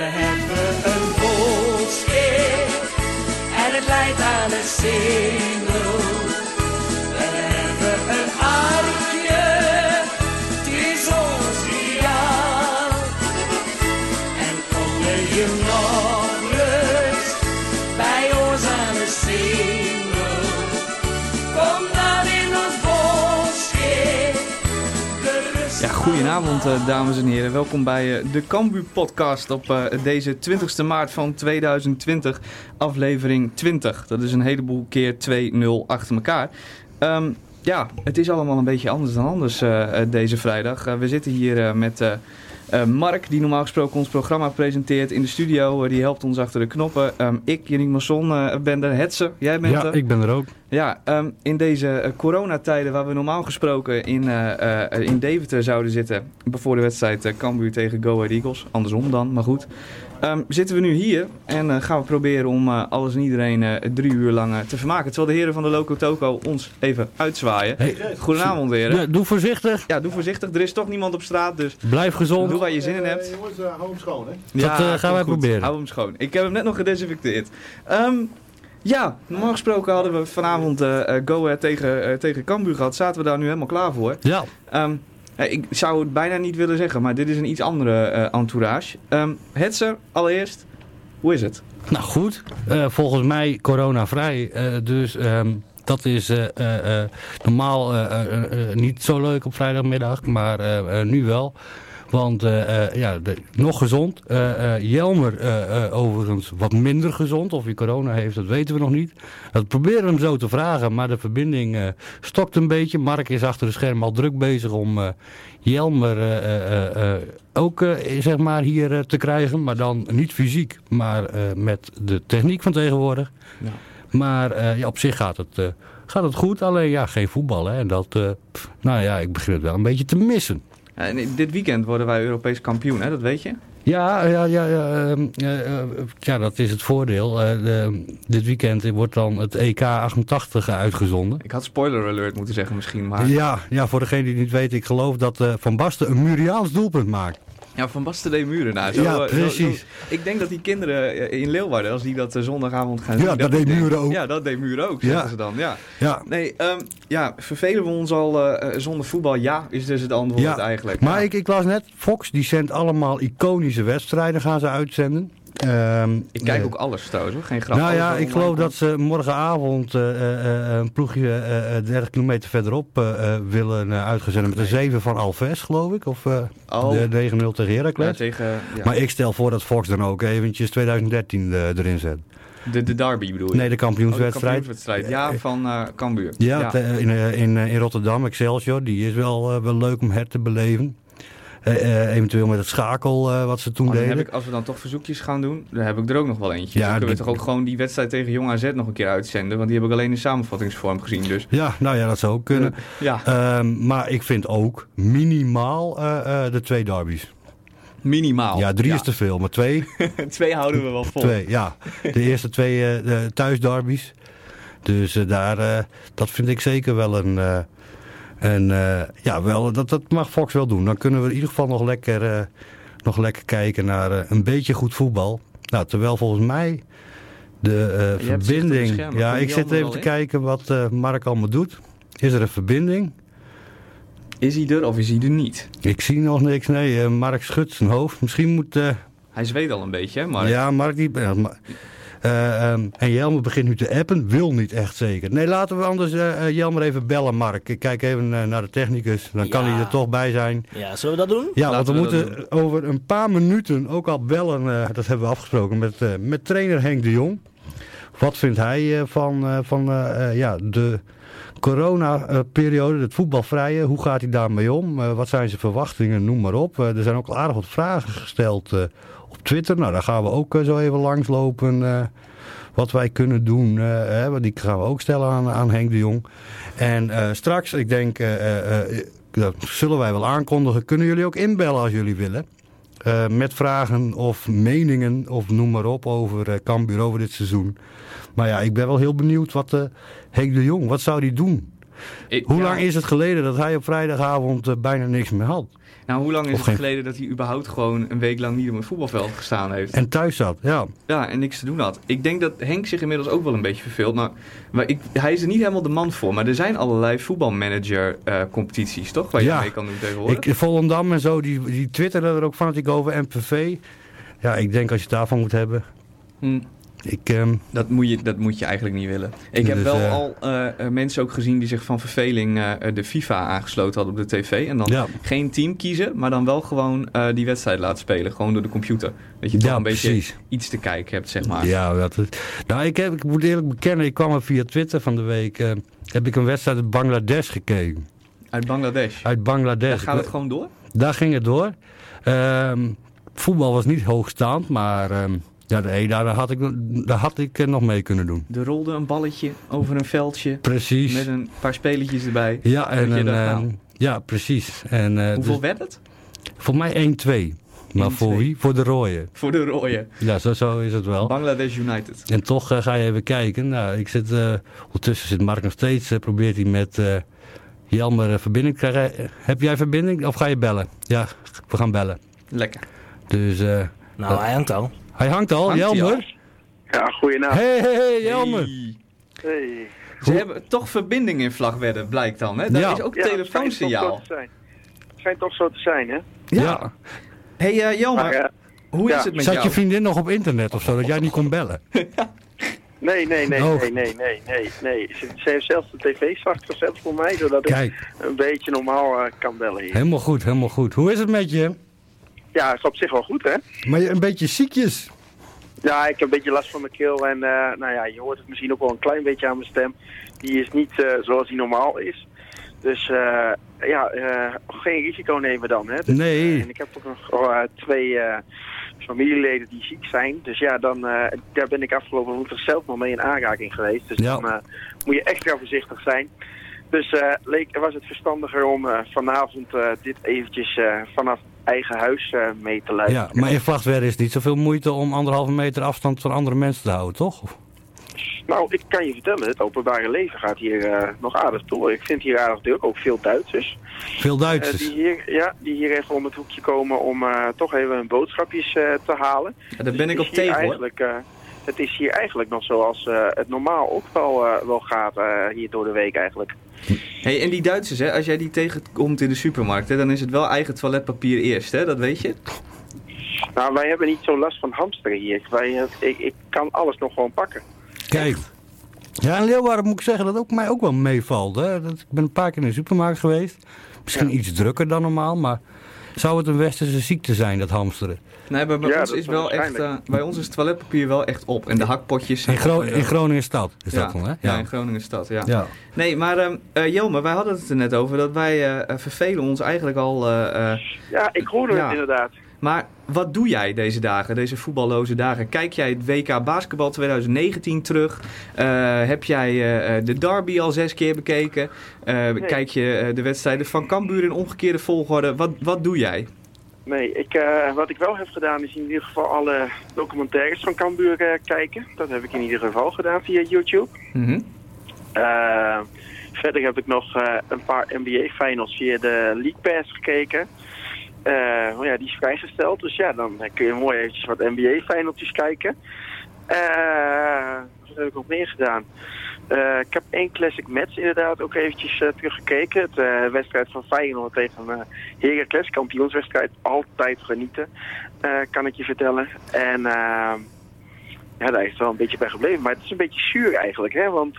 We hebben een volkskeer en het leidt aan een singel. Goedenavond eh, dames en heren. Welkom bij eh, de Cambu podcast op eh, deze 20 maart van 2020, aflevering 20. Dat is een heleboel keer 2-0 achter elkaar. Ehm, ja, het is allemaal een beetje anders dan anders deze vrijdag. We zitten hier met eh, Mark, die normaal gesproken ons programma presenteert in de studio. Eh, die helpt ons achter de knoppen. Ehm, ik, Yannick Masson, eh, ben er. Hetze, jij bent Ja, er. ik ben er ook. Ja, ehm, in deze coronatijden waar we normaal gesproken in, in Deventer zouden zitten. Voor de wedstrijd Cambuur tegen Go Ahead Eagles. Andersom dan, maar goed. Ehm, zitten we nu hier en eh, gaan we proberen om eh, alles en iedereen eh, drie uur lang te vermaken. Terwijl de heren van de Loco Toco ons even uitzwaaien. Hey, Goedenavond heren. Ja, doe voorzichtig. Ja, doe voorzichtig. Er is toch niemand op straat, dus Blijf gezond. doe waar je zin in hebt. jongens, uh, hou hem schoon, hè? Dat, eh, gaan wij goed. proberen. Hou hem schoon. Ik heb hem net nog gedesinfecteerd. Ehm, ja, normaal gesproken hadden we vanavond eh eh, Go Ahead tegen, eh, tegen Cambuur gehad. Zaten we daar nu helemaal klaar voor. Ja, Ehm, eh, ik zou het bijna niet willen zeggen, maar dit is een iets andere eh, entourage. Ehm Hetzer, allereerst, hoe is het? nou goed. Eh, volgens mij coronavrij. eh dus ehm, dat is eh, eh, eh, normaal eh, eh, eh, niet zo leuk op vrijdagmiddag. Maar eh, eh, nu wel. Want eh, eh, ja, de- nog gezond. Eh, Jelmer overigens wat minder gezond. Of hij corona heeft, dat weten we nog niet. Dat proberen we hem zo te vragen, maar de verbinding stokt een beetje. Mark is achter de scherm al druk bezig om Jelmer ook zeg maar hier te krijgen. Maar dan niet fysiek, maar met de techniek van tegenwoordig. Ja. Maar ja, op zich gaat het, gaat het goed. Alleen ja, geen voetbal. Hè. En dat, pff, nou ja, ik begin het wel een beetje te missen. Eh, en dit weekend worden wij Europees kampioen, hè? dat weet je? Ja, ja, ja, ja, ehm, eh, eh, ja, dat is het voordeel. Eh, de- dit weekend wordt dan het EK 88 uitgezonden. Ik had spoiler alert moeten zeggen misschien, maar... Ja, ja, voor degene die het niet weet, ik geloof dat eh, Van Basten een Muriaans doelpunt maakt. Ja, Van Basten de Muren nou, zo, Ja, eh, zo- precies. zo- ik denk dat die kinderen eh, in Leeuwarden, als die dat eh, zondagavond gaan Ja, zien... dat deed Muren ook. Ja, dat deed Muren ook, zeggen Ja. ze dan. Ja. Ja, Nee, ehm, ja, vervelen we ons al zonder voetbal? Ja, is dus het antwoord Ja, eigenlijk. maar Ja. ik, ik las net, Fox die zendt allemaal iconische wedstrijden gaan ze uitzenden. Ehm, Ik kijk eh, ook alles trouwens, hoor. geen grap. Nou ja, ik geloof dat ze morgenavond eh, eh, een ploegje eh, eh, 30 kilometer verderop willen uitgezenden met de 7 van Alves, geloof ik. Of Oh. de 9-0 tegen Ja, Heracles. tegen ja, Maar ik stel voor dat Fox dan ook eventjes 2013 eh, erin zet. de, de derby bedoel je? Nee, de Oh, de kampioenswedstrijd. kampioenswedstrijd. Ja, van eh Cambuur. Ja, te- in, in, in Rotterdam, Excelsior. Die is wel, wel leuk om her te beleven. Eh, eh, eventueel met het schakel eh, wat ze toen deden. heb ik, als we dan toch verzoekjes gaan doen, dan heb ik er ook nog wel eentje. Ja, dan kunnen we toch ook gewoon die wedstrijd tegen Jong AZ nog een keer uitzenden. Want die heb ik alleen in samenvattingsvorm gezien. Dus Ja, nou ja, dat zou ook kunnen. ja, Ehm, maar ik vind ook minimaal de twee derbies. minimaal. Ja, drie is te veel, maar twee, Twee houden we wel vol. twee ja. De eerste twee de thuisderbies. Dus daar, dat vind ik zeker wel een... een eh, ja, wel, dat, dat mag Fox wel doen. Dan kunnen we in ieder geval nog lekker, eh, nog lekker kijken naar eh, een beetje goed voetbal. Nou, terwijl volgens mij de eh, de verbinding... Ja, ik zit even te in? kijken wat eh, Mark allemaal doet. Is er een verbinding? Is hij er of is hij er niet? Ik zie nog niks. Nee, eh, Mark schudt zijn hoofd. Misschien moet... eh, Hij zweet al een beetje, hè, maar Ja, Mark die... eh, ehm, en Jelmer begint nu te appen. Wil niet echt zeker. Nee, laten we anders eh eh, Jelmer even bellen, Mark. Ik kijk even eh, naar de technicus. Dan kan hij er toch bij zijn. Ja, zullen we dat doen? Ja, want we moeten over een paar minuten ook al bellen. eh, dat hebben we afgesproken met, eh, met trainer Henk de Jong. Wat vindt hij eh, van, eh, van ja, de corona-periode, het voetbalvrije? Hoe gaat hij daarmee om? Eh, wat zijn zijn verwachtingen? Noem maar op. Er zijn ook al aardig wat vragen gesteld eh, Twitter. Nou, daar gaan we ook eh, zo even langslopen. eh, wat wij kunnen doen, eh, hè, die gaan we ook stellen aan, aan Henk de Jong. En straks, ik denk, dat zullen wij wel aankondigen. Kunnen jullie ook inbellen als jullie willen? Met vragen of meningen of noem maar op over uh, Cambuur over dit seizoen. Maar ja, ik ben wel heel benieuwd wat uh, Henk de Jong, wat zou hij doen? Ik- Hoe ja. lang is het geleden dat hij op vrijdagavond bijna niks meer had? Nou, hoe lang is Of het geen- geleden dat hij überhaupt gewoon een week lang niet op een voetbalveld gestaan heeft? En thuis zat, ja. Ja, en niks te doen had. Ik denk dat Henk zich inmiddels ook wel een beetje verveelt. Maar, maar ik, hij is er niet helemaal de man voor. Maar er zijn allerlei voetbalmanager-competities, toch? Waar je Ja. mee kan doen tegenwoordig. Ik, Volendam en zo, die, die twitterden er ook fanatiek over. MPV. Ja, ik denk als je het daarvan moet hebben. Hm. Ik, ehm, Dat moet, je, dat moet je eigenlijk niet willen. Ik heb Dus, wel eh, al eh, eh, mensen ook gezien die zich van verveling de FIFA aangesloten hadden op de tv. En dan ja, geen team kiezen, maar dan wel gewoon die wedstrijd laten spelen. Gewoon door de computer. Dat je toch ja een beetje iets te kijken hebt, zeg maar. Ja, dat is, nou, ik, heb, ik moet eerlijk bekennen, ik kwam er via Twitter van de week. heb ik een wedstrijd uit Bangladesh gekeken. Uit Bangladesh. Uit Bangladesh. Daar gaat het gewoon door? Daar ging het door. Ehm, voetbal was niet hoogstaand, maar ehm, ja, nee, daar, daar had ik, daar had ik eh, nog mee kunnen doen. Er rolde een balletje over een veldje Precies. met een paar spelertjes erbij. ja, en een, ehm, nou? ja, precies. En, eh, Hoeveel dus, werd het? voor mij 1-2. Maar voor 1-2. wie? Voor de rooien. Voor de rode. Ja, zo, zo is het wel. Bangladesh United. En toch eh, ga je even kijken. Nou, ik zit, eh, ondertussen zit Mark nog steeds, eh, probeert hij met eh, Jelmer eh, verbinding te krijgen. Eh, Heb jij verbinding of ga je bellen? Ja, we gaan bellen. Lekker. Dus eh, Nou, hij hangt al. Hij hangt al, Hangt Jelmer. Ja, goeienacht. Hé, hé, hé, Jelmer. Hey. Hey. Ze hebben toch verbinding in Vlagwedde, blijkt dan. Hè? Dat Ja. is ook Ja, telefoonsignaal. zijn. Het schijnt toch zo te zijn, hè? Ja. hey, eh, Jelmer, Maar, eh, hoe ja. is het met Zat jou? je vriendin nog op internet of zo, dat jij niet kon bellen? nee, nee, nee, Oh. nee, nee, nee, nee, nee. Ze, ze heeft zelfs de tv zwart gezet voor mij, zodat ik een beetje normaal eh, kan bellen hier. helemaal goed, helemaal goed. Hoe is het met je? Ja, is op zich wel goed, hè? Maar je een beetje ziekjes. Ja, ik heb een beetje last van mijn keel en eh, nou ja, je hoort het misschien ook wel een klein beetje aan mijn stem. Die is niet eh, zoals die normaal is. Dus eh, ja, geen risico nemen dan, hè? Dus, Nee. en ik heb ook nog oh, twee familieleden die ziek zijn. Dus ja, dan, daar ben ik afgelopen woensdag zelf nog mee in aanraking geweest. Dus Ja. dan moet je extra voorzichtig zijn. Dus eh, leek, was het verstandiger om eh, vanavond eh, dit eventjes eh, vanaf eigen huis eh, mee te luisteren. Ja, maar in Vlagtwerk is het niet zoveel moeite om anderhalve meter afstand van andere mensen te houden, toch? Nou, ik kan je vertellen, het openbare leven gaat hier eh, nog aardig door. Ik vind hier aardig druk, ook veel Duitsers. Veel Duitsers. die, hier, ja, die hier even om het hoekje komen om eh, toch even hun boodschapjes eh, te halen. Ja, daar Dus ben het ik op tegen hoor. Eigenlijk, eh, het is hier eigenlijk nog zoals eh, het normaal ook wel, eh, wel gaat eh, hier door de week eigenlijk. Hey, en die Duitsers, hè, als jij die tegenkomt in de supermarkt, hè, dan is het wel eigen toiletpapier eerst, hè? dat weet je. Nou, wij hebben niet zo last van hamsteren hier. Wij, ik, ik kan alles nog gewoon pakken. Kijk. Ja, in Leeuwarden moet ik zeggen dat ook mij ook wel meevalt. Hè? Dat, ik ben een paar keer in de supermarkt geweest. Misschien iets drukker dan normaal, maar zou het een westerse ziekte zijn, dat hamsteren? Nee, maar bij, Ja, ons is wel echt, eh, bij ons is het toiletpapier wel echt op. En de hakpotjes zijn In, Gro op en, eh, in Groningen stad is ja, dat dan, hè? Ja. in Groningen stad, ja. ja. Nee, maar ehm eh, Jelmer, wij hadden het er net over dat wij eh, eh, vervelen ons eigenlijk al... eh, eh, Ja, ik hoorde Ja. het inderdaad. maar wat doe jij deze dagen, deze voetballoze dagen? Kijk jij het WK Basketbal 2019 terug? Eh, heb jij eh, eh, de derby al zes keer bekeken? Eh, Kijk je eh, de wedstrijden van Cambuur in omgekeerde volgorde? Wat, wat doe jij? Nee, ik, eh, wat ik wel heb gedaan is in ieder geval alle documentaires van Cambuur eh, kijken. Dat heb ik in ieder geval gedaan via YouTube. Mhm. Eh, verder heb ik nog een paar NBA-finals via de League Pass gekeken. Oh ja, die is vrijgesteld, dus ja, dan kun je mooi eventjes wat NBA-finaltjes kijken. Wat heb ik nog meer gedaan? Eh, ik heb één classic match inderdaad ook eventjes eh, teruggekeken. Het eh, wedstrijd van Feyenoord tegen Heracles, kampioenswedstrijd. Altijd genieten, kan ik je vertellen. En ja, daar is het wel een beetje bij gebleven. Maar het is een beetje zuur eigenlijk, hè. Want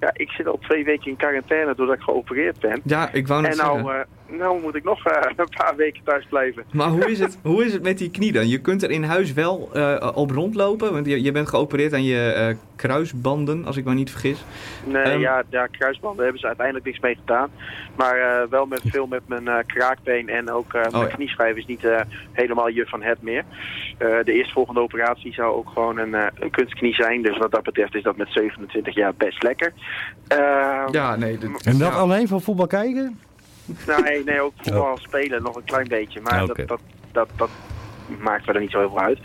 ja, ik zit al twee weken in quarantaine doordat ik geopereerd ben. Ja, ik wou net En nou, nou moet ik nog eh, een paar weken thuis blijven. Maar hoe is, het, hoe is het met die knie dan? Je kunt er in huis wel eh, op rondlopen, want je, je bent geopereerd aan je eh, kruisbanden, als ik me niet vergis. Nee, Ehm. ja, ja, kruisbanden hebben ze uiteindelijk niks mee gedaan. Maar eh, wel met veel met mijn eh, kraakbeen en ook eh, mijn ja. knieschijf is niet eh, helemaal juf van het meer. Eh, de eerstvolgende operatie zou ook gewoon een, eh, een kunstknie zijn. Dus wat dat betreft is dat met 27 jaar best lekker. Ehm, Ja, nee. dit- En dat ja. alleen van voetbal kijken? Nee, nee, ook voetbal spelen nog een klein beetje. Maar dat, dat, dat, dat maakt verder niet zo heel veel uit.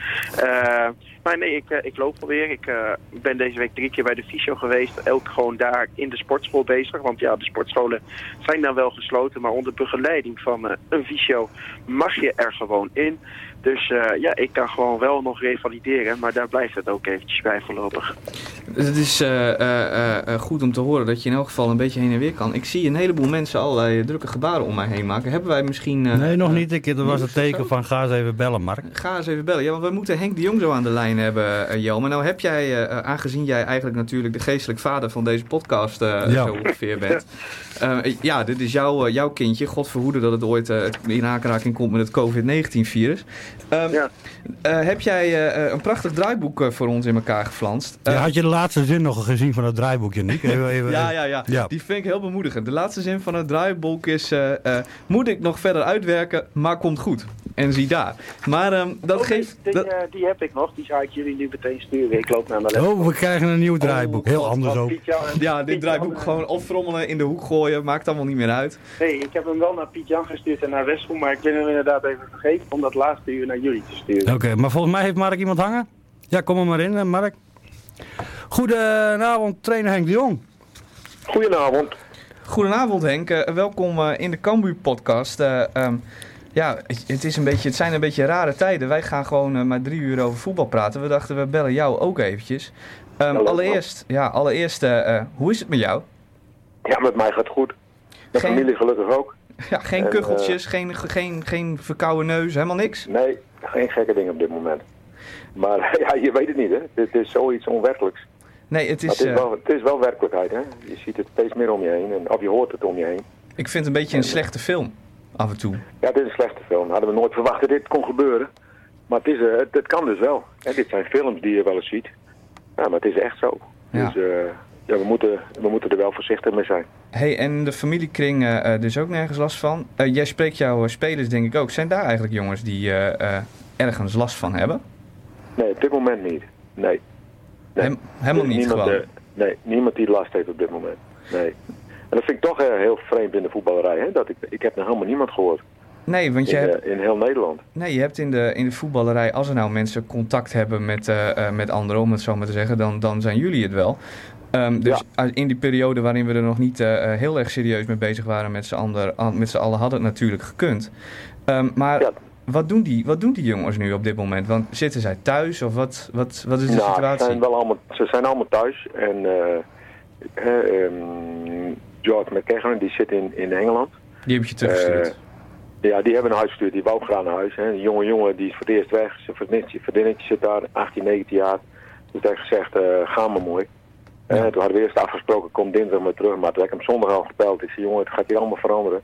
Uh, maar nee, ik, ik loop alweer. Ik ben deze week drie keer bij de fysio geweest. Elk gewoon daar in de sportschool bezig. Want ja, de sportscholen zijn dan wel gesloten. Maar onder begeleiding van een fysio mag je er gewoon in. Dus uh, ja, ik kan gewoon wel nog revalideren, maar daar blijft het ook eventjes bij voorlopig. Het is uh, uh, goed om te horen dat je in elk geval een beetje heen en weer kan. Ik zie een heleboel mensen allerlei drukke gebaren om mij heen maken. Hebben wij misschien... nee, nog niet. Ik, dat was het teken van ga eens even bellen, Mark. Ga eens even bellen. Ja, want we moeten Henk de Jong zo aan de lijn hebben, Jo. Maar nou heb jij, aangezien jij eigenlijk natuurlijk de geestelijk vader van deze podcast ja. zo ongeveer bent... ja, dit is jouw, jouw kindje. God verhoede dat het ooit in aanraking komt met het COVID-19-virus. Um, ja. uh, heb jij uh, een prachtig draaiboek uh, voor ons in elkaar geflanst? Ja, had je de laatste zin nog gezien van het draaiboekje, Nick? Even, even, ja, ja, ja, ja, Die vind ik heel bemoedigend. De laatste zin van het draaiboek is... moet ik nog verder uitwerken, maar komt goed. En zie daar. Maar um, dat oh, geeft... Die, dat... die, heb ik nog. Die zou ik jullie nu meteen sturen. Ik loop naar mijn laptop. Oh, we krijgen een nieuw draaiboek. Heel oh, anders ook. Ja, dit draaiboek gewoon opfrommelen, in de hoek gooien. Maakt allemaal niet meer uit. Nee, ik heb hem wel naar Piet Jan gestuurd en naar Westbroek. Maar ik ben hem inderdaad even vergeten om dat laatste uur naar jullie te sturen. Oké, maar volgens mij heeft Mark iemand hangen. Ja, kom er maar in, eh, Mark. Goedenavond, trainer Henk de Jong. Goedenavond. Goedenavond Henk, uh, welkom uh, in de Cambuur podcast. Uh, um, ja, het, is een beetje, het zijn een beetje rare tijden. Wij gaan gewoon maar drie uur over voetbal praten. We dachten, we bellen jou ook eventjes. Um, allereerst, ja, allereerst hoe is het met jou? Ja, met mij gaat het goed. De geen... familie gelukkig ook. Ja, geen en, kucheltjes, geen, geen, geen verkouden neus, helemaal niks? Nee, geen gekke dingen op dit moment. Maar ja, je weet het niet, hè. Het is zoiets onwerkelijks. Nee, het is... Het is, wel, het is wel werkelijkheid, hè. Je ziet het steeds meer om je heen, en, of je hoort het om je heen. Ik vind het een beetje een slechte film, af en toe. Ja, het is een slechte film. Hadden we nooit verwacht dat dit kon gebeuren. Maar het, is, uh, het, kan dus wel. En dit zijn films die je wel eens ziet. Ja, maar het is echt zo. Ja. Dus... Uh, ja, we moeten, we moeten er wel voorzichtig mee zijn. hey, en de familiekring uh, dus ook nergens last van. Uh, jij spreekt jouw spelers denk ik ook. Zijn daar eigenlijk jongens die uh, ergens last van hebben? Nee, op dit moment niet. Nee. nee. helemaal niet niemand, gewoon? nee, niemand die last heeft op dit moment. Nee. En dat vind ik toch heel vreemd in de voetballerij. Hè? Dat ik, ik heb nog helemaal niemand gehoord. Nee, want je in, hebt... in heel Nederland. Nee, je hebt in de, in de voetballerij, als er nou mensen contact hebben met, uh, met anderen, om het zo maar te zeggen, dan, dan zijn jullie het wel. Um, dus ja. in die periode waarin we er nog niet uh, heel erg serieus mee bezig waren met z'n, met allen, had het natuurlijk gekund. Um, maar ja. wat, doen die, wat doen die jongens nu op dit moment? Want zitten zij thuis of wat, wat, wat is de nou, situatie? Ze zijn, wel allemaal, ze zijn allemaal thuis. En uh, um, George McKagan die zit in, in Engeland. Die heb je teruggestuurd? ja, die hebben een huis gestuurd. Die wou graag naar huis. Hè. Een jonge jongen die is voor het eerst weg. Zijn vriendinnetje zit daar, 18, 19 jaar. Dus hij heeft gezegd, ga maar mooi. Ja. En toen hadden we eerst afgesproken, kom dinsdag maar terug. Maar toen heb ik hem zondag al gebeld. Ik zei, jongen, het gaat hier allemaal veranderen.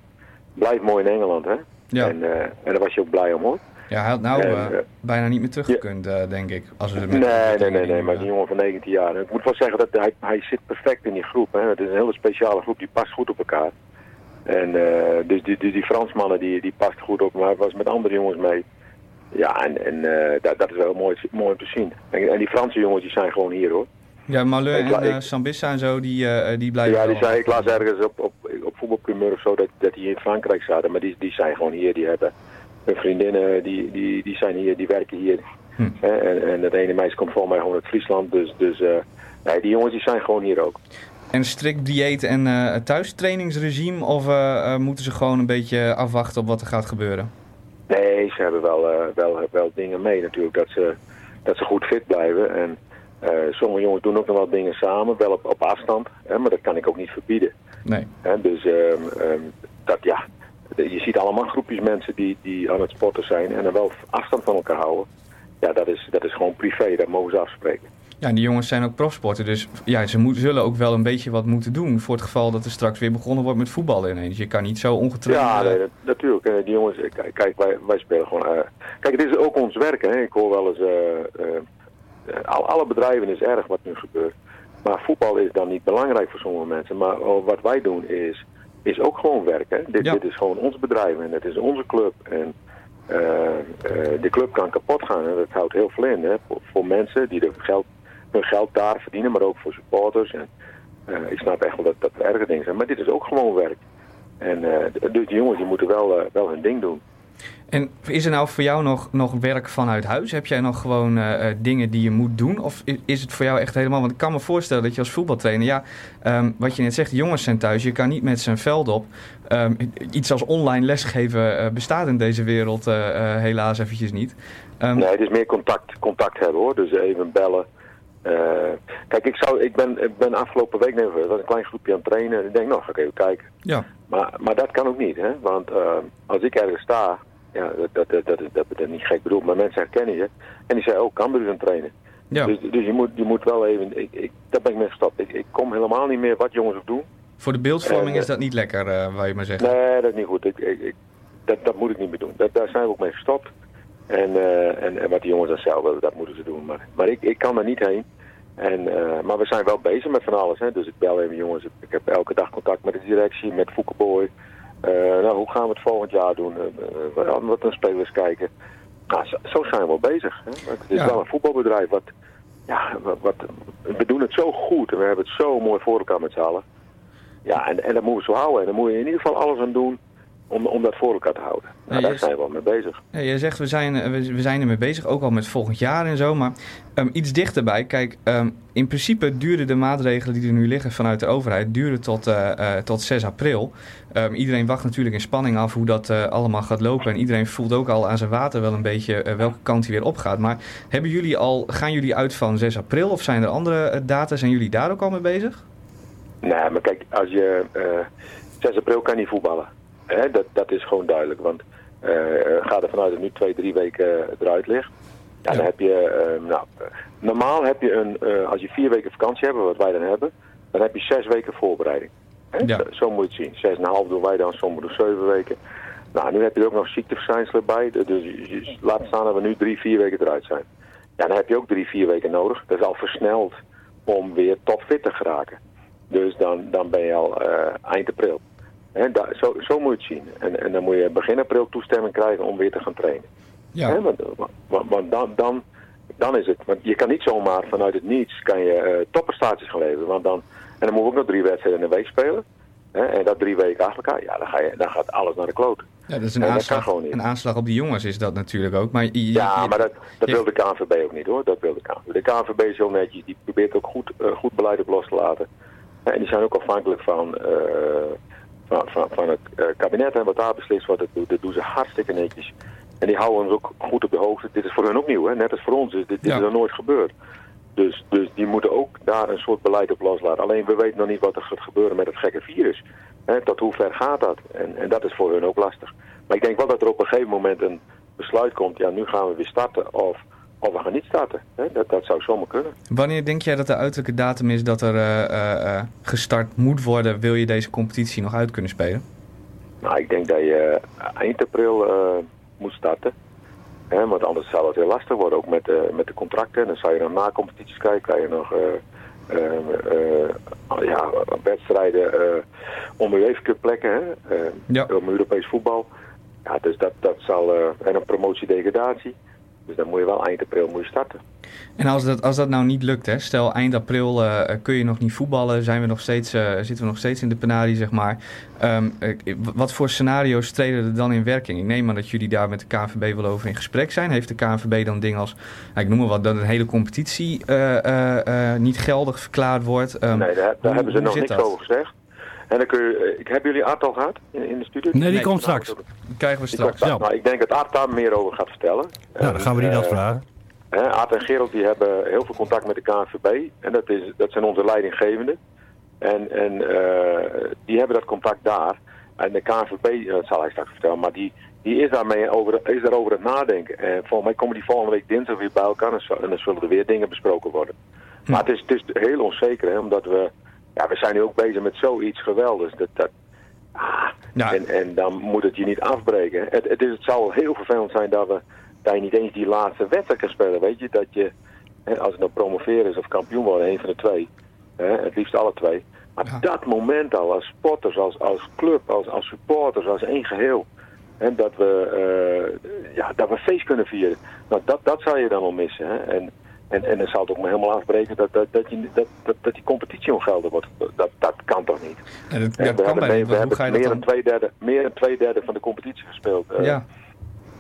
Blijf mooi in Engeland, hè. Ja. En, uh, en daar was je ook blij om, hoor. Ja, hij had nou en, uh, bijna niet meer teruggekund, ja. denk ik. Als we met nee, nee, nee, nee, maar die jongen van 19 jaar. Ik moet wel zeggen, dat hij, hij zit perfect in die groep. Hè. Het is een hele speciale groep, die past goed op elkaar. En dus die, die, die Fransmannen, die, die past goed op. Maar hij was met andere jongens mee. Ja, en, en dat, dat is wel mooi, mooi om te zien. En, en die Franse jongens, die zijn gewoon hier, hoor. Ja, Maleu en uh, Sambissa en zo, die, uh, die blijven Ja, die zei, ik las ergens op, op, op voetbalprimeur of zo dat, dat die in Frankrijk zaten. Maar die, die zijn gewoon hier, die hebben hun vriendinnen, die, die, die zijn hier, die werken hier. Hm. En, en het ene meisje komt voor mij gewoon uit Friesland, dus, dus uh, nee, die jongens die zijn gewoon hier ook. En strikt dieet en uh, thuistrainingsregime of moeten ze gewoon een beetje afwachten op wat er gaat gebeuren? Nee, ze hebben wel, wel, wel dingen mee natuurlijk, dat ze, dat ze goed fit blijven en... Uh, sommige jongens doen ook nog wel dingen samen, wel op, op afstand, hè, maar dat kan ik ook niet verbieden. Nee. Hè, dus um, um, dat ja, je ziet allemaal groepjes mensen die, die aan het sporten zijn en dan wel afstand van elkaar houden. Ja, dat is, dat is gewoon privé, dat mogen ze afspreken. Ja, en die jongens zijn ook profsporten, dus ja, ze moet, zullen ook wel een beetje wat moeten doen voor het geval dat er straks weer begonnen wordt met voetballen ineens. Je kan niet zo ongetraind... Ja, nee, natuurlijk. Die jongens, kijk, wij, wij spelen gewoon... Uh, kijk, het is ook ons werk, hè. Ik hoor wel eens... Uh, al, alle bedrijven is erg wat nu gebeurt. Maar voetbal is dan niet belangrijk voor sommige mensen. Maar wat wij doen is, is ook gewoon werken. Dit, ja. dit is gewoon ons bedrijf en het is onze club. En uh, uh, de club kan kapot gaan en dat houdt heel veel in. Hè, voor, voor mensen die de geld, hun geld daar verdienen, maar ook voor supporters. En, uh, ik snap echt wel dat dat erge dingen zijn. Maar dit is ook gewoon werk. En dus die jongens die moeten wel, wel hun ding doen. En is er nou voor jou nog, nog werk vanuit huis? Heb jij nog gewoon uh, dingen die je moet doen? Of is het voor jou echt helemaal... Want ik kan me voorstellen dat je als voetbaltrainer... Ja, um, wat je net zegt, jongens zijn thuis. Je kan niet met zijn veld op. Um, iets als online lesgeven uh, bestaat in deze wereld uh, helaas eventjes niet. Um, nee, het is meer contact, contact hebben hoor. Dus even bellen. kijk, ik, zou, ik, ben, ik ben afgelopen week nemen, een klein groepje aan het trainen. En ik denk, nou, ga ik even kijken. Ja. Maar, maar dat kan ook niet, hè. Want als ik ergens sta ja, dat, dat, dat, dat, dat, dat niet gek bedoeld, maar mensen herkennen je. En die zei ook, kan er een trainen. Ja. Dus, dus je, moet, je moet wel even, ik, ik, daar ben ik mee gestopt. Ik, ik kom helemaal niet meer wat jongens ook doen. Voor de beeldvorming is dat niet lekker, uh, wou je maar zeggen? Nee, dat is niet goed. Ik, ik, ik, dat, dat moet ik niet meer doen. Dat, daar zijn we ook mee gestopt. En, uh, en, en wat die jongens dan zelf willen, dat moeten ze doen. Maar, maar ik, ik kan er niet heen. En, uh, maar we zijn wel bezig met van alles. Hè. Dus ik bel even jongens. Ik heb elke dag contact met de directie, met Foukeboy. Uh, nou, hoe gaan we het volgend jaar doen? Uh, uh, wat naar spelers kijken. Nou, zo, zo, zijn we wel bezig. Hè? Het is ja. wel een voetbalbedrijf wat, ja, wat, wat, we doen het zo goed en we hebben het zo mooi voor elkaar met z'n allen. Ja, en, en dat moeten we zo houden. En dan moet je in ieder geval alles aan doen om, om dat voor elkaar te houden. Nou, ja, daar zijn we wel mee bezig. Ja, je zegt we zijn, we, we zijn ermee bezig, ook al met volgend jaar en zo. Maar um, iets dichterbij, kijk, um, in principe duren de maatregelen die er nu liggen vanuit de overheid, duren tot, uh, uh, tot 6 april. Um, iedereen wacht natuurlijk in spanning af hoe dat uh, allemaal gaat lopen. En iedereen voelt ook al aan zijn water wel een beetje welke kant hij weer opgaat. Maar hebben jullie al, gaan jullie uit van 6 april of zijn er andere data? Zijn jullie daar ook al mee bezig? Nee, maar kijk, als je 6 april kan niet voetballen. Hè, dat, dat is gewoon duidelijk. Want uh, ga er vanuit dat nu twee, drie weken eruit ligt. Ja, ja. dan heb je, uh, nou, normaal heb je een, uh, als je vier weken vakantie hebt, wat wij dan hebben, dan heb je zes weken voorbereiding. Hè? Ja. Zo, moet je het zien. Zes en een half doen wij dan, sommigen doen zeven weken. Nou, nu heb je er ook nog ziekteverschijnselen bij. Dus je, je, laat staan dat we nu drie, vier weken eruit zijn. Ja, dan heb je ook drie, vier weken nodig. Dat is al versneld om weer topfit te geraken. Dus dan, dan ben je al eind april. He, da, zo, zo moet je het zien. En, en dan moet je begin april toestemming krijgen om weer te gaan trainen. Ja. He, want, want, want dan, dan, dan is het. Want je kan niet zomaar vanuit het niets kan je uh, topprestaties gaan leveren. Want dan, en dan moet ook nog drie wedstrijden in een week spelen. He, en dat drie weken achter elkaar. Ja, dan, ga je, dan gaat alles naar de kloot. Ja, dat is een, aanslag, een aanslag op die jongens is dat natuurlijk ook. Maar je, ja, je, maar dat, dat je, wil de KNVB ook niet hoor. Dat wil de KNVB. De KNVB is heel netjes. Die probeert ook goed, uh, goed beleid op los te laten. En die zijn ook afhankelijk van... Uh, van, van, van het uh, kabinet en wat daar beslist wordt, dat, doen, dat doen ze hartstikke netjes. En die houden ons ook goed op de hoogte. Dit is voor hen ook nieuw, hè? net als voor ons. Dit, dit ja. is er nooit gebeurd. Dus, dus die moeten ook daar een soort beleid op loslaten. Alleen we weten nog niet wat er gaat gebeuren met het gekke virus. Hè? Tot hoe ver gaat dat? En, en dat is voor hun ook lastig. Maar ik denk wel dat er op een gegeven moment een besluit komt. Ja, nu gaan we weer starten. Of, of we gaan niet starten. Hè? Dat, dat zou zomaar kunnen. Wanneer denk jij dat de uiterlijke datum is dat er uh, uh, gestart moet worden? Wil je deze competitie nog uit kunnen spelen? Nou, ik denk dat je eind april moet starten. Hè? Want anders zal het heel lastig worden. Ook met, met de contracten. En dan zou je dan na competities kijken. Kan je nog ja, wedstrijden om UEFA plekken. Hè? ja. Om Europees voetbal. Ja, dus dat, dat zal... en een promotie-degradatie. Dus dan moet je wel eind april moet je starten. En als dat, als dat nou niet lukt, hè? stel eind april uh, kun je nog niet voetballen, zijn we nog steeds, uh, zitten we nog steeds in de penarie, zeg maar. Um, uh, wat voor scenario's treden er dan in werking? Ik neem aan dat jullie daar met de KNVB wel over in gesprek zijn. Heeft de KNVB dan dingen als, nou, ik noem maar wat, dat een hele competitie niet geldig verklaard wordt? Um, nee, daar, daar hoe, hebben ze nog niks over gezegd. En dan kun je, ik, hebben jullie Art al gehad in, in de studio? Nee, die nee, komt straks. Die krijgen we straks. Ja. Nou, ik denk dat Art daar meer over gaat vertellen. Ja, dan gaan we die dat vragen. Uh, Art en Gerald die hebben heel veel contact met de KNVB. En dat, is, dat zijn onze leidinggevenden. En, en uh, die hebben dat contact daar. En de KNVB, dat zal hij straks vertellen, maar die, die is, daarmee over, is daarover het nadenken. En volgens mij komen die volgende week dinsdag weer bij elkaar en, dan zullen er weer dingen besproken worden. Hm. Maar het is, het is heel onzeker, hè, omdat we... Ja, we zijn nu ook bezig met zoiets geweldigs. Dat, dat, ah, ja. en, en dan moet het je niet afbreken. Het, het, is, het zou heel vervelend zijn dat, we, dat je niet eens die laatste wedstrijd kan spelen. Weet je, dat je, hè, als het nou promoveren is of kampioen worden, een van de twee. Hè, het liefst alle twee. Maar ja. dat moment al, als sporters, als, als club, als, als supporters, als één geheel. En dat we, uh, ja, dat we feest kunnen vieren. Nou, dat, dat zou je dan wel missen. Hè? En, en, en dan zou het ook maar helemaal afbreken dat, dat, dat, je, dat, dat, dat die competitie ongeldig wordt. Dat, dat kan toch niet? Ja, dat, dat we kan hebben, we hebben meer, dan... twee derde, meer dan twee derde van de competitie gespeeld. Uh, ja.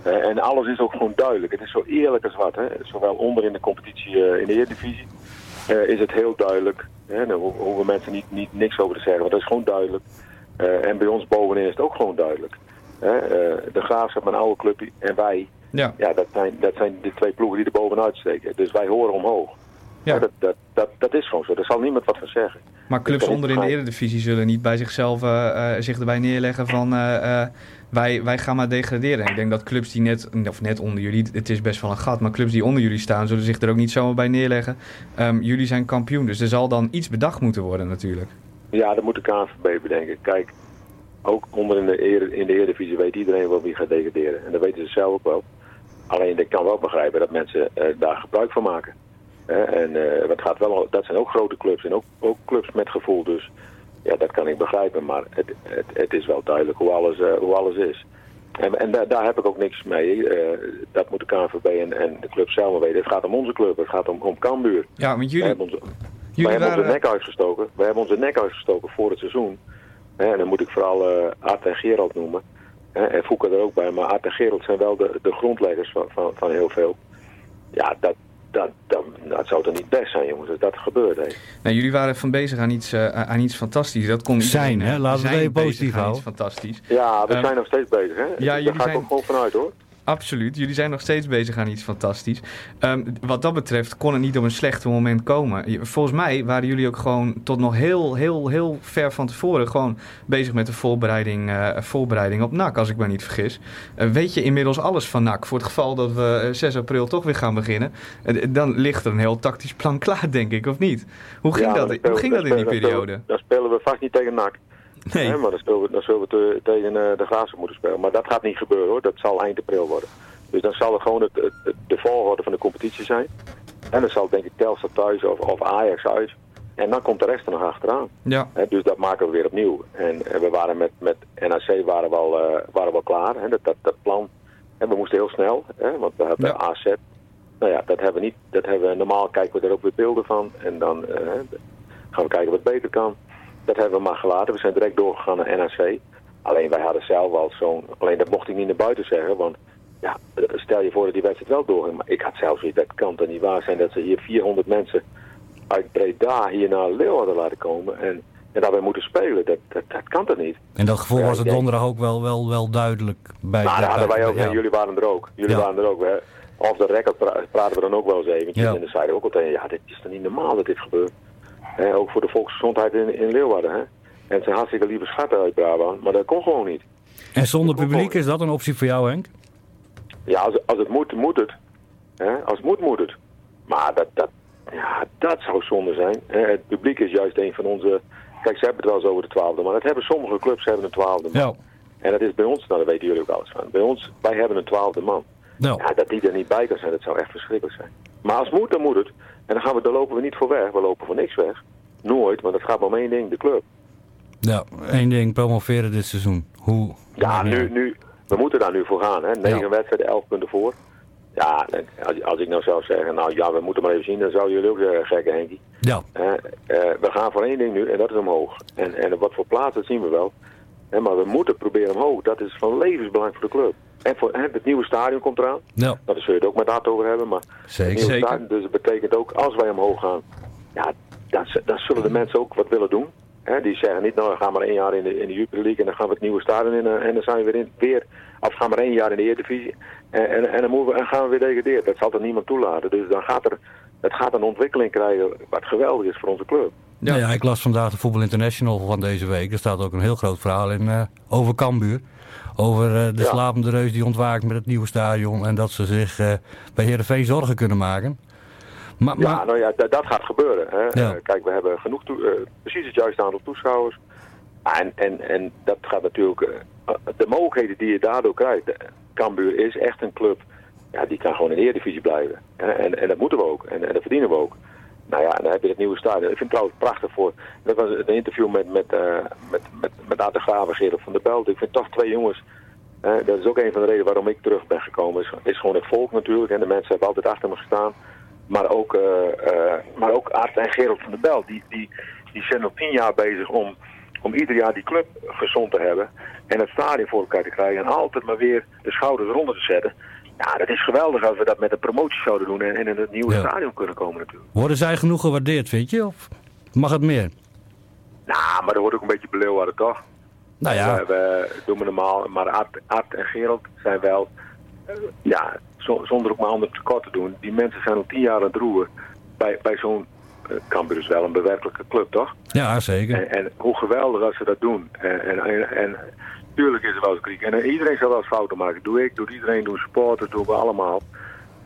Eh, en alles is ook gewoon duidelijk. Het is zo eerlijk als wat. Hè? Zowel onder in de competitie eh, in de Eredivisie eh, is het heel duidelijk. Hè? Daar ho- hoeven mensen niet, niet niks over te zeggen, want dat is gewoon duidelijk. Eh, en bij ons bovenin is het ook gewoon duidelijk. Hè? Eh, de Graafschap, mijn oude club en wij, Ja, ja, dat, zijn, dat zijn de twee ploegen die er bovenuit steken. Dus wij horen omhoog. Ja. Ja. Dat, dat, dat, dat is gewoon zo. Daar zal niemand wat van zeggen. maar clubs kan onder in de Eredivisie zullen niet bij zichzelf eh, eh, zich erbij neerleggen van eh, wij, wij gaan maar degraderen. Ik denk dat clubs die net, of net onder jullie, het is best wel een gat, maar clubs die onder jullie staan zullen zich er ook niet zomaar bij neerleggen. Ehm, jullie zijn kampioen, dus er zal dan iets bedacht moeten worden natuurlijk. Ja, dat moet de KNVB bedenken. Kijk, ook onder in de, in de Eredivisie weet iedereen wel wie gaat degraderen. En dat weten ze zelf ook wel. Alleen ik kan wel begrijpen dat mensen eh, daar gebruik van maken. En eh, het gaat wel, dat zijn ook grote clubs en ook, ook clubs met gevoel. Dus ja, dat kan ik begrijpen. Maar het, het, het is wel duidelijk hoe alles, eh, hoe alles is. En, en daar, daar heb ik ook niks mee. Dat moet de KNVB en, en de club zelf weten. Het gaat om onze club. Het gaat om, om Cambuur. Ja, want jullie, hebben onze, jullie wij hebben onze nek uitgestoken. Wij hebben onze nek uitgestoken voor het seizoen. En dan moet ik vooral eh Art en Gerald noemen. Hè, en Fouke er ook bij. Maar Art en Gerald zijn wel de, de grondleggers van, van, van heel veel. Ja, dat, dat, dat, dat zou toch niet best zijn, jongens, als dat gebeurt. Hè. Nou, jullie waren van bezig aan iets, eh, aan iets fantastisch. Dat kon Zijn, iedereen, hè? Laten we even positief houden. Iets fantastisch. Ja, we Ehm, zijn nog steeds bezig. Hè. ja, Daar jullie ga zijn- ik ook gewoon vanuit, hoor. Absoluut, jullie zijn nog steeds bezig aan iets fantastisch. Ehm, wat dat betreft kon het niet op een slecht moment komen. Volgens mij waren jullie ook gewoon tot nog heel, heel, heel ver van tevoren gewoon bezig met de voorbereiding, eh, voorbereiding op NAC, als ik me niet vergis. Eh, weet je inmiddels alles van NAC? Voor het geval dat we eh, 6 april toch weer gaan beginnen, eh, dan ligt er een heel tactisch plan klaar, denk ik, of niet? Hoe ging Ja, dat, hoe ging dat dan in die periode? Dan spelen we vast niet tegen NAC. Nee. Maar dan, spelen we, dan zullen we te- tegen eh, de Graafschap moeten spelen. Maar dat gaat niet gebeuren hoor. Dat zal eind april worden. Dus dan zal het gewoon het, het- de volgorde van de competitie zijn. En dan zal denk ik Telstar thuis of, of Ajax uit. En dan komt de rest er nog achteraan. Ja, dus dat maken we weer opnieuw. En, eh, we waren met, met NAC waren we al, eh, waren we al klaar. Dat, dat, dat plan. En we moesten heel snel. Want we hebben Ja. AZ. Nou ja, dat hebben we niet. Dat hebben we, normaal kijken we er ook weer beelden van. En dan gaan we kijken wat beter kan. Dat hebben we maar gelaten. We zijn direct doorgegaan naar NAC. Alleen wij hadden zelf al zo'n... Alleen dat mocht ik niet naar buiten zeggen. Want ja, stel je voor dat die wedstrijd wel doorging. Maar ik had zelfs zoiets, dat kan toch niet waar zijn dat ze hier 400 mensen uit Breda hier naar Leeuwarden laten komen. En, en dat wij moeten spelen. Dat, dat, dat kan toch niet? En dat gevoel Ja, was het donderdag ook wel, wel, wel duidelijk bij. Nou, dat hadden wij ook. ja. En jullie waren er ook. Jullie Ja. waren er ook. Hè. Off the record pra- praten we dan ook wel eens eventjes. Ja. En dan zeiden we ook al tegen, ja, dit is toch niet normaal dat dit gebeurt. Ook voor de volksgezondheid in, in Leeuwarden. Hè. En het zijn hartstikke lieve schatten uit Brabant. Maar dat kon gewoon niet. En zonder publiek is dat een optie voor jou, Henk? Ja, als, als het moet, moet het. Hè? Als het moet, moet het. Maar dat, dat, ja, dat zou zonde zijn. Hè? Het publiek is juist een van onze... Kijk, ze hebben het wel eens over de twaalfde, maar dat hebben sommige clubs hebben een twaalfde man. Ja. En dat is bij ons, nou daar weten jullie ook alles van. Bij ons, wij hebben een twaalfde man. Nou, Ja, dat die er niet bij kan zijn, dat zou echt verschrikkelijk zijn. Maar als het moet, dan moet het. En dan, gaan we, dan lopen we niet voor weg. We lopen voor niks weg. Nooit, want het gaat maar om één ding, de club. ja, één ding, promoveren dit seizoen. Hoe? Ja, nu, nu, we moeten daar nu voor gaan. Hè? Negen Ja. wedstrijden, elf punten voor. Ja, als, als ik nou zou zeggen, nou ja, we moeten maar even zien, dan zouden jullie ook zeggen, gekke Henkie. Ja, Hè, eh, we gaan voor één ding nu en dat is omhoog. En, en wat voor plaats, dat zien we wel. Hè, maar we moeten proberen omhoog. Dat is van levensbelang voor de club. En voor, hè, het nieuwe stadion komt eraan. ja, Nou, daar zul je het ook met dat over hebben. Maar het zeker. nieuwe Zeker. stadion, dus dat betekent ook, als wij omhoog gaan, ja, dan, zullen de mensen ook wat willen doen. Hè, die zeggen niet, nou, we gaan maar één jaar in de, in de Jupiler League en dan gaan we het nieuwe stadion in eh, en dan zijn we weer in, weer, of we gaan maar één jaar in de Eredivisie en, en, en dan moeten we, en gaan we weer degraderen. Dat zal toch niemand toelaten. Dus dan gaat er, het gaat een ontwikkeling krijgen wat geweldig is voor onze club. Ja. Ja. ja, ik las vandaag de Voetbal International van deze week. Er staat ook een heel groot verhaal in eh, over Cambuur. Over eh, de Ja. slapende reus die ontwaakt met het nieuwe stadion. En dat ze zich eh, bij Heerenveen zorgen kunnen maken. Maar, Ja, maar nou ja, dat, gaat gebeuren. Hè. Ja. Eh, kijk, we hebben genoeg, precies het juiste aantal toeschouwers. En, en, en dat gaat natuurlijk, de mogelijkheden die je daardoor krijgt. Cambuur is echt een club, ja, die kan gewoon in de Eredivisie blijven. En, en dat moeten we ook, en, en dat verdienen we ook. Nou ja, dan heb je het nieuwe stadion. Ik vind het trouwens prachtig voor, dat was een interview met, met, eh met, met, met de Graaf en Gerard van der Belt. Ik vind toch twee jongens, dat is ook een van de redenen waarom ik terug ben gekomen. Is, is gewoon het volk natuurlijk. En de mensen hebben altijd achter me gestaan. Maar ook, eh, maar ook en Gerald van der Bel. Die, die, die zijn al tien jaar bezig om, om ieder jaar die club gezond te hebben en het stadion voor elkaar te krijgen en altijd maar weer de schouders eronder te zetten. Ja, dat is geweldig als we dat met een promotie zouden doen en, en in het nieuwe Ja. stadion kunnen komen natuurlijk. Worden zij genoeg gewaardeerd, vind je? Of mag het meer? Nou, maar dat wordt ook een beetje beleeuwden toch? Nou ja, We, we doen we normaal, maar Art, Art en Gerald zijn wel, eh, ja, zo- zonder ook maar ander tekort te doen. Die mensen zijn al tien jaar aan het roeren bij, bij zo'n uh, Cambuur is wel een bewerkelijke club, toch? ja zeker. En, en hoe geweldig als ze dat doen. En, en, en, en tuurlijk is er wel eens kritiek. En eh, iedereen zal wel eens fouten maken. Doe ik, doe iedereen, doen supporters, doen we allemaal.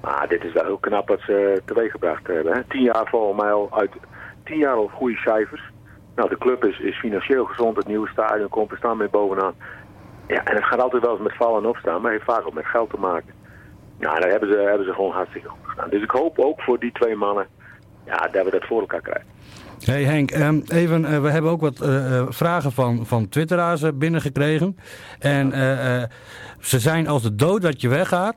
Maar dit is wel heel knap wat ze teweeggebracht hebben. Hè. Tien jaar volgens mij al uit, tien jaar al goede cijfers. Nou, de club is, is financieel gezond, het nieuwe stadion komt, er staan mee bovenaan. Ja, en het gaat altijd wel eens met vallen en opstaan, maar heeft vaak ook met geld te maken. Nou, daar hebben ze, hebben ze gewoon hartstikke goed gedaan. Dus ik hoop ook voor die twee mannen ja, dat we dat voor elkaar krijgen. Hey Henk, ehm, even, eh, we hebben ook wat eh, eh, vragen van, van twitteraars binnengekregen. En ze zijn als de dood dat je weggaat.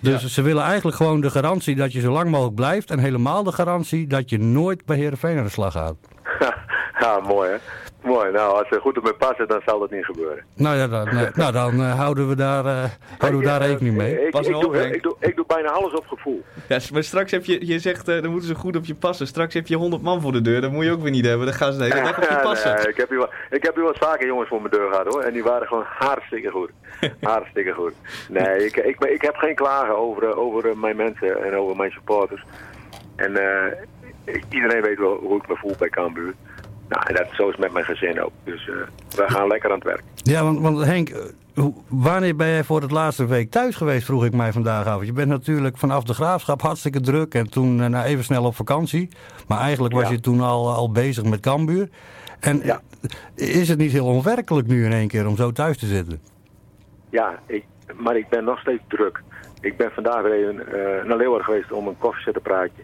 Dus ze willen eigenlijk gewoon de garantie dat je zo lang mogelijk blijft. En helemaal de garantie dat je nooit bij Heerenveen aan de slag gaat. ja, mooi hè. Mooi. Nou, als ze goed op me passen, dan zal dat niet gebeuren. Nou ja, dan, eh, nou, dan eh, houden we daar, eh, houden we daar Ik, rekening mee. Ik, Pas ik, nou doe, op, ik, doe, ik doe bijna alles op gevoel. Ja, maar straks heb je, je zegt, eh, dan moeten ze goed op je passen. Straks heb je 100 man voor de deur, dat moet je ook weer niet hebben. Dan gaan ze de hele dag op je passen. Nee, ik, heb hier wel, ik heb hier vaker jongens voor mijn deur gehad hoor. En die waren gewoon hartstikke goed. hartstikke goed. Nee, ik, ik, ik heb geen klagen over, eh, over mijn mensen en over mijn supporters. En eh, iedereen weet wel hoe ik me voel bij Cambuur. Nou, en dat, zo is het met mijn gezin ook. Dus eh, we gaan lekker aan het werk. Ja, want, want Henk, eh, wanneer ben jij voor het laatste week thuis geweest, vroeg ik mij vandaag af. Je bent natuurlijk vanaf de graafschap hartstikke druk en toen nou, even snel op vakantie. Maar eigenlijk was Ja. je toen al, al bezig met Cambuur. En Ja. is het niet heel onwerkelijk nu in één keer om zo thuis te zitten? Ja, ik, maar ik ben nog steeds druk. Ik ben vandaag weer even eh, naar Leeuwarden geweest om een koffiezettenpraatje.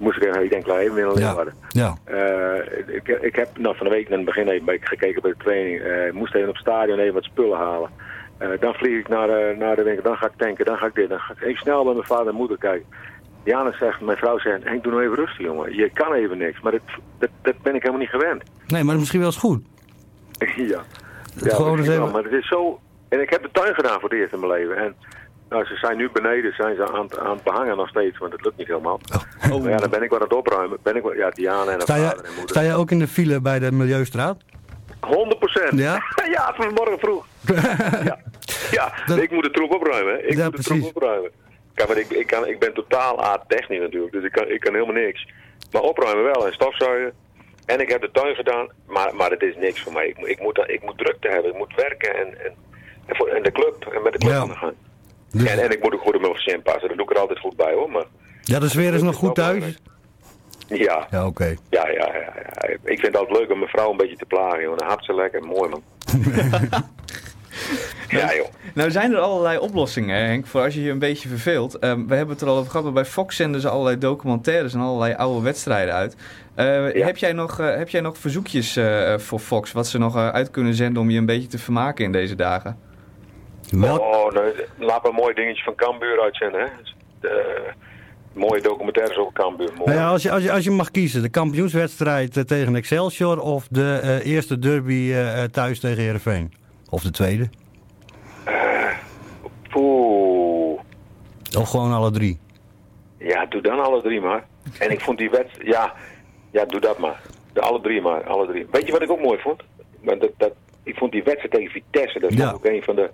Moest ik ik denk, weer naar Ja, Leeuwarden. ja. Eh, ik, ik heb nou, van de week in het begin even gekeken bij de training. Ik moest even op het stadion even wat spullen halen. Eh, dan vlieg ik naar, de naar de winkel, dan ga ik tanken, dan ga ik dit. Dan ga ik even snel bij mijn vader en moeder kijken. Diana zegt, mijn vrouw zegt, Henk, doe nou even rustig jongen. Je kan even niks, maar dat, dat, dat ben ik helemaal niet gewend. Nee, maar misschien wel eens goed. ja. gewoon misschien wel, even- maar het is zo... En ik heb de tuin gedaan voor het eerst in mijn leven. En nou, ze zijn nu beneden, zijn ze aan, aan het behangen nog steeds, want het lukt niet helemaal. Oh. Maar ja, dan ben ik wat aan het opruimen. Ben ik, wat- ja, Diana en haar Sta vader je, en moeder. sta je ook in de file bij de Milieustraat? 100 procent. Ja? ja, vanmorgen vroeg. ja, ja Dat- ik moet de troep opruimen. Ik Ja, moet de precies. troep opruimen. Kijk, maar ik, ik, kan, ik ben totaal aardtechnisch natuurlijk, dus ik kan, ik kan helemaal niks. Maar opruimen wel en stofzuigen. En ik heb de tuin gedaan, maar, maar het is niks voor mij. Ik, moet- ik, moet, ik moet drukte hebben, ik moet werken en, en, en, voor, en de club, en met de club aan de gang. Dus- En, en ik moet ook goed op mijn gezin passen, daar doe ik er altijd goed bij hoor. Maar Ja, de sfeer is nog goed thuis? ja, Ja, oké. ja, ja, ja, ja. Ik vind het altijd leuk om mijn vrouw een beetje te plagen, joh. Dan hapt ze lekker, mooi man. ja joh. Nou zijn er allerlei oplossingen, Henk, voor als je je een beetje verveelt. Ehm, we hebben het er al over gehad, maar bij Fox zenden ze allerlei documentaires en allerlei oude wedstrijden uit. Eh, Ja. heb, jij nog, eh, heb jij nog verzoekjes eh, voor Fox, wat ze nog eh, uit kunnen zenden om je een beetje te vermaken in deze dagen? Welk, Oh, nee, laat maar een mooi dingetje van Cambuur uitzenden, hè. De, mooie documentaires over Cambuur, mooi. Nou ja, als, je, als, je, als je mag kiezen, de kampioenswedstrijd eh, tegen Excelsior of de eh, eerste derby eh, eh, thuis tegen Heerenveen? Of de tweede? Poeh. Of gewoon alle drie? Ja, doe dan alle drie maar. En ik vond die wedstrijd, ja, ja, doe dat maar. De alle drie maar, alle drie. Weet je wat ik ook mooi vond? Dat, dat, ik vond die wedstrijd tegen Vitesse, dat is Ja. ook een van de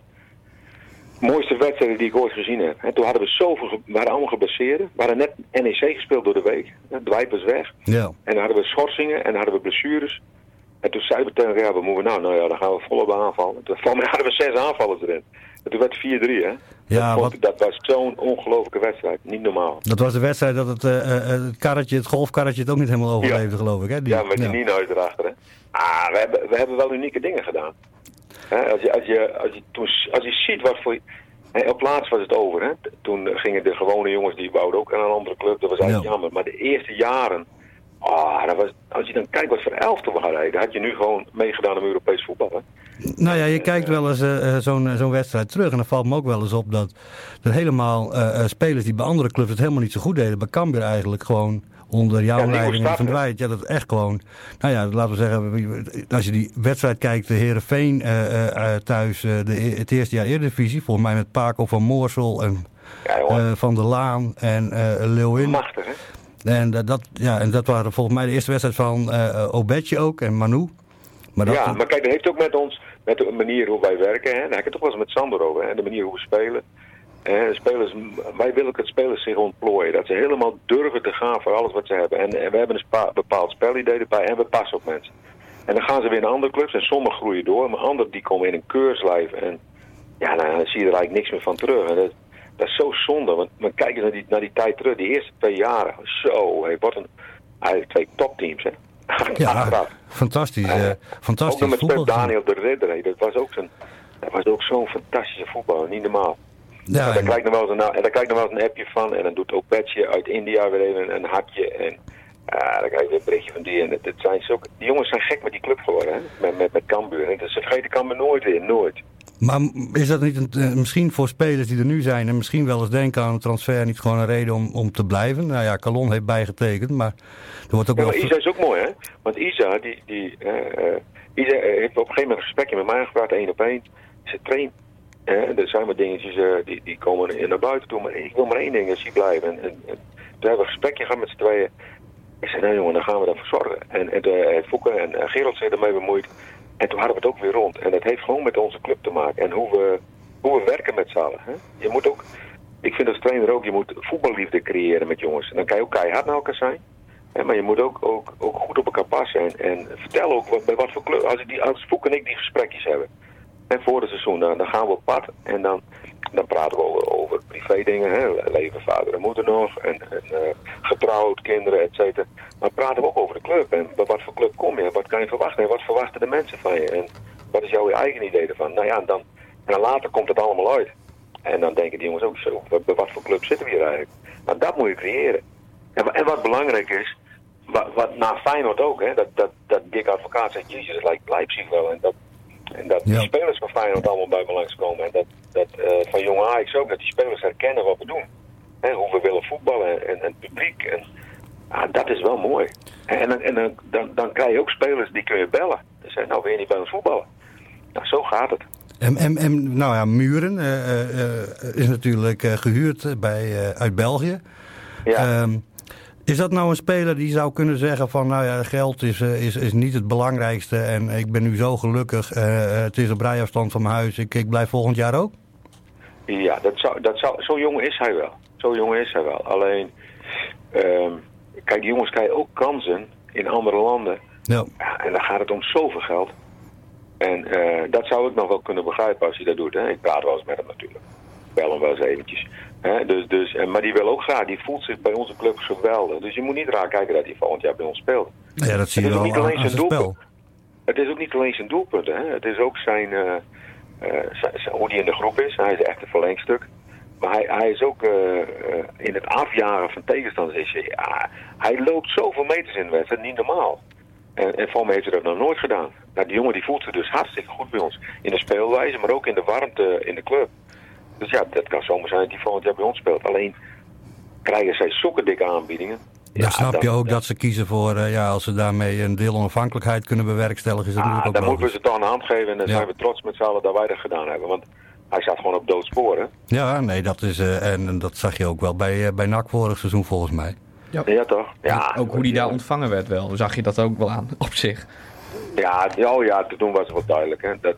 mooiste wedstrijden die ik ooit gezien heb. En toen hadden we zoveel, we waren allemaal geblesseerd. We hadden net NEC gespeeld door de week. Dwight was weg. Ja. En dan hadden we schorsingen en dan hadden we blessures. En toen zeiden we tegen elkaar, wat moeten we nou? Nou ja, dan gaan we volop aanvallen. Toen hadden we zes aanvallers erin. En toen werd het 4-3, hè? Ja, dat, wat- ik- dat was zo'n ongelofelijke wedstrijd. Niet normaal. Dat was de wedstrijd dat het, eh, eh, het karretje, het golfkarretje het ook niet helemaal overleefde, geloof ik. Hè? Die- Ja, met die Nino's erachter. Hè? Ah, we hebben, we hebben wel unieke dingen gedaan. Hè, als, je, als, je, als, je, toen, als je ziet wat voor... Op laatst was het over. Hè? Toen gingen de gewone jongens, die wouden ook aan een andere club. Dat was eigenlijk Ja. jammer. Maar de eerste jaren... Ah, dat was, als je dan kijkt wat voor elftal we hadden... dan had je nu gewoon meegedaan om Europees voetbal. Hè? Nou ja, je kijkt wel eens eh, eh, zo'n eh, zo'n wedstrijd terug en dan valt me ook wel eens op dat er helemaal spelers die bij andere clubs het helemaal niet zo goed deden, bij Cambuur eigenlijk gewoon onder jouw leiding? Dwight. Ja, dat is echt gewoon... Nou ja, laten we zeggen, als je die wedstrijd kijkt, de Herenveen thuis, eh, de, het eerste jaar Eredivisie, volgens mij met Paco van Moorsel en Ja, eh, Van der Laan en eh Leeuwin. Machtig, hè? En, dat- dat, ja, en dat waren volgens mij de eerste wedstrijd van eh Obetje ook en Manu. Maar dat, ja, maar kijk, dat heeft ook met ons, met de manier hoe wij werken. Hè? Daar heb ik het toch wel eens met Sander over. Hè? De manier hoe we spelen. Spelers, wij willen ook dat spelers zich ontplooien. Dat ze helemaal durven te gaan voor alles wat ze hebben. En, en we hebben een bepaald spelidee erbij en we passen op mensen. En dan gaan ze weer naar andere clubs en sommigen groeien door. Maar anderen die komen in een keurslijf. En ja, dan zie je er eigenlijk niks meer van terug. En dat, dat is zo zonde. Want, maar kijk eens naar die, naar die tijd terug. Die eerste twee jaren. Zo, hey, wat een... Eigenlijk twee topteams, hè. ja, fantastisch. Ook fantastisch nog met Daniel de Ridder. Dat was ook zo'n dat was ook zo'n fantastische voetballer. Niet normaal. Ja, en, daar ik nog wel eens een, en daar ik nog wel eens een appje van. En dan doet ook Betje uit India weer even een, een hartje. En ja, dan krijg ik weer een berichtje van die. En het, het zijn zulke, die jongens zijn gek met die club geworden. Hè? Met, met, met Cambuur. En ze vergeten Cambuur nooit weer. Nooit. Maar is dat niet een, eh, misschien voor spelers die er nu zijn en misschien wel eens denken aan een transfer niet gewoon een reden om, om te blijven? Nou ja, Calon heeft bijgetekend, maar er wordt ook Ja, wel... Isa is ook mooi, hè? Want Isa, die, die, eh, eh, Isa heeft op een gegeven moment een gesprekje met mij gepraat, één op één. Ze traint. Er zijn wat dingetjes eh, die, die komen naar buiten toe. Maar ik wil maar één ding, dat zie blijven. En, en, en toen hebben we een gesprekje gehad met z'n tweeën. Ik zei, nou jongen, dan gaan we daarvoor zorgen. En, en Fouke en, en Gerald zijn ermee bemoeid. En toen hadden we het ook weer rond. En dat heeft gewoon met onze club te maken. En hoe we, hoe we werken met z'n allen. Je moet ook, ik vind als trainer ook, je moet voetballiefde creëren met jongens. En dan kan je ook keihard naar elkaar zijn. Hè, maar je moet ook, ook, ook goed op elkaar passen. En, en vertel ook wat, bij wat voor club. Als, die, als en ik die gesprekjes hebben. En voor het seizoen, dan, dan gaan we op pad. En dan, dan praten we over, over privé dingen. Hè? Leven vader en moeder nog. En, eh, getrouwd, kinderen, et cetera. Maar praten we ook over de club. En wat voor club kom je? Wat kan je verwachten? En wat verwachten de mensen van je? En wat is jouw eigen idee ervan? Nou ja, dan, en later komt het allemaal uit. En dan denken die jongens ook zo, bij wat voor club zitten we hier eigenlijk? Nou, dat moet je creëren. En, en wat belangrijk is, wat, wat na Feyenoord ook, hè, dat, dat, dat Dick Advocaat zegt, jezus, het lijkt Leipzig wel. En dat, en dat Ja. die spelers van Feyenoord allemaal bij me langskomen. En dat, dat eh, van jonge Ajax ook, dat die spelers herkennen wat we doen. Hè, hoe we willen voetballen en, en het publiek. En, ah, dat is wel mooi. En, en, en dan, dan, dan krijg je ook spelers die kun je bellen. Dan zeggen, nou wil je niet bij ons voetballen? Nou, zo gaat het. En, en, en nou ja, Muren eh, eh, is natuurlijk eh, gehuurd eh, bij, uit België. Ja. Ehm, is dat nou een speler die zou kunnen zeggen van nou ja, geld is, eh, is, is niet het belangrijkste en ik ben nu zo gelukkig, eh, het is op rijafstand van mijn huis, ik, ik blijf volgend jaar ook? Ja, dat zou, dat zou, zo jong is hij wel. Zo jong is hij wel. Alleen, ehm, kijk, jongens krijgen ook kansen in andere landen. Ja. En dan gaat het om zoveel geld. En eh, dat zou ik nog wel kunnen begrijpen als hij dat doet. Hè. Ik praat wel eens met hem natuurlijk. Bel hem wel eens eventjes. Hè. Dus, dus, en, maar die wil ook graag, die voelt zich bij onze club geweldig. Dus je moet niet raar kijken dat hij volgend jaar bij ons speelt. Ja, dat zie je Het is ook wel niet alleen zijn doelpunt. Het is ook niet alleen zijn doelpunten. Hè. Het is ook zijn, eh, eh, zijn- zijn- hoe hij in de groep is. Hij is echt een verlengstuk. Maar hij, hij is ook eh, in het afjagen van tegenstanders. Is, hij- ja, hij loopt zoveel meters in de wedstrijd, niet normaal. En, en voor mij heeft hij dat nog nooit gedaan. Nou, die jongen die voelt zich dus hartstikke goed bij ons. In de speelwijze, maar ook in de warmte in de club. Dus ja, dat kan zomaar zijn dat hij volgend jaar bij ons speelt. Alleen krijgen zij zulke dikke aanbiedingen. Dan Ja, snap dan- je ook dat ze kiezen voor, eh, ja, als ze daarmee een deel onafhankelijkheid kunnen bewerkstelligen, is dat Ah, natuurlijk dan ook moeten we ze toch een hand geven en dan Ja. zijn we trots met z'n allen dat wij dat gedaan hebben. Want hij staat gewoon op doodsporen. Ja, nee, dat is, eh, en, en dat zag je ook wel bij, eh, bij NAC vorig seizoen volgens mij. Ja, toch? Ja, ook hoe die daar ontvangen werd wel. Zag je dat ook wel aan op zich. Ja, ja, oh ja, toen was het wel duidelijk. Hè. Dat,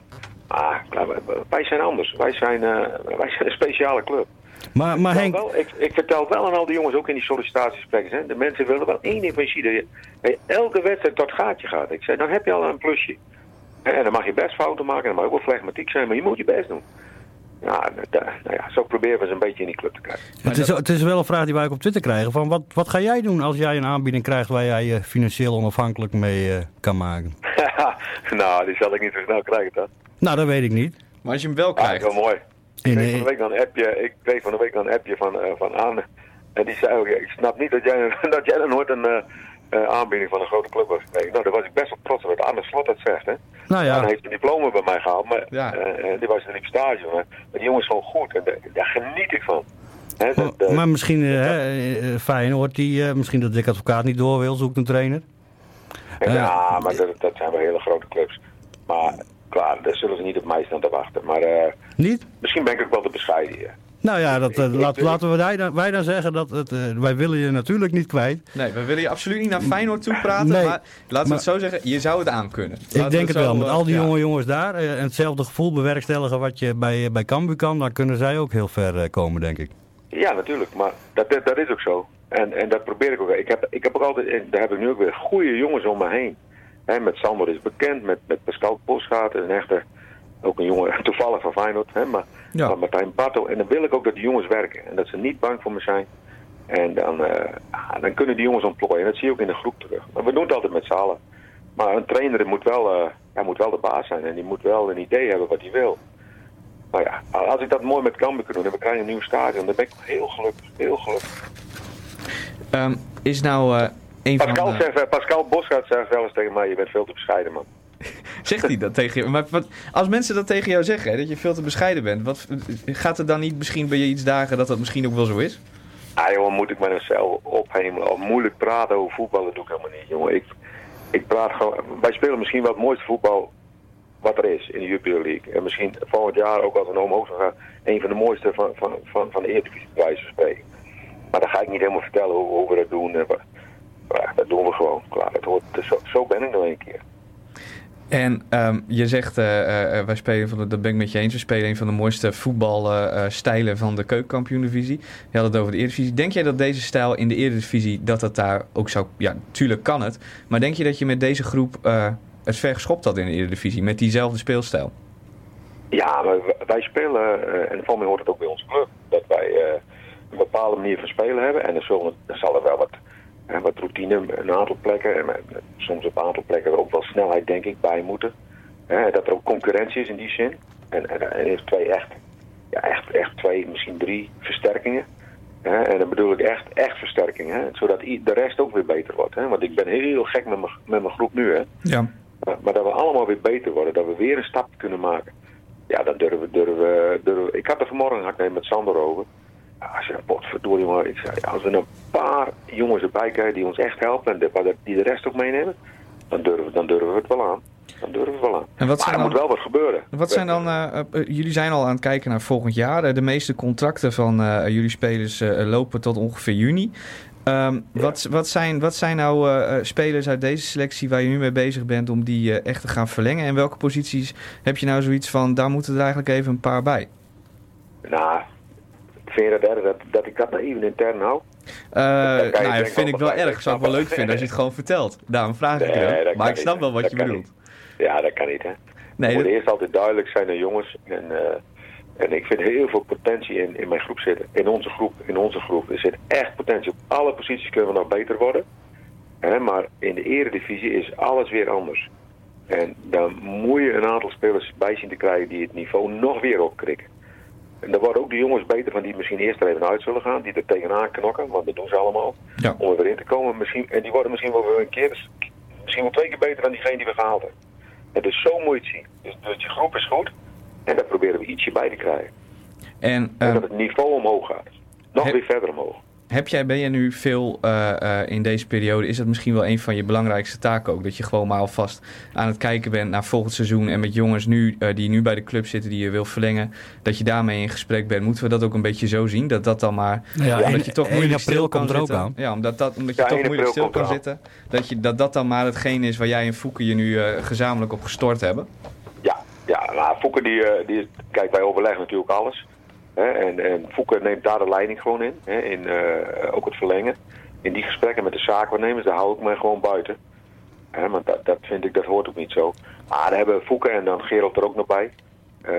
ah, klaar, wij- zijn anders. Wij zijn, eh, wij zijn een speciale club. Maar, maar Nou, Henk, wel, ik, ik vertel wel aan al die jongens, ook in die sollicitatiegesprekken. Hè, de mensen willen wel één ding van je. Dat je elke wedstrijd tot gaatje gaat. Ik zei, dan heb je al een plusje. Hè, En dan mag je best fouten maken. Dan mag ook wel flegmatiek zijn. Maar je moet je best doen. Ja, da- nou ja, zo proberen we ze een beetje in die club te krijgen. het is, het is wel een vraag die wij ook op Twitter krijgen. Van wat, wat ga jij doen als jij een aanbieding krijgt waar jij je financieel onafhankelijk mee eh, kan maken? nou, die zal ik niet zo snel krijgen, toch? Nou, dat weet ik niet. Maar als je hem wel Ja, krijgt. wel mooi. Ik In, kreeg van de week dan een appje, ik kreeg van de week dan een appje van, eh, van Anne. En die zei ook, ja, ik snap niet dat jij, dat jij dan nooit een eh, eh, aanbieding van een grote club hebt gekregen. Nou, daar was ik best wel trots op dat Anne Slot dat zegt, hè. nou ja, heeft een diploma bij mij gehaald, maar Ja. eh, eh, die was er liep stage. Maar, maar die jongen is gewoon goed en daar- daar geniet ik van. Hè, dat, eh, maar misschien uh, hè, uh, Feyenoord, die, uh, misschien dat Dick Advocaat niet door wil, zoekt een trainer. ja, maar dat, dat, zijn wel hele grote clubs. Maar klaar, daar zullen ze niet op mij staan te wachten. Maar niet? misschien ben ik ook wel te bescheiden hier. Nou ja, dat, uh, laat, laten we wij dan, wij dan zeggen dat het, uh, wij willen je natuurlijk niet kwijt. Nee, wij willen je absoluut niet naar Feyenoord toe praten. Nee, maar laten we het zo zeggen, je zou het aan kunnen. Laten ik denk het, het wel. Met al die ja. jonge jongens daar uh, en hetzelfde gevoel bewerkstelligen wat je bij, bij Cambuur kan, dan kunnen zij ook heel ver komen, denk ik. Ja, natuurlijk. Maar dat, dat, dat, is ook zo. En, en dat probeer ik ook. Ik heb, ik heb ook altijd, en daar heb ik nu ook weer goede jongens om me heen. He, met Sander is bekend, met, met Pascal Posgaat, een echte, ook een jongen toevallig van Feyenoord. Hè, maar ja. Martijn Bartel. En dan wil ik ook dat die jongens werken. En dat ze niet bang voor me zijn. En dan, uh, dan kunnen die jongens ontplooien. En dat zie je ook in de groep terug. Maar we doen het altijd met z'n allen. Maar een trainer moet wel, uh, hij moet wel de baas zijn. En die moet wel een idee hebben wat hij wil. Maar ja, als ik dat mooi met Cambuur kan doen en we krijgen een nieuw stadion, dan ben ik heel gelukkig. Heel gelukkig. Um, is nou uh, een Pascal van... Zegt, Pascal Bosgaard zegt wel eens tegen mij, je bent veel te bescheiden man. Zegt hij dat tegen je? Maar wat, als mensen dat tegen jou zeggen, hè, dat je veel te bescheiden bent, wat, gaat er dan niet misschien bij je iets dagen dat dat misschien ook wel zo is? Ah jongen, moet ik mezelf ophemelen. Of moeilijk praten over voetballen doe ik helemaal niet. Jongen, ik, ik praat gewoon... Wij spelen misschien wel het mooiste voetbal wat er is in de Jupiler League. En misschien volgend jaar ook als we naar omhoog gaan, een van de mooiste van, van, van, van de Eredivisie bij wijze van spreken. Maar dan ga ik niet helemaal vertellen hoe, hoe we dat doen. Dat doen we gewoon. Klaar, dat hoort, zo, zo ben ik nog een keer. En um, je zegt, uh, uh, wij spelen van de, dat ben ik met je eens, we spelen een van de mooiste voetbalstijlen uh, van de keukenkampioen-divisie. Je had het over de Eredivisie. Denk jij dat deze stijl in de Eredivisie, dat dat daar ook zou... Ja, natuurlijk kan het. Maar denk je dat je met deze groep het ver geschopt had in de Eredivisie, met diezelfde speelstijl? Ja, maar wij spelen, en voor mij hoort het ook bij onze club, dat wij een bepaalde manier van spelen hebben. En er, zullen, er zal er wel wat en wat routine, een aantal plekken. En soms op een aantal plekken er ook wel snelheid, denk ik, bij moeten. He, dat er ook concurrentie is in die zin. En, en, en heeft twee echt, ja, echt, echt twee, misschien drie versterkingen. En dan bedoel ik echt, echt versterkingen. Zodat de rest ook weer beter wordt. Want ik ben heel gek met mijn, met mijn groep nu. Hè. Ja. Maar, maar, dat we allemaal weer beter worden. Dat we weer een stap kunnen maken. Ja, dan durven, durven, durven. Ik had er vanmorgen had ik met Sander over. Als je potverdorie jongen, ik zei, als we een paar jongens erbij krijgen die ons echt helpen en de, die de rest ook meenemen, dan durven, dan durven we het wel aan. Dan durven we wel aan. En wat maar er dan, moet wel wat gebeuren. Wat zijn dan, uh, uh, jullie zijn al aan het kijken naar volgend jaar. de meeste contracten van uh, jullie spelers lopen tot ongeveer juni. Um, ja. wat, wat, zijn, wat zijn nou spelers uit deze selectie waar je nu mee bezig bent om die echt te gaan verlengen? En welke posities heb je nou zoiets van, daar moeten er eigenlijk even een paar bij? Nou, Vind je dat erg dat, dat ik dat nou even intern hou? Uh, nou, dat vind ik wel erg. Zou ik wel leuk vinden als je het gewoon vertelt. Daarom vraag ik nee, je. Maar ik snap niet. wel wat dat je bedoelt. Niet. Ja, dat kan niet, hè. Nee, moet dat... eerst altijd duidelijk zijn aan jongens. En, uh, en ik vind heel veel potentie in, in mijn groep zitten. In onze groep. In onze groep. Er zit echt potentie. Op alle posities kunnen we nog beter worden. Hè, maar in de eredivisie is alles weer anders. En dan moet je een aantal spelers bij zien te krijgen die het niveau nog weer opkrikken. En daar worden ook de jongens beter van die misschien eerst er even uit zullen gaan. Die er tegenaan knokken, want dat doen ze allemaal. Ja. Om er weer in te komen. Misschien, en die worden misschien wel weer een keer, misschien wel twee keer beter dan diegene die we gehaald hebben. En dus zo moet je het zien. Dus, dus je groep is goed. En daar proberen we ietsje bij te krijgen. En, en dat het niveau omhoog gaat. Nog he, weer verder omhoog. Heb jij, ben je nu veel uh, uh, in deze periode, is dat misschien wel een van je belangrijkste taken ook? Dat je gewoon maar alvast aan het kijken bent naar volgend seizoen en met jongens nu, uh, die nu bij de club zitten, die je wil verlengen, dat je daarmee in gesprek bent. Moeten we dat ook een beetje zo zien? Dat dat dan maar, ja, omdat je toch moeilijk stil kan zitten. Ja, omdat, dat, omdat je ja, toch moeilijk stil kan zitten. Dat, je, dat dat dan maar hetgeen is waar jij en Fouke je nu gezamenlijk op gestort hebben. Ja, ja nou, Fouke die, die, kijk wij overleggen natuurlijk alles. En, en neemt daar de leiding gewoon in. Hè, in uh, ook het verlengen. In die gesprekken met de zaakwaarnemers, daar hou ik mij gewoon buiten. Hè, want dat, dat vind ik, dat hoort ook niet zo. Maar daar hebben Fouke en dan Gerald er ook nog bij. Uh,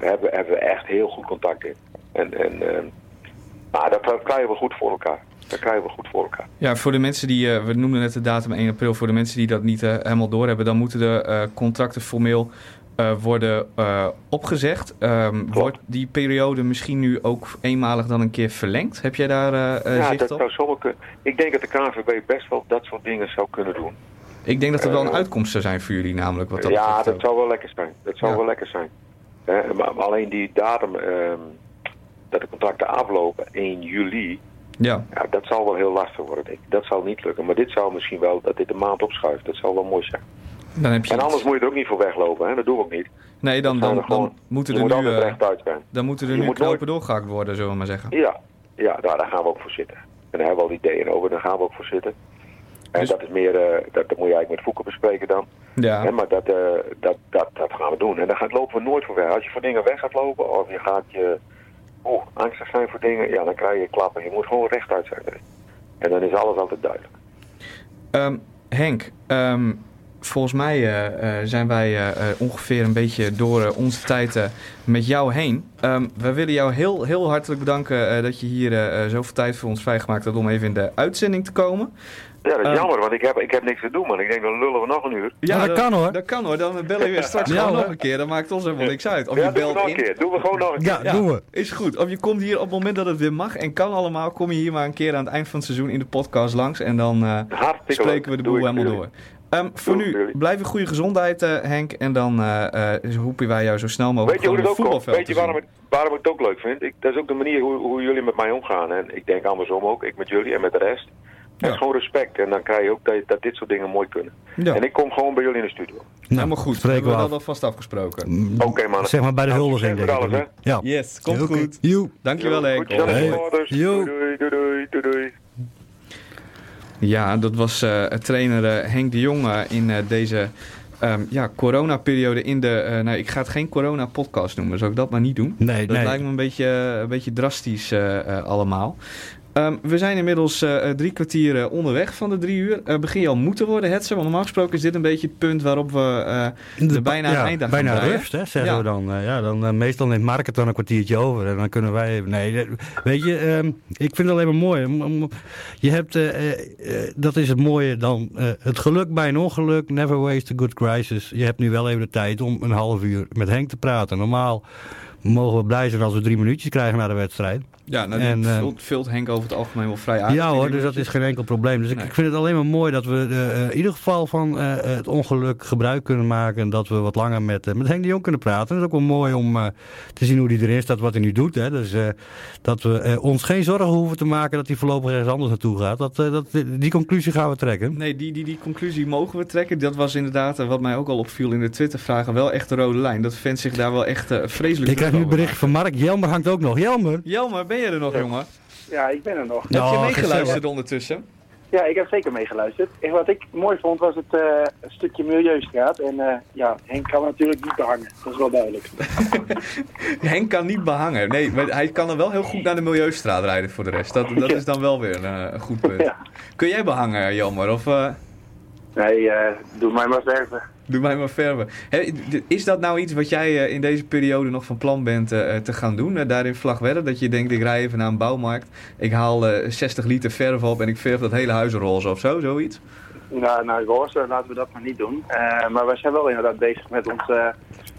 hebben, hebben we echt heel goed contact in. En, en uh, maar dat, dat krijgen we goed voor elkaar. Dat krijgen we goed voor elkaar. Ja, voor de mensen die, uh, we noemden net de datum 1 april, voor de mensen die dat niet uh, helemaal doorhebben, dan moeten de contracten formeel uh, worden uh, opgezegd. Um, wordt die periode misschien nu ook eenmalig dan een keer verlengd? Heb jij daar uh, ja, zicht dat op? Zou. Ik denk dat de KNVB best wel dat soort dingen zou kunnen doen. Ik denk dat dat wel een uitkomst zou zijn voor jullie namelijk. Wat dat ja, dat ook. zou wel lekker zijn. Dat zou Ja. wel lekker zijn. maar, maar alleen die datum, um, dat de contracten aflopen 1 juli. Ja, Ja, dat zal wel heel lastig worden, denk ik. Dat zal niet lukken. Maar dit zou misschien wel, dat dit een maand opschuift. Dat zal wel mooi zijn. Dan heb je En anders iets. moet je er ook niet voor weglopen, hè. Dat doen we ook niet. Nee, dan, Dan dan, moeten er moet nu, zijn. dan moeten er Je nu knopen nooit- doorgehakt worden, zullen we maar zeggen. Ja, ja daar, daar gaan we ook voor zitten. En daar hebben we al ideeën over, daar gaan we ook voor zitten. En Dus- dat is meer, eh, dat, dat moet je eigenlijk met Voeken bespreken dan. Ja, Hè, maar dat, eh, dat, dat, dat gaan we doen. En daar lopen we nooit voor weg. Als je voor dingen weg gaat lopen of je gaat je oh, angstig zijn voor dingen, ja, dan krijg je klappen. Je moet gewoon rechtuit zijn. En dan is alles altijd duidelijk. Ehm, Henk, ehm, volgens mij eh, eh, zijn wij eh, eh, ongeveer een beetje door onze tijd met jou heen. Ehm, we willen jou heel, heel hartelijk bedanken eh, dat je hier eh, eh, zoveel tijd voor ons vrijgemaakt hebt om even in de uitzending te komen. Ja, dat is Eh. jammer, want ik heb, ik heb niks te doen, man. Ik denk, dan lullen we nog een uur. Ja, dat kan, hoor. Dat kan hoor, dan bellen we straks Ja, gewoon nog een keer. Dat maakt ons helemaal niks uit. Of ja, je doen we belt nog een keer. Doen we gewoon nog een keer. Ja, doen we. Is goed. Of je komt hier op het moment dat het weer mag en kan allemaal, kom je hier maar een keer aan het eind van het seizoen in de podcast langs. En dan eh, spreken we de boel helemaal door. Ehm, voor Doe nu, jullie. blijf in goede gezondheid eh, Henk. En dan eh eh, hoepen wij jou zo snel mogelijk Weet je hoe het ook komt? Weet je waarom waarom ik het ook leuk vind? Ik, dat is ook de manier hoe, hoe jullie met mij omgaan. En ik denk andersom ook, ik met jullie en met de rest. Het Ja. is gewoon respect. En dan krijg je ook dat, dat dit soort dingen mooi kunnen. Ja, En ik kom gewoon bij jullie in de studio. helemaal goed. Spreken Hebben we we af. dat alvast afgesproken. Mm, Oké, man. Zeg maar bij de Nou, huldiging, ik. alles, Ja. Yes, komt goed. Dankjewel Henk. Goed, doei, doei, doei, doei. Ja, dat was eh, trainer eh, Henk de Jong eh, in eh, deze ehm, ja, coronaperiode in de... nou, ik ga het geen corona-podcast noemen. Zou ik dat maar niet doen? Nee, Dat nee. lijkt me een beetje, een beetje drastisch allemaal. Ehm, we zijn inmiddels eh, eh, drie kwartier onderweg van de drie uur. Eh, begin je al moe te worden, Hetze? Want normaal gesproken is dit een beetje het punt waarop we eh, De er bijna ja, bijna gaan breien. rust, hè, zeggen Ja. we dan. Ja, dan meestal neemt Mark het dan een kwartiertje over. En dan kunnen wij... Nee, weet je, ehm, ik vind het alleen maar mooi. Je hebt, dat is het mooie dan, het geluk bij een ongeluk. Never waste a good crisis. Je hebt nu wel even de tijd om een half uur met Henk te praten. Normaal mogen we blij zijn als we drie minuutjes krijgen na de wedstrijd. Ja, nou, En, eh, vult, vult Henk over het algemeen wel vrij uit. ja hoor, dus dat is geen enkel probleem. Dus ik, Nee. ik vind het alleen maar mooi dat we eh, eh, in ieder geval van het ongeluk gebruik kunnen maken. En dat we wat langer met, met Henk de Jong kunnen praten. Het is ook wel mooi om te zien hoe hij erin staat, wat hij nu doet. Hè. Dus dat we ons geen zorgen hoeven te maken dat hij voorlopig ergens anders naartoe gaat. Dat, dat, die conclusie gaan we trekken. Nee, die, die, die conclusie mogen we trekken. Dat was inderdaad, wat mij ook al opviel in de Twitter-vragen, wel echt de rode lijn. Dat fans zich daar wel echt vreselijk Ik nu bericht van Mark. Jelmer hangt ook nog. Jelmer! Jelmer, ben je er nog, jongen? Ja, ik ben er nog. Heb je Oh, meegeluisterd ondertussen? Ja, ik heb zeker meegeluisterd. En wat ik mooi vond was het eh, stukje Milieustraat. En eh, ja, Henk kan natuurlijk niet behangen. Dat is wel duidelijk. Henk kan niet behangen. Nee, maar hij kan er wel heel goed naar de Milieustraat rijden voor de rest. Dat, dat is dan wel weer een, eh, een goed punt. Ja. Kun jij behangen, Jelmer? Of eh, Nee, eh, doe mij maar verven. doe mij maar verven. Is dat nou iets wat jij eh, in deze periode nog van plan bent eh, te gaan doen? eh, daar in Vlagwedde? Dat je denkt, ik rij even naar een bouwmarkt. Ik haal eh, 60 liter verf op en ik verf dat hele huis roze of zo, zoiets? Nou, nou, roze, laten we dat maar niet doen. Eh, maar we zijn wel inderdaad bezig met ons eh,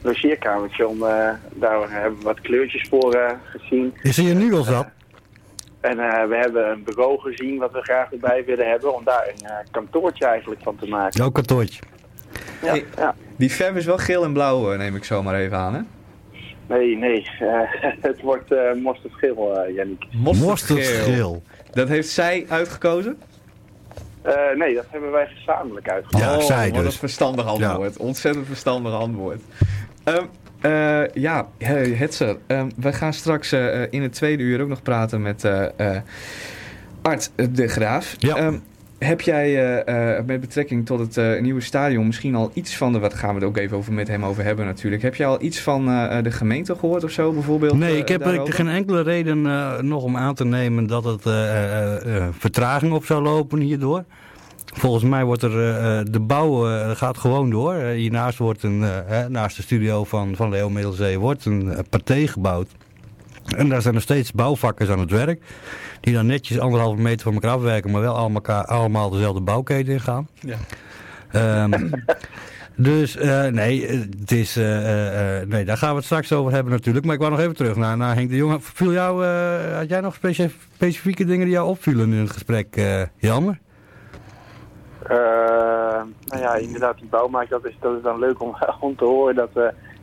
logeerkamertje. Om, eh, daar hebben we wat kleurtjes voor eh, gezien. Is er nu al zat? En eh, we hebben een bureau gezien wat we graag erbij willen hebben. Om daar een eh, kantoortje eigenlijk van te maken. Jouw kantoortje. Ja, Hey. ja. Die verf is wel geel en blauw, eh, neem ik zo maar even aan, hè? Nee, nee. eh, het wordt uh, mosterdgeel, uh, Jannik. Mosterdgeel. Dat heeft zij uitgekozen? Uh, nee, dat hebben wij gezamenlijk uitgekozen. Ja, oh, zij wat dus. een verstandig antwoord. Ontzettend verstandig antwoord. Um, uh, ja, Hetzer, um, we gaan straks uh, in het tweede uur ook nog praten met uh, Art de Graaf. Ja. Um, heb jij uh, met betrekking tot het uh, nieuwe stadion misschien al iets van de, wat gaan we het ook even over met hem over hebben natuurlijk. Heb jij al iets van uh, de gemeente gehoord of zo bijvoorbeeld? Nee, ik heb geen enkele reden nog om aan te nemen dat het uh, vertraging op zou lopen hierdoor. Volgens mij wordt er de bouw gaat gewoon door. hiernaast wordt een, naast de studio van, van Leo Middelzee wordt een partij gebouwd. En daar zijn nog steeds bouwvakkers aan het werk. Die dan netjes anderhalve meter van elkaar afwerken, maar wel allemaal, allemaal dezelfde bouwketen ingaan. Ja. Um, dus nee, het is, nee, daar gaan we het straks over hebben natuurlijk. Maar ik wou nog even terug naar, naar Henk de Jong. Viel jou, had jij nog specifieke dingen die jou opvielen in het gesprek, Janne? Nou ja, inderdaad, die bouwmarkt, dat is, dat is dan leuk om, om te horen dat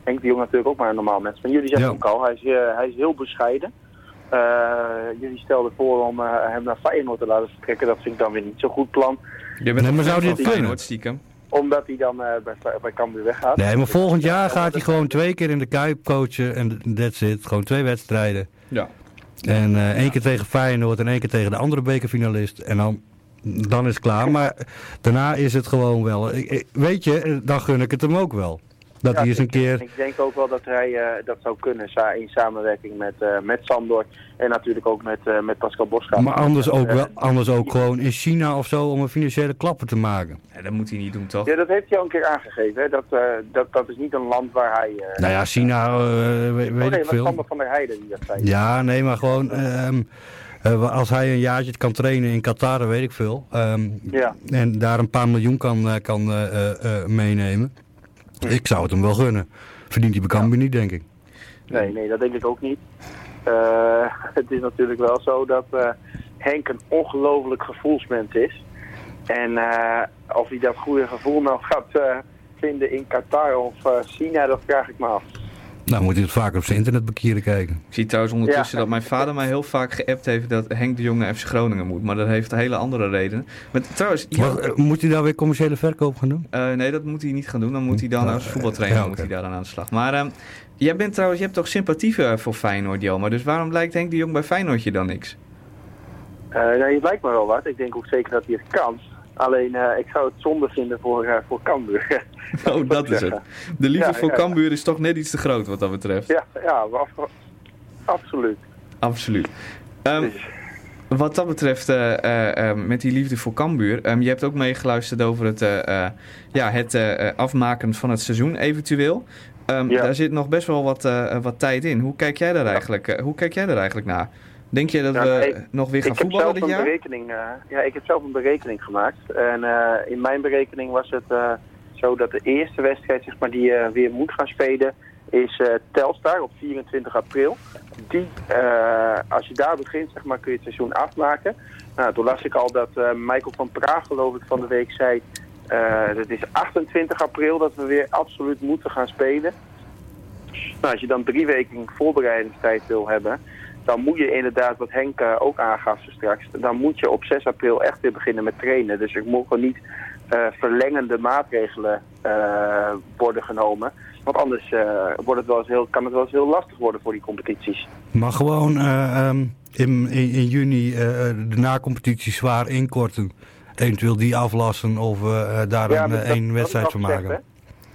Henk de Jong natuurlijk ook maar een normaal mens. Maar jullie zeggen Ja. ook al, hij is, hij is heel bescheiden. Eh, jullie stelden voor om eh, hem naar Feyenoord te laten vertrekken. Dat vind ik dan weer niet zo'n goed plan. Je bent maar zou dit van kunnen? Feyenoord, stiekem? Omdat hij dan eh, bij, bij Cambuur weggaat. Nee, maar volgend jaar gaat hij gewoon twee keer in de Kuip coachen en that's it. Gewoon twee wedstrijden. Ja. En eh, één keer tegen Feyenoord en één keer tegen de andere bekerfinalist. En dan, dan is het klaar. Maar daarna is het gewoon wel. Weet je, dan gun ik het hem ook wel. Dat Ja, hij eens een ik- keer... Ik denk ook wel dat hij eh, dat zou kunnen in samenwerking met, eh met Sandor en natuurlijk ook met, eh, met Pascal Boskamp. Maar anders ook, wel, anders ook gewoon in China of zo om een financiële klapper te maken. Ja, dat moet hij niet doen, toch? Ja, dat heeft hij al een keer aangegeven. Hè? Dat, eh, dat, dat is niet een land waar hij... eh, Nou ja, China we- weet, oh nee, ik was veel. Sander van der Heijden die dat zei. Ja, nee, maar gewoon... ehm, eh, als hij een jaartje kan trainen in Qatar, weet ik veel. Ehm, Ja. En daar een paar miljoen kan, eh, kan eh, meenemen. Ik zou het hem wel gunnen. Verdient hij Bekambi niet, denk ik. Nee, nee, dat denk ik ook niet. Het is natuurlijk wel zo dat Henk een ongelooflijk gevoelsmens is. En eh, of hij dat goede gevoel nou gaat vinden in Qatar of China, dat vraag ik me af. Nou moet hij het vaker op zijn internet bekeren kijken. Ik zie trouwens ondertussen Ja. dat mijn vader mij heel vaak geappt heeft dat Henk de Jong naar FC Groningen moet. Maar dat heeft hele andere redenen. Maar trouwens, Wat, eh, moet hij daar weer commerciële verkoop gaan doen? eh, nee, dat moet hij niet gaan doen. Dan moet hij dan Ja, als voetbaltrainer ja, moet hij daar dan aan de slag. Maar ehm, jij bent trouwens, je hebt toch sympathie eh, voor Feyenoord, Jelmer. Dus waarom lijkt Henk de Jong bij Feyenoord je dan niks? Eh nou, het lijkt me wel wat. Ik denk ook zeker dat hij het kan. Alleen, eh, ik zou het zonde vinden voor, eh voor Cambuur. Oh, dat is het. De liefde Ja, voor ja. Cambuur is toch net iets te groot wat dat betreft. ja, ja af- absoluut. Absoluut. Ehm, Dus- Wat dat betreft, eh, eh, eh, met die liefde voor Cambuur. ehm, je hebt ook meegeluisterd over het, ja, het afmaken van het seizoen eventueel. Ehm, Ja. Daar zit nog best wel wat, wat tijd in. Hoe kijk jij daar, eigenlijk, hoe kijk jij daar eigenlijk naar? Denk je dat we ik- nog weer gaan ik heb voetballen zelf dit een jaar? berekening. eh, ja, ik heb zelf een berekening gemaakt. En eh, in mijn berekening was het eh, zo dat de eerste wedstrijd, zeg maar, die eh, weer moet gaan spelen, is Telstar op 24 april. Die, als je daar begint, zeg maar, kun je het seizoen afmaken. Nou, toen las ik al dat Michael van Praag, geloof ik, van de week zei. het is 28 april dat we weer absoluut moeten gaan spelen. Nou, als je dan drie weken voorbereidingstijd wil hebben, dan moet je inderdaad, wat Henk eh, ook aangaf straks, dan moet je op 6 april echt weer beginnen met trainen. Dus er mogen niet eh, verlengende maatregelen eh, worden genomen. Want anders wordt het wel eens heel, kan het wel eens heel lastig worden voor die competities. Maar gewoon eh, ehm, in, in, in juni de nacompetitie zwaar inkorten. Eventueel die aflassen of daar Ja, een, dat- dat wedstrijd van gezegd, maken.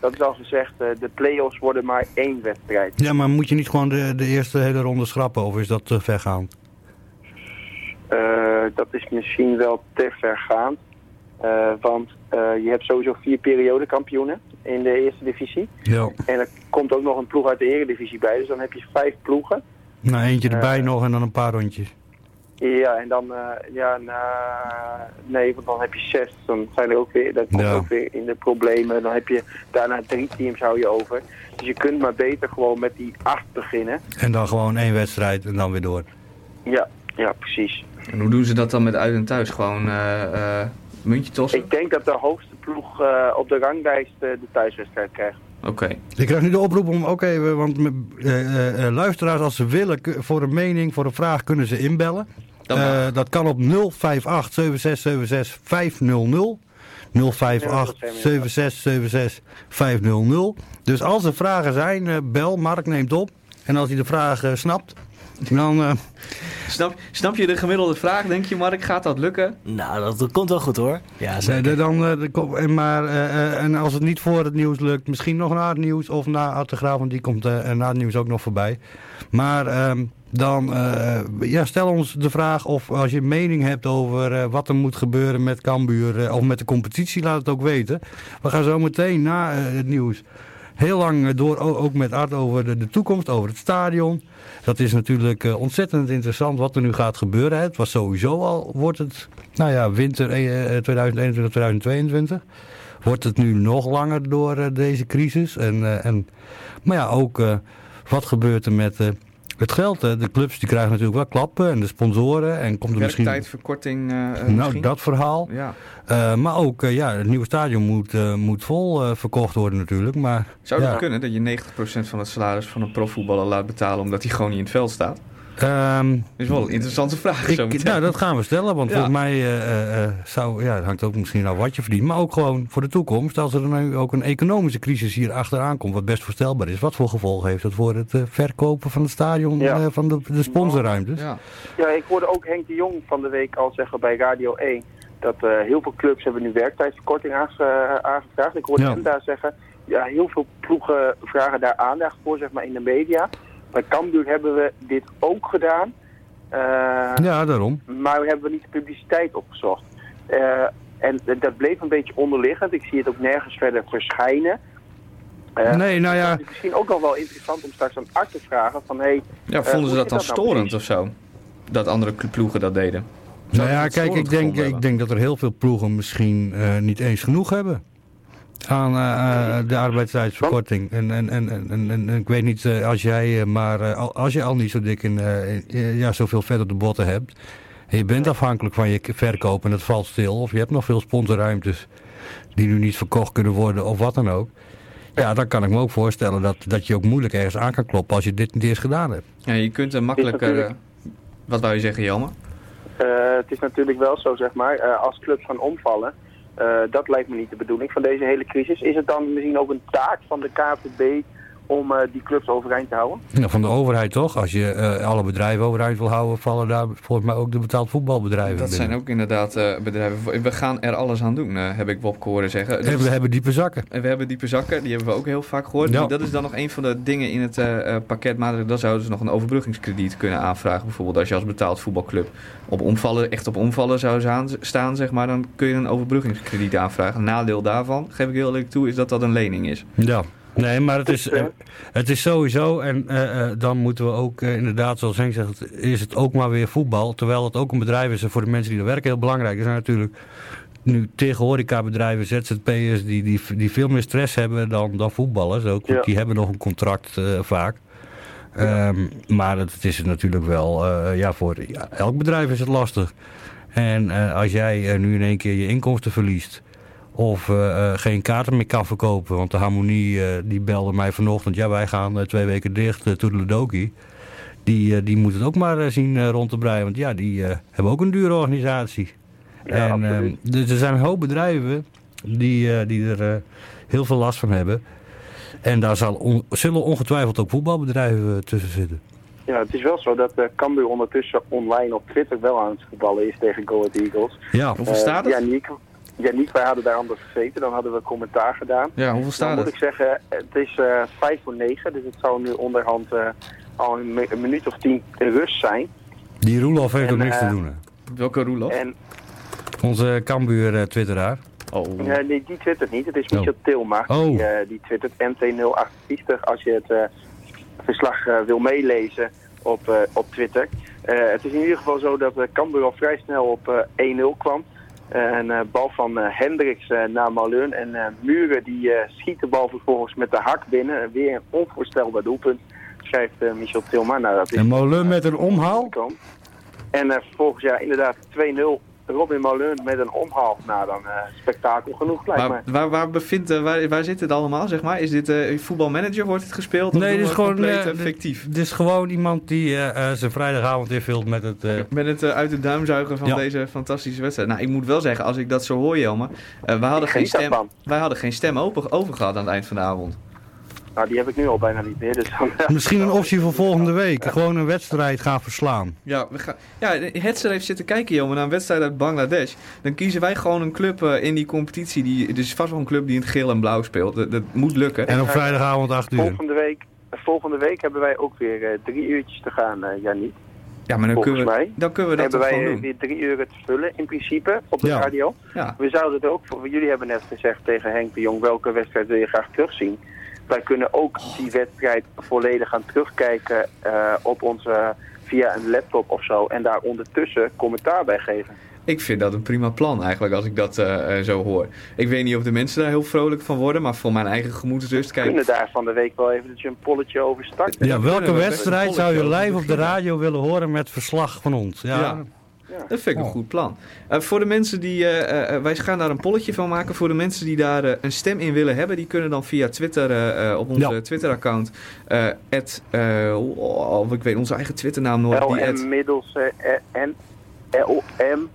Dat is al gezegd, eh, de play-offs worden maar één wedstrijd. Ja, maar moet je niet gewoon de, de eerste hele ronde schrappen of is dat te vergaand? Eh, dat is misschien wel te vergaand. Eh, want je hebt sowieso vier periodekampioenen in de eerste divisie. Ja. En er komt ook nog een ploeg uit de eredivisie bij. Dus dan heb je vijf ploegen. Nou, eentje erbij nog en dan een paar rondjes. Ja, en dan, eh, ja, na, nee, want dan heb je zes. Dan zijn er ook weer, dan komt Ja. ook weer in de problemen. Dan heb je daarna drie teams hou je over. Dus je kunt maar beter gewoon met die acht beginnen. En dan gewoon één wedstrijd en dan weer door. Ja, ja, precies. En hoe doen ze dat dan met uit en thuis? Gewoon eh, eh, muntje tossen? Ik denk dat de hoogste ploeg eh, op de ranglijst eh, de thuiswedstrijd krijgt. Oké. Ik krijg nu de oproep om ook even, want eh, eh, luisteraars als ze willen voor een mening, voor een vraag kunnen ze inbellen. Maar. dat kan op 058 7676 500. 058 7676 500. Dus als er vragen zijn, bel. Mark neemt op. En als hij de vraag snapt, dan... eh, Snap, snap je de gemiddelde vraag? Denk je, Mark, gaat dat lukken? Nou, dat, dat komt wel goed hoor. Ja, Nee, zeker. de- dan, eh, de kop- en, maar, eh, en als het niet voor het nieuws lukt, misschien nog na het nieuws of na Artegraaf, want die komt eh, na het nieuws ook nog voorbij. Maar ehm, dan eh, ja, stel ons de vraag of als je een mening hebt over eh, wat er moet gebeuren met Cambuur of met de competitie, laat het ook weten. We gaan zo meteen na het nieuws heel lang door, ook met Art over de, de toekomst, over het stadion. Dat is natuurlijk eh, ontzettend interessant wat er nu gaat gebeuren. Het was sowieso al, wordt het, nou ja, winter eh, eh, 2021, 2022. Wordt het nu nog langer door eh, deze crisis. En, eh, en, maar ja, ook eh, wat gebeurt er met eh, het geld. Hè? De clubs die krijgen natuurlijk wel klappen en de sponsoren. En komt er misschien... Werktijdverkorting eh, Nou, misschien? dat verhaal. Ja. Eh, maar ook, eh, ja, het nieuwe stadion moet, moet vol verkocht worden natuurlijk. Maar Zou dat ja. kunnen, dat je 90% van het salaris van een profvoetballer laat betalen omdat hij gewoon niet in het veld staat? Ehm, Dat is wel een interessante vraag. zo ik, nou, dat gaan we stellen, want Ja. volgens mij eh, eh, eh, zou, ja, het hangt ook misschien al wat je verdient, maar ook gewoon voor de toekomst. Als er nu ook een economische crisis hier achteraan komt, wat best voorstelbaar is, wat voor gevolgen heeft dat voor het verkopen van het stadion, Ja. eh, van de, de sponsorruimtes? Ja. Ja, ik hoorde ook Henk de Jong van de week al zeggen bij Radio 1 dat eh, heel veel clubs hebben nu werktijdverkorting aange- aangevraagd. Ik hoorde Ja. hem daar zeggen, ja, heel veel ploegen vragen daar aandacht voor, zeg maar, in de media. Bij Cambuur hebben we dit ook gedaan, eh, Ja, daarom. maar we hebben niet de publiciteit opgezocht. Eh, en dat bleef een beetje onderliggend. Ik zie het ook nergens verder verschijnen. Eh, Nee, nou ja. Het is misschien ook nog wel interessant om straks aan Art te vragen van... Hey, ja, vonden ze dat dan dat nou storend precies? of zo? Dat andere ploegen dat deden? Zou Nou ja, kijk, ik denk, ik denk dat er heel veel ploegen misschien eh, niet eens genoeg hebben aan eh, eh, de arbeidstijdsverkorting. En, en, en, en, en, en ik weet niet, eh, als jij, maar al- als je al niet zo dik in, in- ja, zoveel vet op de botten hebt, en je bent afhankelijk van je verkoop en het valt stil, of je hebt nog veel sponsorruimtes die nu niet verkocht kunnen worden, of wat dan ook. Ja, dan kan ik me ook voorstellen dat, dat je ook moeilijk ergens aan kan kloppen als je dit niet eerst gedaan hebt. Ja, je kunt er makkelijker... wat wou je zeggen, Jelmer? Eh, het is natuurlijk wel zo, zeg maar, eh, als clubs gaan omvallen, dat lijkt me niet de bedoeling van deze hele crisis. Is het dan misschien ook een taak van de KVB om eh, die clubs overeind te houden? Nou, van de overheid toch? Als je eh, alle bedrijven overeind wil houden, vallen daar volgens mij ook de betaald voetbalbedrijven Dat binnen. zijn ook inderdaad eh, bedrijven. We gaan er alles aan doen, eh, heb ik Wopke horen zeggen. En we hebben diepe zakken. En we hebben diepe zakken, die hebben we ook heel vaak gehoord. Ja. Dat is dan nog een van de dingen in het eh, eh, pakket maatregelen. Dan zouden ze nog een overbruggingskrediet kunnen aanvragen. Bijvoorbeeld als je als betaald voetbalclub op omvallen, echt op omvallen zou staan, zeg maar, dan kun je een overbruggingskrediet aanvragen. Een nadeel daarvan, geef ik heel eerlijk toe, is dat dat een lening is. Ja. Nee, maar het is, het is sowieso, en eh, eh, dan moeten we ook eh, inderdaad, zoals Henk zegt, is het ook maar weer voetbal. Terwijl het ook een bedrijf is en voor de mensen die er werken heel belangrijk. Er zijn natuurlijk nu tegen horecabedrijven, ZZP'ers, die, die, die veel meer stress hebben dan, dan voetballers ook. Want Ja. die hebben nog een contract vaak. Ehm, maar het, het is natuurlijk wel, ja, voor ja, elk bedrijf is het lastig. En als jij nu in één keer je inkomsten verliest, of eh, eh, geen kaarten meer kan verkopen. Want de Harmonie eh, die belde mij vanochtend. Ja, wij gaan twee weken dicht, uh, toedeledokie. Die, eh, die moet het ook maar zien eh, rond te breien. Want ja, die eh, hebben ook een dure organisatie. Ja, en absoluut. eh, dus er zijn een hoop bedrijven die, eh, die er heel veel last van hebben. En daar zal on- zullen ongetwijfeld ook voetbalbedrijven tussen zitten. Ja, het is wel zo dat uh, Cambuur ondertussen online op Twitter wel aan het voetballen is tegen Go Ahead Eagles. Ja, Hoeveel staat het? Ja, Niek, ja, Niek, wij hadden daar anders gezeten. Dan hadden we commentaar gedaan. Ja, hoeveel Dan staat moet het? ik zeggen, het is eh vijf voor negen. Dus het zou nu onderhand eh, al een, mi- een minuut of tien rust zijn. die Roelof heeft En, ook niks eh, te doen. hè. Welke Roelof? En Onze Cambuur eh, twitteraar. Oh, eh, nee, die twittert niet. Het is Oh. Michel Tilma. Oh. Die, eh, die twittert MT058 als je het eh, verslag eh, wil meelezen op, eh, op Twitter. Eh, het is in ieder geval zo dat uh, Cambuur al vrij snel op eh, 1-0 kwam. Een eh, bal van eh, Hendricks eh, naar Malun. En Muren die schiet de bal vervolgens met de hak binnen. Weer een onvoorstelbaar doelpunt, schrijft Michel Tilma. Nou, dat is En met een omhaal. En vervolgens, ja, inderdaad 2-0. Robin Malun met een omhaal. Nou, dan eh, spektakel genoeg, lijkt waar, mij. waar, waar, bevindt, eh, waar, waar zit het allemaal, zeg maar? Is dit eh voetbalmanager, wordt het gespeeld? Of Nee, dit is gewoon compleet, fictief. Dit is gewoon iemand die zijn vrijdagavond invult met het. Met het uit de duim zuigen van Ja. deze fantastische wedstrijd. Nou, ik moet wel zeggen, als ik dat zo hoor, Jelmer. eh, wij, hadden geen stem, wij hadden geen stem open, over gehad aan het eind van de avond. Nou, die heb ik nu al bijna niet meer. Dus dan, Misschien een optie voor volgende week. Gewoon een wedstrijd gaan verslaan. Ja, we gaan, ja Hetzer heeft zitten kijken, Jelmer, naar een wedstrijd uit Bangladesh. Dan kiezen wij gewoon een club eh, in die competitie. Die, is vast wel een club die in het geel en blauw speelt. Dat, dat moet lukken. En op vrijdagavond 8 uur. volgende, week, volgende week hebben wij ook weer eh, drie uurtjes te gaan, eh Jannie. ja, maar dan volgens kunnen, we, mij dan kunnen we Dan dat hebben toch wij doen. weer drie uur te vullen in principe op de Ja. radio. Ja. We zouden het ook, voor, jullie hebben net gezegd tegen Henk de Jong, welke wedstrijd wil je graag terugzien? Wij kunnen ook die wedstrijd volledig gaan terugkijken eh, op onze, via een laptop of zo. En daar ondertussen commentaar bij geven. Ik vind dat een prima plan eigenlijk, als ik dat eh, eh, zo hoor. Ik weet niet of de mensen daar heel vrolijk van worden, maar voor mijn eigen gemoedsrust, We kijk... kunnen daar van de week wel eventjes een polletje over starten. Ja, welke we wedstrijd zou je live op de radio willen horen met verslag van ons? Ja. Ja. Ja. Dat vind ik een goed plan. Eh, voor de mensen die, eh, eh, wij gaan daar een polletje van maken. Voor de mensen die daar een stem in willen hebben, die kunnen dan via Twitter eh, eh, op onze Ja. Twitter-account. eh at, eh, oh, ik weet onze eigen Twitternaam nooit. Die LM middels eh, en LM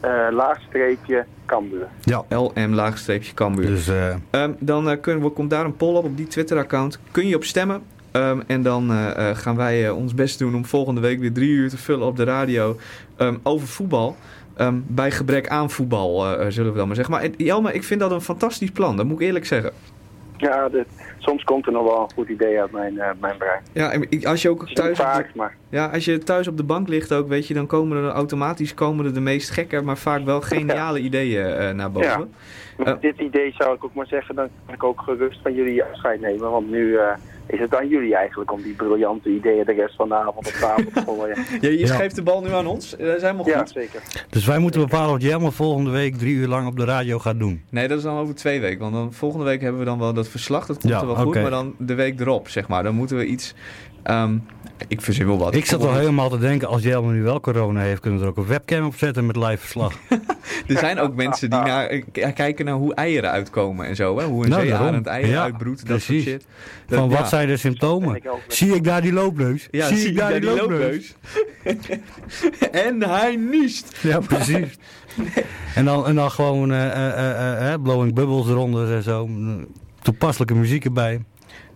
eh, laagstreepje Cambuur. Ja. LM laagstreepje Cambuur. Dus eh, Ehm, dan kunnen we, komt daar een poll op op die Twitter-account. Kun je op stemmen. Ehm, en dan eh, eh, gaan wij eh, ons best doen om volgende week weer drie uur te vullen op de radio ehm, over voetbal. Ehm, bij gebrek aan voetbal, zullen we dan maar zeggen. Maar Jelmer, ik vind dat een fantastisch plan. Dat moet ik eerlijk zeggen. Ja, dit, soms komt er nog wel een goed idee uit mijn, eh, mijn brein. Ja, en als je ook thuis niet op de, vaak, maar ja, als je thuis op de bank ligt ook, weet je, dan komen er automatisch komen er de meest gekke, maar vaak wel geniale ideeën naar boven. Ja. met dit idee zou ik ook maar zeggen, dan kan ik ook gerust van jullie afscheid nemen. Want nu is het aan jullie eigenlijk om die briljante ideeën de rest van de avond op tafel te gooien. Ja, je Ja. geeft de bal nu aan ons. Dat is helemaal ja, goed. zeker. Dus wij moeten bepalen wat Jelmer volgende week drie uur lang op de radio gaat doen. Nee, dat is dan over twee weken. Want dan, volgende week hebben we dan wel dat verslag. Dat komt Ja, er wel goed. Maar dan de week erop, zeg maar. Dan moeten we iets... ehm, ik verzin wel wat. Ik zat al helemaal te denken, als Jelmer nu wel corona heeft, kunnen we er ook een webcam op zetten met live verslag. Er zijn ook mensen die naar, eh, kijken naar hoe eieren uitkomen en zo. Hè? Hoe een Nou, zeearend eieren Ja, uitbroedt. Dat precies. soort shit. Dat- Van ja. wat zijn de symptomen? Zie ik daar die loopneus? Ja, zie ik daar die loopneus? en hij niest. Ja, precies. En, dan, en dan gewoon eh, eh, eh, eh, blowing bubbles eronder en zo. Toepasselijke muziek erbij.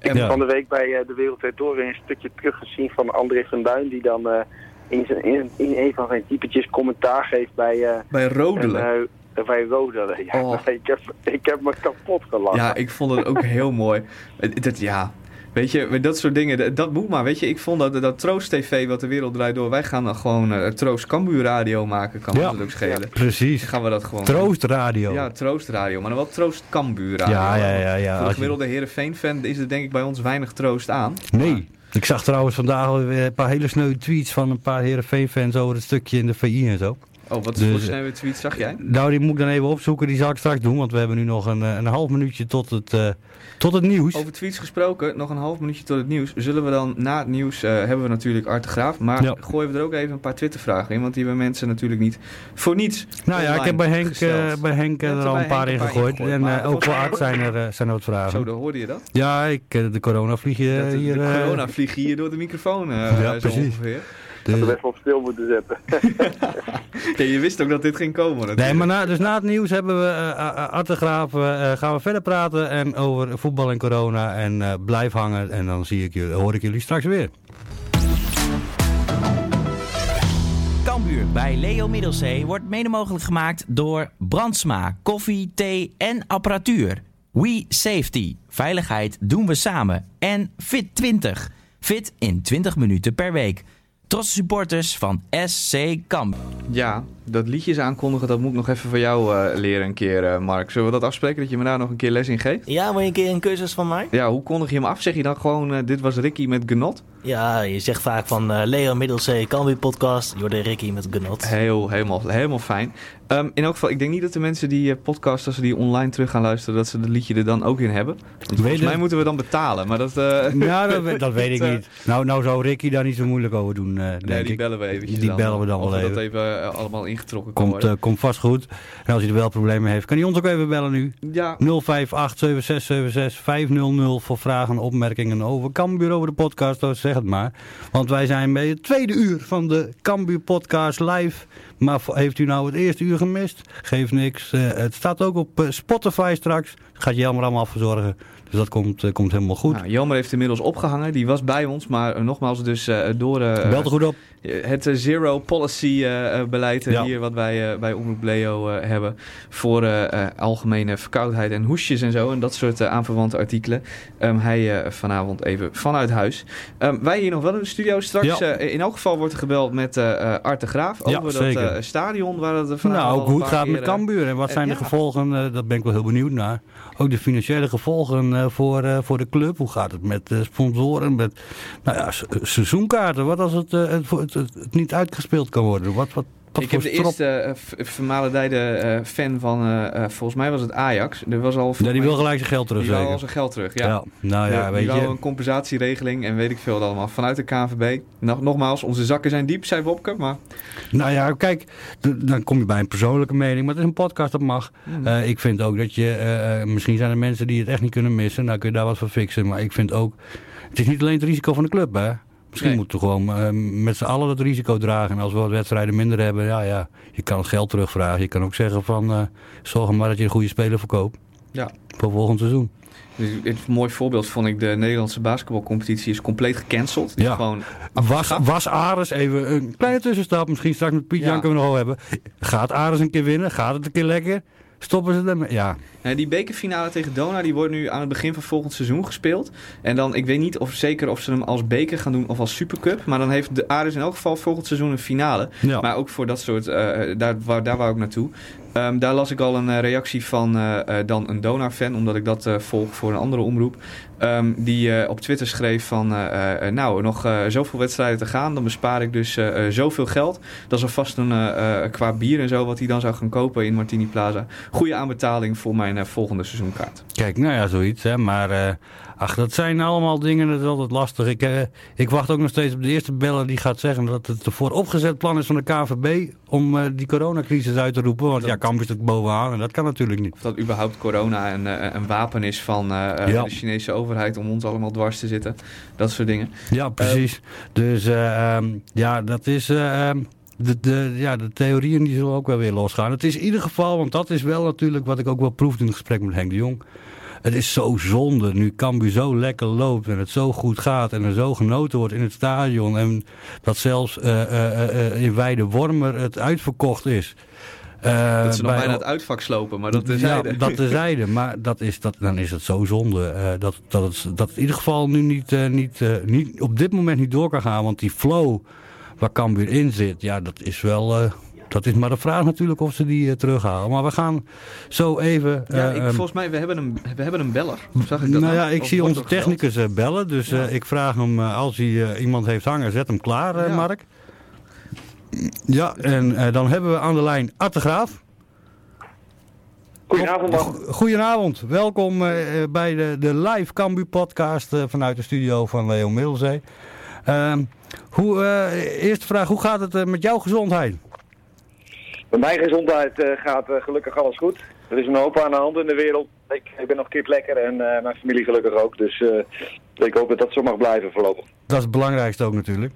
Ik heb Ja. van de week bij eh, De Wereld Door weer een stukje teruggezien van André van Duin. Die dan eh, in, zijn, in, in een van zijn typetjes commentaar geeft bij, eh Bij rodelen. bij Rodelen. Ja, Oh. ik, heb, ik heb me kapot gelachen. Ja, ik vond het ook heel mooi. Het- het- ja, weet je, dat soort dingen, dat, moet maar. Weet je, ik vond dat, dat Troost TV, wat de wereld draait door, wij gaan dan gewoon eh, Troost Cambuur Radio maken, kan Ja. ook schelen. Dan Precies. gaan we dat gewoon. Troost radio. Ja, Troost Radio, maar dan wel Troost Cambuur Radio. ja, ja, ja. ja. Voor de gemiddelde Heerenveen-fan is er denk ik bij ons weinig troost aan. Nee. Ik zag trouwens vandaag een paar hele sneu tweets van een paar Heerenveen-fans over het stukje in de VI en zo. Oh, wat Dus, voor snelle tweet zag jij? Nou, die moet ik dan even opzoeken. Die zal ik straks doen, want we hebben nu nog een, eh, een half minuutje tot het, eh, tot het nieuws. Over tweets gesproken, nog een half minuutje tot het nieuws. Zullen we dan na het nieuws, eh, hebben we natuurlijk Art de Graaf. Maar Ja. gooien we er ook even een paar Twittervragen in. Want die hebben mensen natuurlijk niet voor niets Nou ja, ik heb bij Henk, eh, bij Henk eh, Je er al een paar in gegooid. En eh, ook voor Art zijn er, eh, zijn er wat vragen. Zo, dan hoorde je dat. Ja, ik, eh, de corona vlieg je Dat hier... de eh, corona vlieg hier door de microfoon eh, Ja, precies. ongeveer. Dus- Dat we even op stil moeten zetten. Ja, je wist ook dat dit ging komen natuurlijk. Nee, maar na, dus na het nieuws hebben we eh uh, Art de Graaf, eh, gaan we verder praten en over voetbal en corona. En eh, blijf hangen en dan zie ik jullie, hoor ik jullie straks weer. Kambuur bij Leo Middelzee wordt mede mogelijk gemaakt door Brandsma, koffie, thee en apparatuur. We Safety, veiligheid doen we samen. En Fit20, fit in 20 minuten per week. Trotse supporters van SC Kambuur. Ja, dat liedjes aankondigen, dat moet ik nog even van jou eh, leren een keer, eh, Mark. Zullen we dat afspreken, dat je me daar nog een keer les in geeft? Ja, wil je een keer een cursus van mij? Ja, hoe kondig je hem af? Zeg je dan gewoon, eh, dit was Ricky met Genot? Ja, je zegt vaak van eh, Leo Middelzee, Cambuur podcast. Jorde Ricky met Genot. Heel, helemaal, helemaal fijn. Ehm, in elk geval, ik denk niet dat de mensen die eh, podcast, als ze die online terug gaan luisteren, dat ze het liedje er dan ook in hebben. Want volgens je- mij moeten we dan betalen, maar dat... eh, Ja, dat, we- dat weet ik niet. Nou, nou zou Ricky daar niet zo moeilijk over doen, eh, denk Nee, die ik. bellen we eventjes Die dan. bellen we dan wel dat even allemaal ingetrokken kan Komt, worden. eh, komt vast goed. En als hij er wel problemen heeft, kan hij ons ook even bellen nu. ja, 058767500 voor vragen en opmerkingen over Cambuur, over de podcast, dus zeg het maar. Want wij zijn bij het tweede uur van de Cambuur podcast live. Maar heeft u nou het eerste uur gemist? Geeft niks. Eh, het staat ook op eh, Spotify straks. Gaat je helemaal allemaal verzorgen. Dus dat komt, eh, komt helemaal goed. Nou, Jelmer heeft inmiddels opgehangen. Die was bij ons, maar eh, nogmaals dus eh, door Bel goed op. het zero policy beleid Ja. hier wat wij bij Omroep Leo hebben voor algemene verkoudheid en hoesjes en zo en dat soort aanverwante artikelen. Ehm, hij vanavond even vanuit huis. Ehm, wij hier nog wel in de studio. Straks Ja. in elk geval wordt er gebeld met Art de Graaf over dat stadion waar het vanavond Nou, ook hoe het gaat met Cambuur en wat zijn de gevolgen, dat ben ik wel heel benieuwd naar. Ook de financiële gevolgen eh, voor, eh, voor de club. Hoe gaat het met sponsoren, met nou ja, se- seizoenkaarten? Wat als eh, het, het, het niet uitgespeeld kan worden? Wat, wat, Wat ik heb de eerste v- vermalendijde eh, fan van, eh, volgens mij was het Ajax. Er was al, Ja, die wil gelijk zijn geld terug, die wou al zijn geld terug, ja. Ja, nou ja, Die- weet je. een compensatieregeling en weet ik veel allemaal. Vanuit de KNVB. Nog, nogmaals, onze zakken zijn diep, zei Wopke. Maar Nou ja, kijk, dan kom je bij een persoonlijke mening, maar het is een podcast, dat mag. Hmm. Eh, ik vind ook dat je, misschien zijn er mensen die het echt niet kunnen missen, nou kun je daar wat voor fixen. Maar ik vind ook, het is niet alleen het risico van de club, hè. Misschien Nee. moeten we gewoon eh, met z'n allen dat risico dragen. En als we wat wedstrijden minder hebben, ja, ja, je kan het geld terugvragen. Je kan ook zeggen van, eh, zorg maar dat je een goede speler verkoopt. Ja. Voor volgend seizoen. dus een mooi voorbeeld vond ik, de Nederlandse basketbalcompetitie is compleet gecanceld. Die Ja. Gewoon, Was, was Ares, even een kleine tussenstap, misschien straks met Piet Ja. Jan kunnen we nog wel hebben. Gaat Ares een keer winnen? Gaat het een keer lekker? Stoppen ze ermee? Ja, Eh, die bekerfinale tegen Dona die wordt nu aan het begin van volgend seizoen gespeeld. En dan, ik weet niet of zeker of ze hem als beker gaan doen of als supercup. Maar dan heeft de Aris in elk geval volgend seizoen een finale. ja. Maar ook voor dat soort, eh, daar, waar, daar wou ik naartoe. Ehm, daar las ik al een eh, reactie van eh, eh, dan een Donar-fan, omdat ik dat volg voor een andere omroep. Ehm, die op Twitter schreef van, nou, nog zoveel wedstrijden te gaan, dan bespaar ik dus zoveel geld. Dat is alvast een, qua bier en zo, wat hij dan zou gaan kopen in Martini Plaza. Goede aanbetaling voor mijn volgende seizoenkaart. Kijk, nou ja, zoiets. Hè. Maar ach, dat zijn allemaal dingen, dat is altijd lastig. Ik, eh, ik wacht ook nog steeds op de eerste beller die gaat zeggen dat het een vooropgezet plan is van de KVB om eh, die coronacrisis uit te roepen. Want ja, Kamp is er bovenaan en dat kan natuurlijk niet. Of dat überhaupt corona een, eh, een wapen is van eh, eh, Ja. de Chinese overheid om ons allemaal dwars te zitten. Dat soort dingen. Ja, precies. dus eh, ehm, ja, dat is... eh, ehm, de, de, ja, de theorieën die zullen ook wel weer losgaan. Het is in ieder geval, want dat is wel natuurlijk wat ik ook wel proefde in het gesprek met Henk de Jong. Het is zo zonde nu Cambuur zo lekker loopt en het zo goed gaat en er zo genoten wordt in het stadion. En dat zelfs eh, eh, eh, in Weide Wormer het uitverkocht is. Dat ze nog bij- bijna het uitvak slopen, maar dat is ja, dat terzijde. Maar dat is, dat, dan is het zo zonde. dat, dat, het, dat het in ieder geval nu niet, niet, niet, op dit moment niet door kan gaan. Want die flow waar Cambuur in zit, ja, dat is wel... dat is maar de vraag natuurlijk of ze die eh, terughalen. Maar we gaan zo even... Ja, eh, ik, ehm, volgens mij, we hebben een, we hebben een beller. Zag ik dat nou nou? ja, ik Of zie onze technicus eh, bellen. Dus Ja. eh, ik vraag hem, als hij eh, iemand heeft hangen, zet hem klaar, eh, Ja. Mark. Ja, en eh, dan hebben we aan de lijn Art de Graaf. Goedenavond, Goedenavond, welkom bij de, de live Cambu podcast vanuit de studio van Leo Middelzee. Ehm, hoe, eh, eerste vraag, hoe gaat het met jouw gezondheid? Bij mijn gezondheid eh, gaat eh, gelukkig alles goed. Er is een hoop aan de hand in de wereld. Ik, ik ben nog kip lekker en eh, mijn familie gelukkig ook. Dus ik hoop dat dat zo mag blijven voorlopig. Dat is het belangrijkste ook natuurlijk.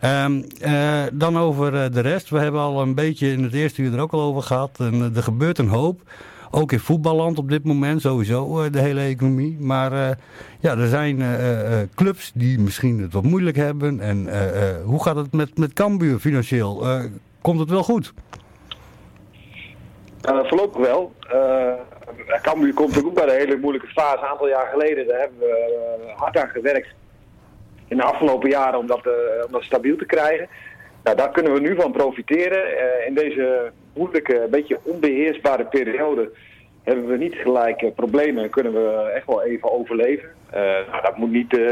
Ehm, eh, dan over de rest. We hebben al een beetje in het eerste uur er ook al over gehad. En, er gebeurt een hoop. Ook in voetballand op dit moment sowieso, de hele economie. Maar ja, er zijn clubs die misschien het wat moeilijk hebben. En hoe gaat het met, met Cambuur financieel? Komt het wel goed? Eh, voorlopig wel. Eh Cambuur komt ook bij de hele moeilijke fase. Een aantal jaar geleden daar hebben we eh, hard aan gewerkt. In de afgelopen jaren om dat, eh, om dat stabiel te krijgen. Nou, daar kunnen we nu van profiteren. Eh, in deze moeilijke, een beetje onbeheersbare periode hebben we niet gelijk eh, problemen en kunnen we echt wel even overleven. Eh, nou, dat moet niet eh,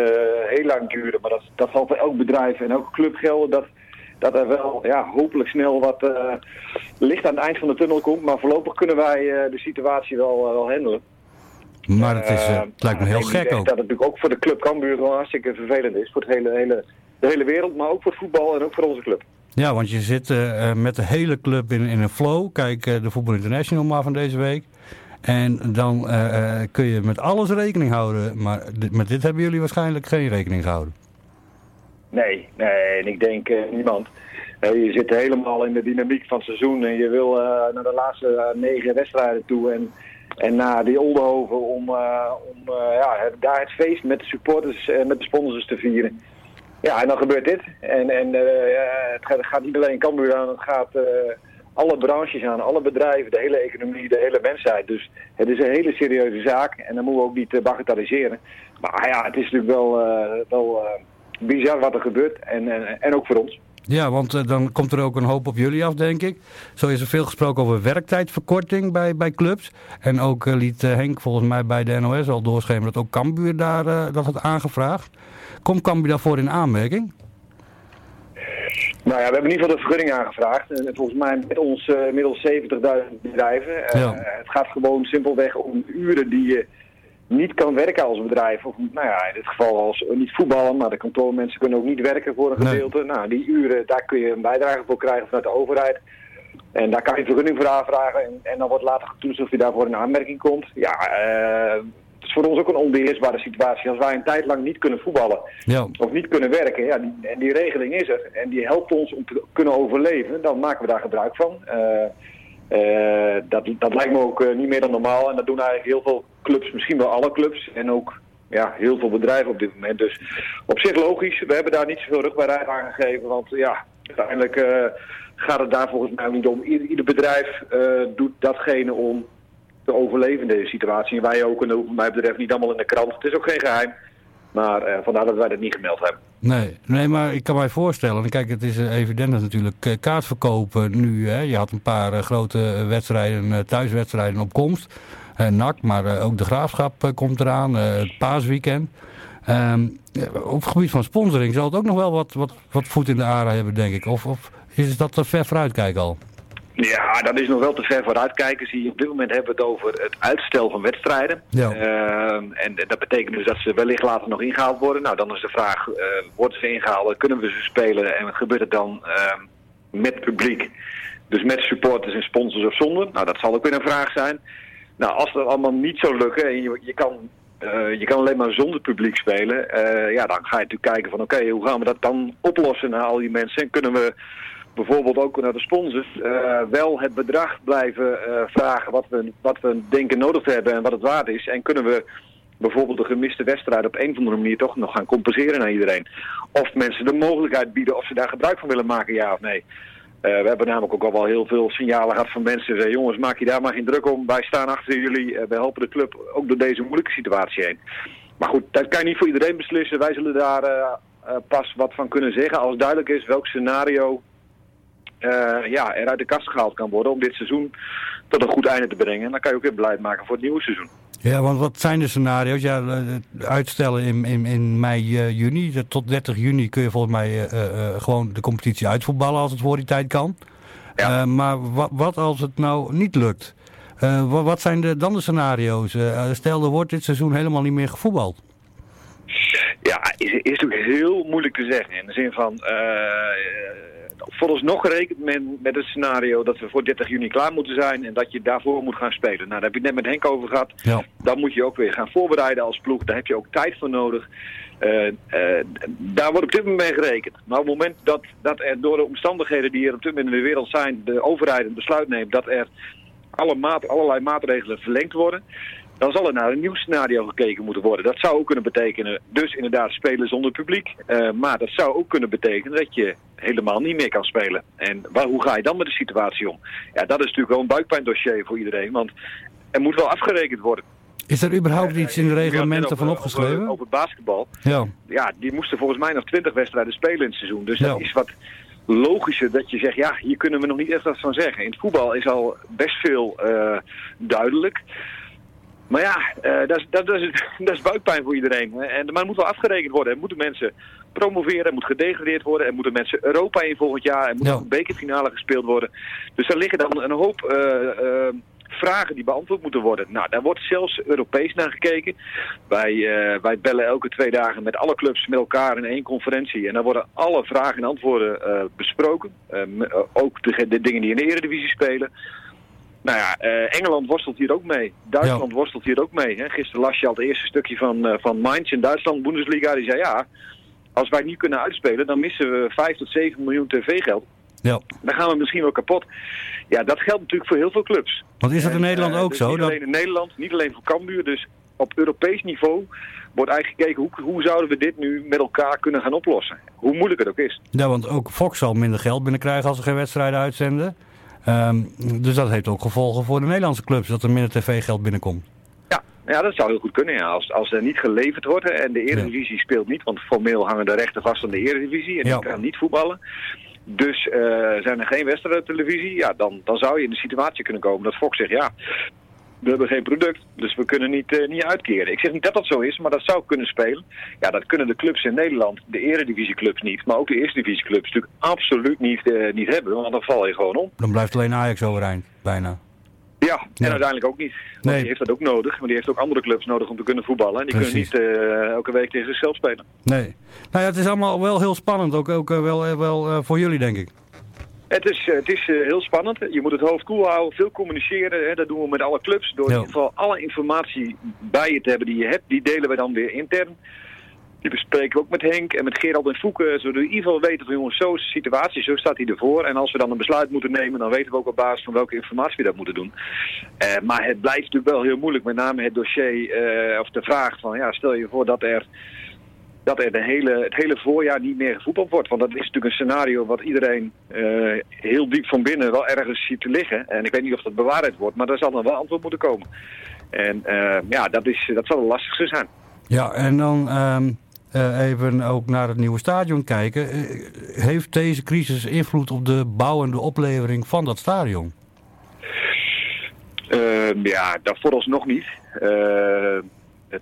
heel lang duren, maar dat, dat zal voor elk bedrijf en elke club gelden. Dat, dat er wel ja, hopelijk snel wat eh, licht aan het eind van de tunnel komt. Maar voorlopig kunnen wij eh, de situatie wel, eh, wel handelen. Maar het, is, het lijkt me heel gek ook. Dat het natuurlijk ook voor de club Cambuur gewoon hartstikke vervelend is. Voor het hele, hele, de hele wereld, maar ook voor het voetbal en ook voor onze club. Ja, want je zit met de hele club in, in een flow. Kijk, de Voetbal International maar van deze week. En dan kun je met alles rekening houden. Maar dit- met dit hebben jullie waarschijnlijk geen rekening gehouden. Nee, nee, ik denk eh, niemand. Eh, je zit helemaal in de dynamiek van het seizoen en je wil eh, naar de laatste negen wedstrijden toe en, en naar die Oldenhoven om, om ja, daar het feest met de supporters en met de sponsors te vieren. Ja, en dan gebeurt dit. En, en het, gaat, het gaat niet alleen Cambuur aan, het gaat alle branches aan, alle bedrijven, de hele economie, de hele mensheid. Dus het is een hele serieuze zaak en dat moeten we ook niet bagatelliseren. Maar ja, het is natuurlijk wel, wel bizar wat er gebeurt en, en, en ook voor ons. Ja, want eh, dan komt er ook een hoop op jullie af, denk ik. Zo is er veel gesproken over werktijdverkorting bij, bij clubs. En ook eh, liet eh, Henk volgens mij bij de NOS al doorschemeren dat ook Cambuur daar, eh, dat had aangevraagd. Komt Cambuur daarvoor in aanmerking? Nou ja, we hebben in ieder geval de vergunning aangevraagd. En volgens mij met ons inmiddels 70.000 bedrijven. Ja. Het gaat gewoon simpelweg om uren die je niet kan werken als bedrijf. Of nou ja, in dit geval als niet voetballen, maar de kantoormensen kunnen ook niet werken voor een Nee. gedeelte. Nou, die uren, daar kun je een bijdrage voor krijgen vanuit de overheid. En daar kan je vergunning voor aanvragen. En, en dan wordt later getoetst of je daarvoor in aanmerking komt. Ja, eh, het is voor ons ook een onbeheersbare situatie. Als wij een tijd lang niet kunnen voetballen Ja. of niet kunnen werken, ja, die, en die regeling is er en die helpt ons om te kunnen overleven, dan maken we daar gebruik van. Eh, eh, dat, dat lijkt me ook eh, niet meer dan normaal en dat doen eigenlijk heel veel clubs, misschien wel alle clubs en ook ja, heel veel bedrijven op dit moment. Dus op zich logisch, we hebben daar niet zoveel rugbaarheid aan gegeven, want ja, uiteindelijk eh, gaat het daar volgens mij niet om. Ieder, ieder bedrijf doet datgene om te overleven in deze situatie. En wij ook, en mij betreft niet allemaal in de krant. Het is ook geen geheim. Maar eh, vandaar dat wij dat niet gemeld hebben. Nee, nee, maar ik kan mij voorstellen, en kijk, het is eh, evident dat natuurlijk eh, kaartverkopen nu, hè, je had een paar grote wedstrijden, thuiswedstrijden op komst, NAC, maar ook de Graafschap komt eraan, het paasweekend. Ehm, op het gebied van sponsoring zal het ook nog wel wat, wat, wat voet in de aarde hebben, denk ik. Of, of is dat te ver vooruitkijken al? Ja, dat is nog wel te ver vooruitkijken. Zie je, op dit moment hebben we het over het uitstel van wedstrijden. Ja. Ehm, en dat betekent dus dat ze wellicht later nog ingehaald worden. Nou, dan is de vraag, eh, worden ze ingehaald, kunnen we ze spelen en wat gebeurt er dan ehm, met publiek? Dus met supporters en sponsors of zonder? Nou, dat zal ook weer een vraag zijn. Nou, als dat allemaal niet zou lukken en je, je kan... eh, je kan alleen maar zonder publiek spelen. eh, ja, dan ga je natuurlijk kijken van oké, hoe gaan we dat dan oplossen naar al die mensen? En kunnen we bijvoorbeeld ook naar de sponsors eh, wel het bedrag blijven eh, vragen wat we, wat we denken nodig te hebben en wat het waard is. En kunnen we bijvoorbeeld de gemiste wedstrijd op een of andere manier toch nog gaan compenseren aan iedereen. Of mensen de mogelijkheid bieden of ze daar gebruik van willen maken, ja of nee. Eh, we hebben namelijk ook al wel heel veel signalen gehad van mensen die jongens maak je daar maar geen druk om, wij staan achter jullie, wij helpen de club ook door deze moeilijke situatie heen. Maar goed, dat kan je niet voor iedereen beslissen. Wij zullen daar pas wat van kunnen zeggen als duidelijk is welk scenario ja, er uit de kast gehaald kan worden om dit seizoen tot een goed einde te brengen. En dan kan je ook weer beleid maken voor het nieuwe seizoen. Ja, want wat zijn de scenario's? Ja, eh, uitstellen in, in, in mei, eh, juni. Tot 30 juni kun je volgens mij eh, eh, eh, gewoon de competitie uitvoetballen als het voor die tijd kan. Ja. Eh, maar wat, wat als het nou niet lukt? Eh, wat, zijn de, dan de scenario's? Eh, stel, er wordt dit seizoen helemaal niet meer gevoetbald. Ja, is, is natuurlijk heel moeilijk te zeggen. In de zin van, eh vooralsnog rekent men met het scenario dat we voor 30 juni klaar moeten zijn en dat je daarvoor moet gaan spelen. Nou, daar heb je het net met Henk over gehad. Ja. Dan moet je ook weer gaan voorbereiden als ploeg. Daar heb je ook tijd voor nodig. Eh, eh, daar wordt op dit moment mee gerekend. Maar op het moment dat, dat er door de omstandigheden die er op dit moment in de wereld zijn, de overheid een besluit neemt dat er alle maat, allerlei maatregelen verlengd worden, dan zal er naar een nieuw scenario gekeken moeten worden. Dat zou ook kunnen betekenen, dus inderdaad spelen zonder publiek. Eh, maar dat zou ook kunnen betekenen dat je helemaal niet meer kan spelen. En waar, hoe ga je dan met de situatie om? Ja, dat is natuurlijk wel een buikpijndossier voor iedereen, want er moet wel afgerekend worden. Is er überhaupt iets in de net reglementen van opgeschreven? Over, over basketbal. Ja. Ja, die moesten volgens mij nog 20 wedstrijden spelen in het seizoen. Dus dat is wat logischer dat je zegt, ja, hier kunnen we nog niet echt wat van zeggen. In het voetbal is al best veel eh, duidelijk. Maar ja, eh, dat, is, dat, dat, is, dat is buikpijn voor iedereen. En, maar er moet wel afgerekend worden. Er moeten mensen promoveren, er moet gedegradeerd worden. Er moeten mensen Europa in volgend jaar. Er moet een bekerfinale gespeeld worden. Dus er liggen dan een hoop eh, eh, vragen die beantwoord moeten worden. Nou, daar wordt zelfs Europees naar gekeken. Wij, wij bellen elke twee dagen met alle clubs met elkaar in één conferentie. En daar worden alle vragen en antwoorden besproken. Ook de, de dingen die in de Eredivisie spelen. Nou ja, eh, Engeland worstelt hier ook mee. Duitsland worstelt hier ook mee. Hè. Gisteren las je al het eerste stukje van, eh, van Mainz in Duitsland, Bundesliga. Die zei ja, als wij niet kunnen uitspelen, dan missen we 5 tot 7 miljoen tv-geld. ja. Dan gaan we misschien wel kapot. Ja, dat geldt natuurlijk voor heel veel clubs. Want is dat in En, Nederland eh, ook dus zo? Niet Dat, alleen in Nederland, niet alleen voor Cambuur. Dus op Europees niveau wordt eigenlijk gekeken hoe, hoe zouden we dit nu met elkaar kunnen gaan oplossen. Hoe moeilijk het ook is. ja, want ook Fox zal minder geld binnenkrijgen als ze geen wedstrijden uitzenden. Ehm, dus dat heeft ook gevolgen voor de Nederlandse clubs, dat er minder tv-geld binnenkomt. Ja, ja, dat zou heel goed kunnen. Ja. Als, als er niet geleverd wordt en de Eredivisie speelt niet, want formeel hangen de rechten vast aan de Eredivisie en Ja. die kan niet voetballen. Dus eh, zijn er geen wedstrijden op televisie, ja, dan, dan zou je in de situatie kunnen komen dat Fox zegt ja. We hebben geen product, dus we kunnen niet, eh, niet uitkeren. Ik zeg niet dat dat zo is, maar dat zou kunnen spelen. Ja, dat kunnen de clubs in Nederland, de eredivisieclubs niet, maar ook de eerste divisieclubs natuurlijk absoluut niet, eh, niet hebben, want dan val je gewoon om. Dan blijft alleen Ajax overeind, bijna. Ja, en uiteindelijk ook niet. Want Nee. die heeft dat ook nodig, maar die heeft ook andere clubs nodig om te kunnen voetballen. En die Precies. kunnen niet eh, elke week tegen zichzelf spelen. Nee. Nou ja, het is allemaal wel heel spannend, ook, ook wel, wel voor jullie denk ik. Het is, eh, het is eh, heel spannend. Je moet het hoofd koel houden, veel communiceren. Hè. Dat doen we met alle clubs. Door in ieder geval alle informatie bij je te hebben die je hebt, die delen we dan weer intern. Die bespreken we ook met Henk en met Gerald en Fouke. Zodat we in ieder geval weten van jongens, zo is de situatie, zo staat hij ervoor. En als we dan een besluit moeten nemen, dan weten we ook op basis van welke informatie we dat moeten doen. Eh, maar het blijft natuurlijk wel heel moeilijk. Met name het dossier, of de vraag van, ja, stel je voor dat er dat er de hele, het hele voorjaar niet meer gevoetbald wordt. Want dat is natuurlijk een scenario wat iedereen eh, heel diep van binnen wel ergens ziet liggen. En ik weet niet of dat bewaarheid wordt, maar daar zal dan wel antwoord moeten komen. En eh, ja, dat, is, dat zal het lastigste zijn. Ja, en dan ehm, eh, even ook naar het nieuwe stadion kijken. Heeft deze crisis invloed op de bouw en de oplevering van dat stadion? Eh, ja, dat vooralsnog niet.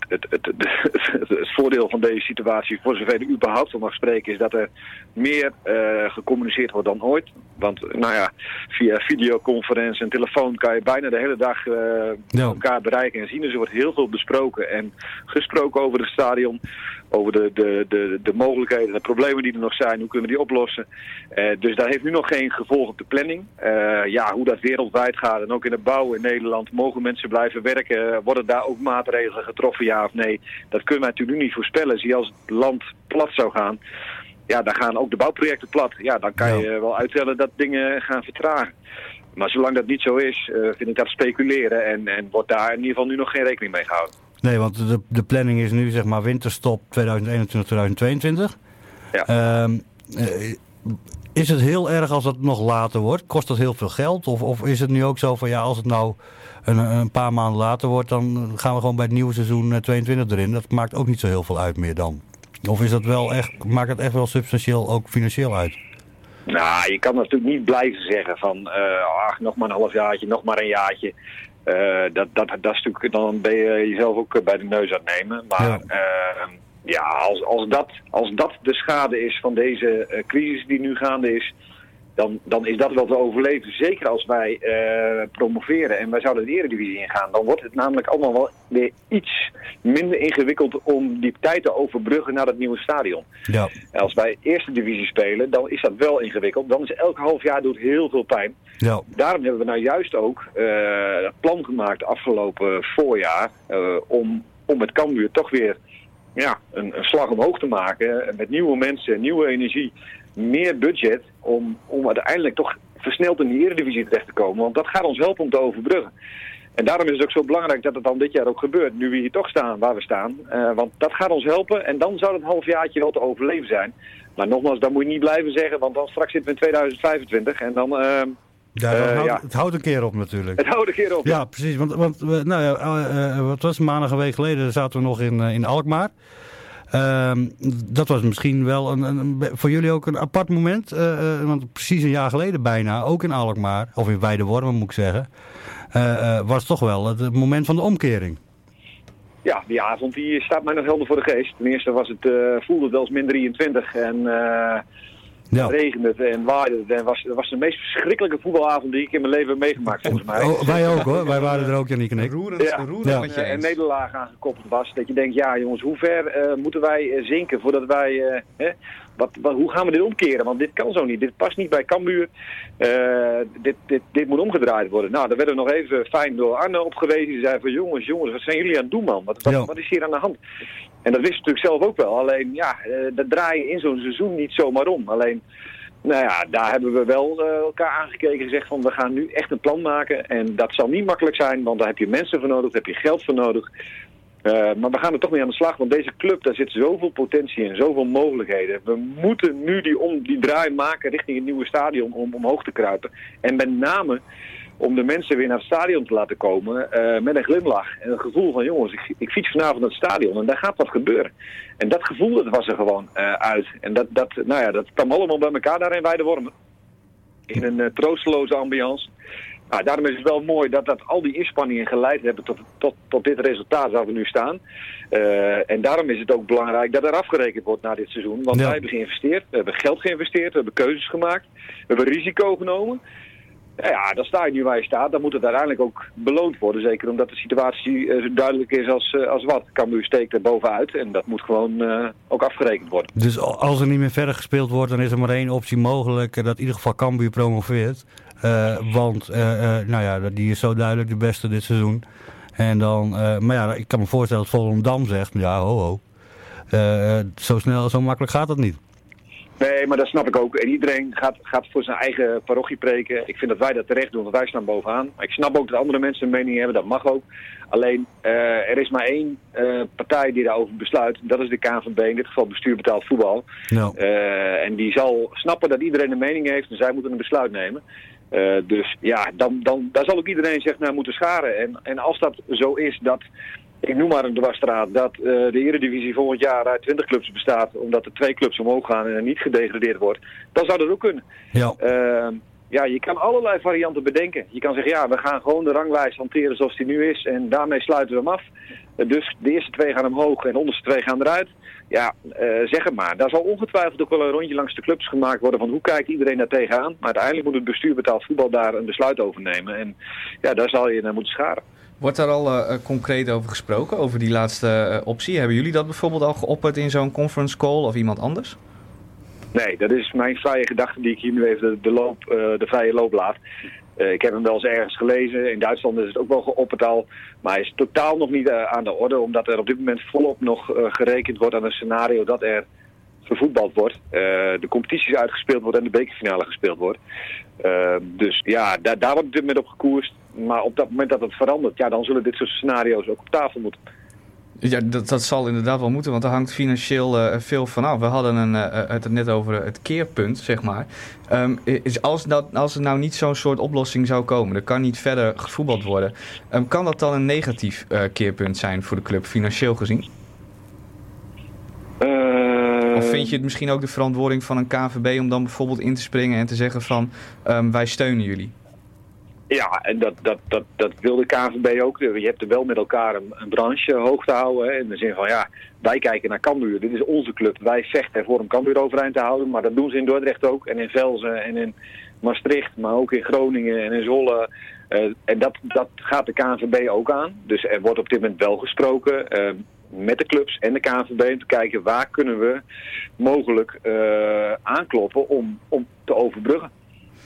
Het, het, het, voordeel van deze situatie, voor zover er überhaupt van mag spreken, is dat er meer eh, gecommuniceerd wordt dan ooit. Want nou ja, via videoconferentie en telefoon kan je bijna de hele dag eh, elkaar bereiken en zien. Dus er wordt heel veel besproken en gesproken over het stadion. Over de, de, de, de mogelijkheden, de problemen die er nog zijn, hoe kunnen we die oplossen. Eh, dus daar heeft nu nog geen gevolg op de planning. Eh, ja, hoe dat wereldwijd gaat en ook in de bouw in Nederland. Mogen mensen blijven werken? Worden daar ook maatregelen getroffen, ja of nee? Dat kunnen wij natuurlijk nu niet voorspellen. Zie je als het land plat zou gaan, ja, dan gaan ook de bouwprojecten plat. Ja, dan kan je wel uittellen dat dingen gaan vertragen. Maar zolang dat niet zo is, eh, vind ik dat speculeren en, en wordt daar in ieder geval nu nog geen rekening mee gehouden. Nee, want de, de planning is nu zeg maar winterstop 2021-2022. Ja. Ehm, eh, is het heel erg als dat nog later wordt? Kost dat heel veel geld? Of, of is het nu ook zo van ja, als het nou een, een paar maanden later wordt, dan gaan we gewoon bij het nieuwe seizoen eh, 22 erin. Dat maakt ook niet zo heel veel uit meer dan. Of is dat wel echt, maakt het echt wel substantieel ook financieel uit? Nou, je kan natuurlijk niet blijven zeggen van, eh, ach, nog maar een half jaartje, nog maar een jaartje. Eh, dat, dat, dat is natuurlijk, dan ben je jezelf ook eh, bij de neus aan het nemen. Maar Ja. ja, ja als, als, dat, als dat de schade is van deze crisis die nu gaande is, dan, dan is dat wel te overleven. Zeker als wij eh, promoveren en wij zouden de eredivisie ingaan. Dan wordt het namelijk allemaal wel weer iets minder ingewikkeld om die tijd te overbruggen naar het nieuwe stadion. Ja. En als wij eerste divisie spelen, dan is dat wel ingewikkeld. Dan is elk half jaar doet heel veel pijn. Ja. Daarom hebben we nou juist ook dat plan gemaakt afgelopen voorjaar eh, om, om met Cambuur toch weer ja, een, een slag omhoog te maken. Met nieuwe mensen, nieuwe energie, meer budget om, om uiteindelijk toch versneld in de eredivisie terecht te komen. Want dat gaat ons helpen om te overbruggen. En daarom is het ook zo belangrijk dat het dan dit jaar ook gebeurt. Nu we hier toch staan waar we staan. Eh, want dat gaat ons helpen. En dan zou het halfjaartje wel te overleven zijn. Maar nogmaals, dat moet je niet blijven zeggen. Want dan straks zitten we in 2025. En dan... eh, Ja, Eh, houdt, ja. het houdt een keer op natuurlijk. het houdt een keer op. Ja, precies. Want, want we- nou ja, eh, wat was het, maandag een week geleden zaten we nog in, in Alkmaar. Ehm, dat was misschien wel een, een, voor jullie ook een apart moment. eh, eh, want precies een jaar geleden bijna, ook in Alkmaar, of in Weidewormen moet ik zeggen, eh, was toch wel het, moment van de omkering. Ja, die avond die staat mij nog helder voor de geest. Ten eerste was het, voelde het wel eens min 23 en Ja. regende het en waaide het. En was, het was de meest verschrikkelijke voetbalavond die ik in mijn leven heb meegemaakt volgens mij. Oh, wij ook hoor, wij waren er ook, Janiek en ik. Roerend, Ja. roerend Ja. met je een eens. nederlaag aangekoppeld was. Dat je denkt, ja jongens, hoe ver eh, moeten wij eh, zinken voordat wij... eh, hè, wat, wat, hoe gaan we dit omkeren? Want dit kan zo niet. Dit past niet bij Cambuur. Eh, dit, dit, dit moet omgedraaid worden. Nou, daar werden we nog even fijn door Arne op gewezen. Die zei van, jongens, jongens, wat zijn jullie aan het doen, man? Wat, wat, Ja. wat is hier aan de hand? En dat wist natuurlijk zelf ook wel. Alleen, ja, eh, dat draai je in zo'n seizoen niet zomaar om. Alleen, nou ja, daar hebben we wel eh, elkaar aangekeken en gezegd van, we gaan nu echt een plan maken. En dat zal niet makkelijk zijn, want daar heb je mensen voor nodig, daar heb je geld voor nodig. Eh, maar we gaan er toch mee aan de slag, want deze club, daar zit zoveel potentie in, zoveel mogelijkheden. We moeten nu die, om, die draai maken richting het nieuwe stadion om omhoog te kruipen. En met name om de mensen weer naar het stadion te laten komen eh, met een glimlach. En een gevoel van, jongens, ik, ik fiets vanavond naar het stadion en daar gaat wat gebeuren. En dat gevoel, dat was er gewoon eh, uit. En dat, dat, nou ja, dat kwam allemaal bij elkaar daar in Weidewormen. In een eh, troosteloze ambiance. Nou, daarom is het wel mooi dat, dat al die inspanningen geleid hebben tot, tot, tot dit resultaat waar we nu staan. En daarom is het ook belangrijk dat er afgerekend wordt na dit seizoen. Want Ja. wij hebben geïnvesteerd, we hebben geld geïnvesteerd, we hebben keuzes gemaakt, we hebben risico genomen. Ja, dan sta je nu waar je staat. Dan moet het uiteindelijk ook beloond worden. Zeker omdat de situatie eh, zo duidelijk is als, eh, als wat. Cambuur steekt er bovenuit en dat moet gewoon eh, ook afgerekend worden. Dus al- als er niet meer verder gespeeld wordt, dan is er maar één optie mogelijk. Dat in ieder geval Cambuur promoveert. Want, nou ja, die is zo duidelijk de beste dit seizoen. En dan, maar ja, ik kan me voorstellen dat Volendam zegt, ja, ho, ho. Zo snel, zo makkelijk gaat dat niet. Nee, maar dat snap ik ook. En iedereen gaat, gaat voor zijn eigen parochie preken. Ik vind dat wij dat terecht doen, want wij staan bovenaan. Maar ik snap ook dat andere mensen een mening hebben, dat mag ook. Alleen, eh, er is maar één eh, partij die daarover besluit. Dat is de KNVB, in dit geval bestuur betaald voetbal. Nou, Eh, en die zal snappen dat iedereen een mening heeft en zij moeten een besluit nemen. Dus ja, dan, dan, daar zal ook iedereen zich naar moeten scharen. En, en als dat zo is dat, ik noem maar een dwarsstraat, dat eh, de Eredivisie volgend jaar uit 20 clubs bestaat, omdat er twee clubs omhoog gaan en er niet gedegradeerd wordt, dan zou dat ook kunnen. ja. Eh, ja, je kan allerlei varianten bedenken. Je kan zeggen, ja, we gaan gewoon de ranglijst hanteren zoals die nu is en daarmee sluiten we hem af. Eh, dus de eerste twee gaan omhoog en de onderste twee gaan eruit. Ja, eh, zeg het maar. Daar zal ongetwijfeld ook wel een rondje langs de clubs gemaakt worden van hoe kijkt iedereen daar tegenaan. Maar uiteindelijk moet het bestuur betaald voetbal daar een besluit over nemen. En ja, daar zal je naar moeten scharen. Wordt daar al eh, concreet over gesproken, over die laatste eh, optie? Hebben jullie dat bijvoorbeeld al geopperd in zo'n conference call of iemand anders? Nee, dat is mijn vrije gedachte die ik hier nu even de, de, loop, eh, de vrije loop laat. Ik heb hem wel eens ergens gelezen. In Duitsland is het ook wel geopperd al. Maar hij is totaal nog niet aan de orde. Omdat er op dit moment volop nog gerekend wordt aan een scenario dat er gevoetbald wordt. De competities uitgespeeld wordt en de bekerfinale gespeeld wordt. Dus ja, daar, daar wordt dit moment op gekoerst. Maar op dat moment dat het verandert, ja, dan zullen dit soort scenario's ook op tafel moeten. Ja, dat, dat zal inderdaad wel moeten, want er hangt financieel eh, veel van af. We hadden een, eh, het net over het keerpunt, zeg maar. Ehm, is als, dat, als er nou niet zo'n soort oplossing zou komen, er kan niet verder gevoetbald worden, ehm, kan dat dan een negatief keerpunt zijn voor de club, financieel gezien? Of vind je het misschien ook de verantwoording van een KVB om dan bijvoorbeeld in te springen en te zeggen van ehm, wij steunen jullie? Ja, en dat, dat, dat, dat wil de KNVB ook. Je hebt er wel met elkaar een, branche hoog te houden. In de zin van, ja, wij kijken naar Cambuur. Dit is onze club. Wij vechten ervoor om Cambuur overeind te houden. Maar dat doen ze in Dordrecht ook. En in Velzen en in Maastricht. Maar ook in Groningen en in Zwolle. Eh, en dat, dat gaat de KNVB ook aan. Dus er wordt op dit moment wel gesproken eh, met de clubs en de KNVB. Om te kijken waar kunnen we mogelijk eh, aankloppen om, om te overbruggen.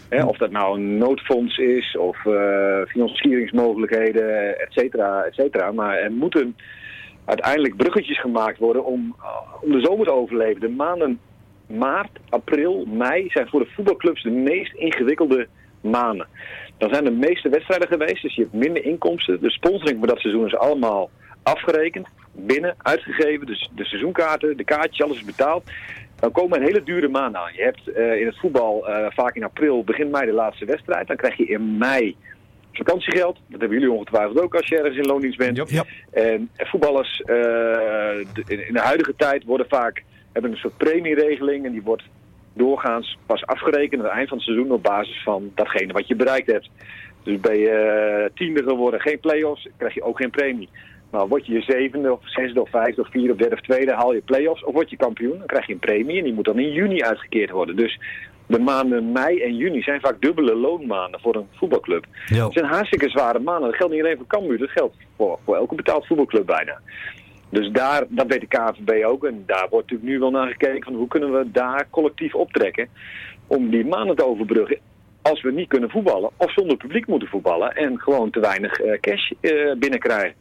Hè, of dat nou een noodfonds is of eh, financieringsmogelijkheden, et cetera, et cetera. Maar er moeten uiteindelijk bruggetjes gemaakt worden om, uh, om de zomer te overleven. De maanden maart, april, mei zijn voor de voetbalclubs de meest ingewikkelde maanden. Dan zijn de meeste wedstrijden geweest, dus je hebt minder inkomsten. De sponsoring voor dat seizoen is allemaal afgerekend, binnen, uitgegeven. Dus de seizoenkaarten, de kaartjes, alles is betaald. Dan komen een hele dure maanden aan. Je hebt uh, in het voetbal uh, vaak in april, begin mei de laatste wedstrijd. Dan krijg je in mei vakantiegeld. Dat hebben jullie ongetwijfeld ook als je ergens in loondienst bent. Yep. Yep. En voetballers uh, de, in de huidige tijd worden vaak, hebben een soort premieregeling. En die wordt doorgaans pas afgerekend aan het eind van het seizoen op basis van datgene wat je bereikt hebt. Dus ben je tiende geworden, geen play-offs, krijg je ook geen premie. Maar word je je zevende of zesde of vijfde of vierde of derde of tweede, haal je play-offs of word je kampioen, dan krijg je een premie en die moet dan in juni uitgekeerd worden. Dus de maanden mei en juni zijn vaak dubbele loonmaanden voor een voetbalclub. Jo. Het zijn hartstikke zware maanden. Dat geldt niet alleen voor Cambuur, dat geldt voor, voor elke betaald voetbalclub bijna. Dus daar, dat weet de KNVB ook. En daar wordt natuurlijk nu wel naar gekeken van hoe kunnen we daar collectief optrekken om die maanden te overbruggen als we niet kunnen voetballen of zonder publiek moeten voetballen en gewoon te weinig uh, cash uh, binnenkrijgen.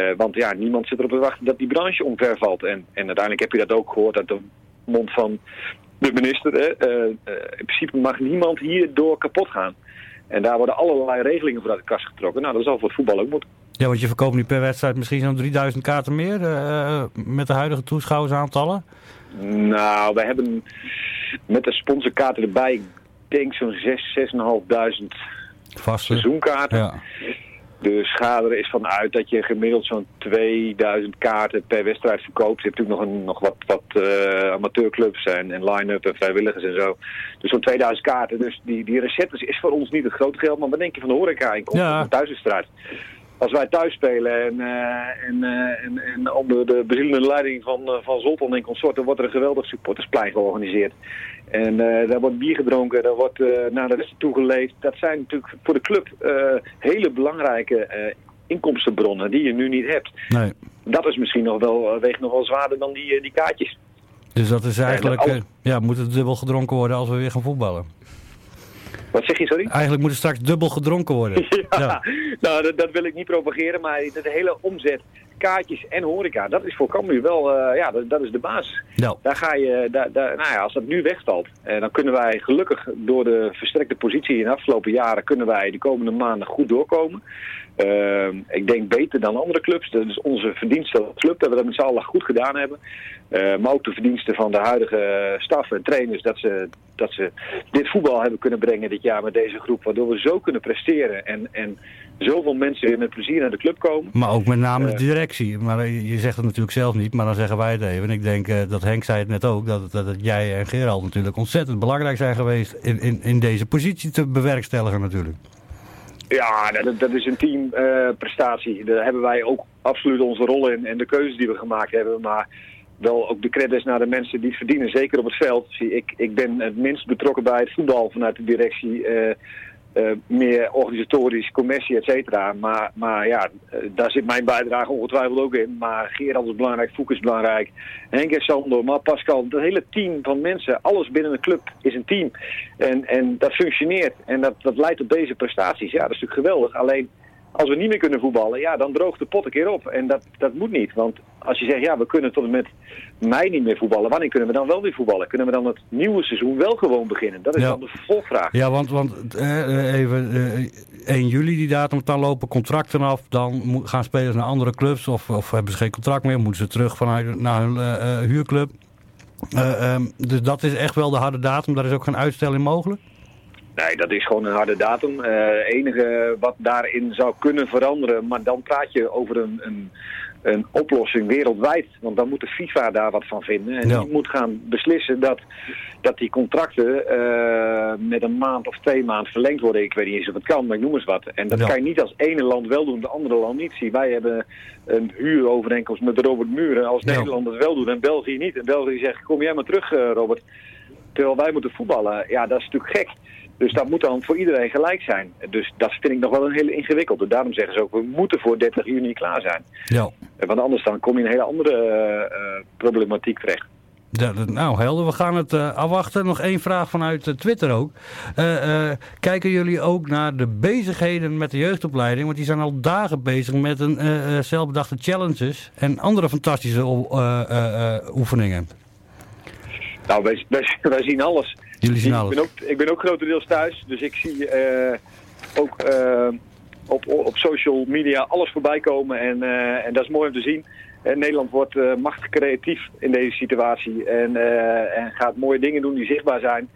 Uh, want ja, niemand zit erop te wachten dat die branche omvervalt. En, en uiteindelijk heb je dat ook gehoord uit de mond van de minister. Hè? Uh, uh, in principe mag niemand hierdoor kapot gaan. En daar worden allerlei regelingen voor uit de kast getrokken. Nou, dat zal voor het voetbal ook moeten. Ja, want je verkoopt nu per wedstrijd misschien zo'n 3000 kaarten meer uh, met de huidige toeschouwersaantallen? Nou, we hebben met de sponsorkaarten erbij, ik denk zo'n 6, 6.500 Vaste. seizoenkaarten. Ja. Dus ga er eens van uit dat je gemiddeld zo'n 2000 kaarten per wedstrijd verkoopt. Je hebt natuurlijk nog, een, nog wat, wat eh, amateurclubs en, en line-up en vrijwilligers en zo. Dus zo'n 2000 kaarten. Dus die, die receptes is voor ons niet het grote geld. Maar wat denk je van de horeca in Ja. een thuiswedstrijd? Als wij thuis spelen en, eh, en, eh, en, en onder de bezielende leiding van, eh, van Zoltan en consorten wordt er een geweldig supportersplein georganiseerd. En daar wordt bier gedronken, daar wordt naar de wedstrijd toe geleefd. Dat zijn natuurlijk voor de club hele belangrijke inkomstenbronnen die je nu niet hebt. Nee. Dat is misschien nog wel, weegt nog wel zwaarder dan die, die kaartjes. Dus dat is eigenlijk, ja, moet het dubbel gedronken worden als we weer gaan voetballen. Wat zeg je, sorry? Eigenlijk moet het straks dubbel gedronken worden. Ja, nou dat, dat wil ik niet propageren, maar de hele omzet, kaartjes en horeca, dat is voor Cambuur wel, eh, ja, dat, dat is de basis. Ja. Daar ga je, daar, daar, nou ja, als dat nu wegvalt, eh, dan kunnen wij gelukkig door de versterkte positie in de afgelopen jaren, kunnen wij de komende maanden goed doorkomen. Eh, ik denk beter dan andere clubs. Dat is onze verdienste als club, dat we dat met z'n allen goed gedaan hebben. Eh, maar ook de verdiensten van de huidige staf en trainers, dat ze, dat ze dit voetbal hebben kunnen brengen dit jaar met deze groep. Waardoor we zo kunnen presteren en, en zoveel mensen weer met plezier naar de club komen. Maar ook met name de Eh. directie. Maar eh, je zegt het natuurlijk zelf niet, maar dan zeggen wij het even. En ik denk eh, dat Henk zei het net ook, dat, dat, dat jij en Gerald natuurlijk ontzettend belangrijk zijn geweest in, in, in deze positie te bewerkstelligen natuurlijk. Ja, dat, dat is een teamprestatie. Daar hebben wij ook absoluut onze rol in en de keuzes die we gemaakt hebben. Maar wel ook de credits naar de mensen die het verdienen, zeker op het veld. Ik, ik ben het minst betrokken bij het voetbal vanuit de directie. eh, eh, meer organisatorisch, commercie, et cetera. Maar, maar ja, eh, daar zit mijn bijdrage ongetwijfeld ook in. Maar Gerald is belangrijk, Foek is belangrijk. Henk en Sander, maar Pascal, dat hele team van mensen, alles binnen een club is een team. En, en dat functioneert en dat, dat leidt tot deze prestaties. Ja, dat is natuurlijk geweldig. Alleen als we niet meer kunnen voetballen, ja, dan droogt de pot een keer op. En dat, dat moet niet. Want als je zegt, ja, we kunnen tot en met mei niet meer voetballen. Wanneer kunnen we dan wel weer voetballen? Kunnen we dan het nieuwe seizoen wel gewoon beginnen? Dat is Ja. dan de vervolgvraag. Ja, want, want eh, eh, even eh, 1 juli die datum, dan lopen contracten af. Dan gaan spelers naar andere clubs of, of hebben ze geen contract meer. Moeten ze terug vanuit naar hun eh, eh, huurclub. Eh, ehm, dus dat is echt wel de harde datum. Daar is ook geen uitstel in mogelijk. Nee, dat is gewoon een harde datum. Eh, Het enige wat daarin zou kunnen veranderen, maar dan praat je over een, een, een oplossing wereldwijd. Want dan moet de FIFA daar wat van vinden. En Ja. die moet gaan beslissen dat, dat die contracten eh, met een maand of twee maanden verlengd worden. Ik weet niet eens of het kan, maar ik noem eens wat. En dat Ja. kan je niet als ene land wel doen, de andere land niet. Zie, wij hebben een huurovereenkomst met Robert Muren. Als Ja. Nederland het wel doet en België niet. En België zegt, kom jij maar terug eh, Robert. Terwijl wij moeten voetballen. Ja, dat is natuurlijk gek. Dus dat moet dan voor iedereen gelijk zijn. Dus dat vind ik nog wel een hele ingewikkelde. Daarom zeggen ze ook, we moeten voor 30 juni klaar zijn. Ja. Eh, Want anders dan kom je in een hele andere eh, eh, problematiek terecht. Ja, nou, helder. We gaan het afwachten. Nog één vraag vanuit Twitter ook. Kijken jullie ook naar de bezigheden met de jeugdopleiding? Want die zijn al dagen bezig met een zelfbedachte challenges en andere fantastische oefeningen. Nou, wij, wij, wij zien alles. Jullie zien Ik ben ook, ik ben ook grotendeels thuis, dus ik zie eh, ook eh, op, op social media alles voorbij komen. En, eh, en dat is mooi om te zien. Eh, Nederland wordt eh, machtig creatief in deze situatie en, en gaat mooie dingen doen die zichtbaar zijn.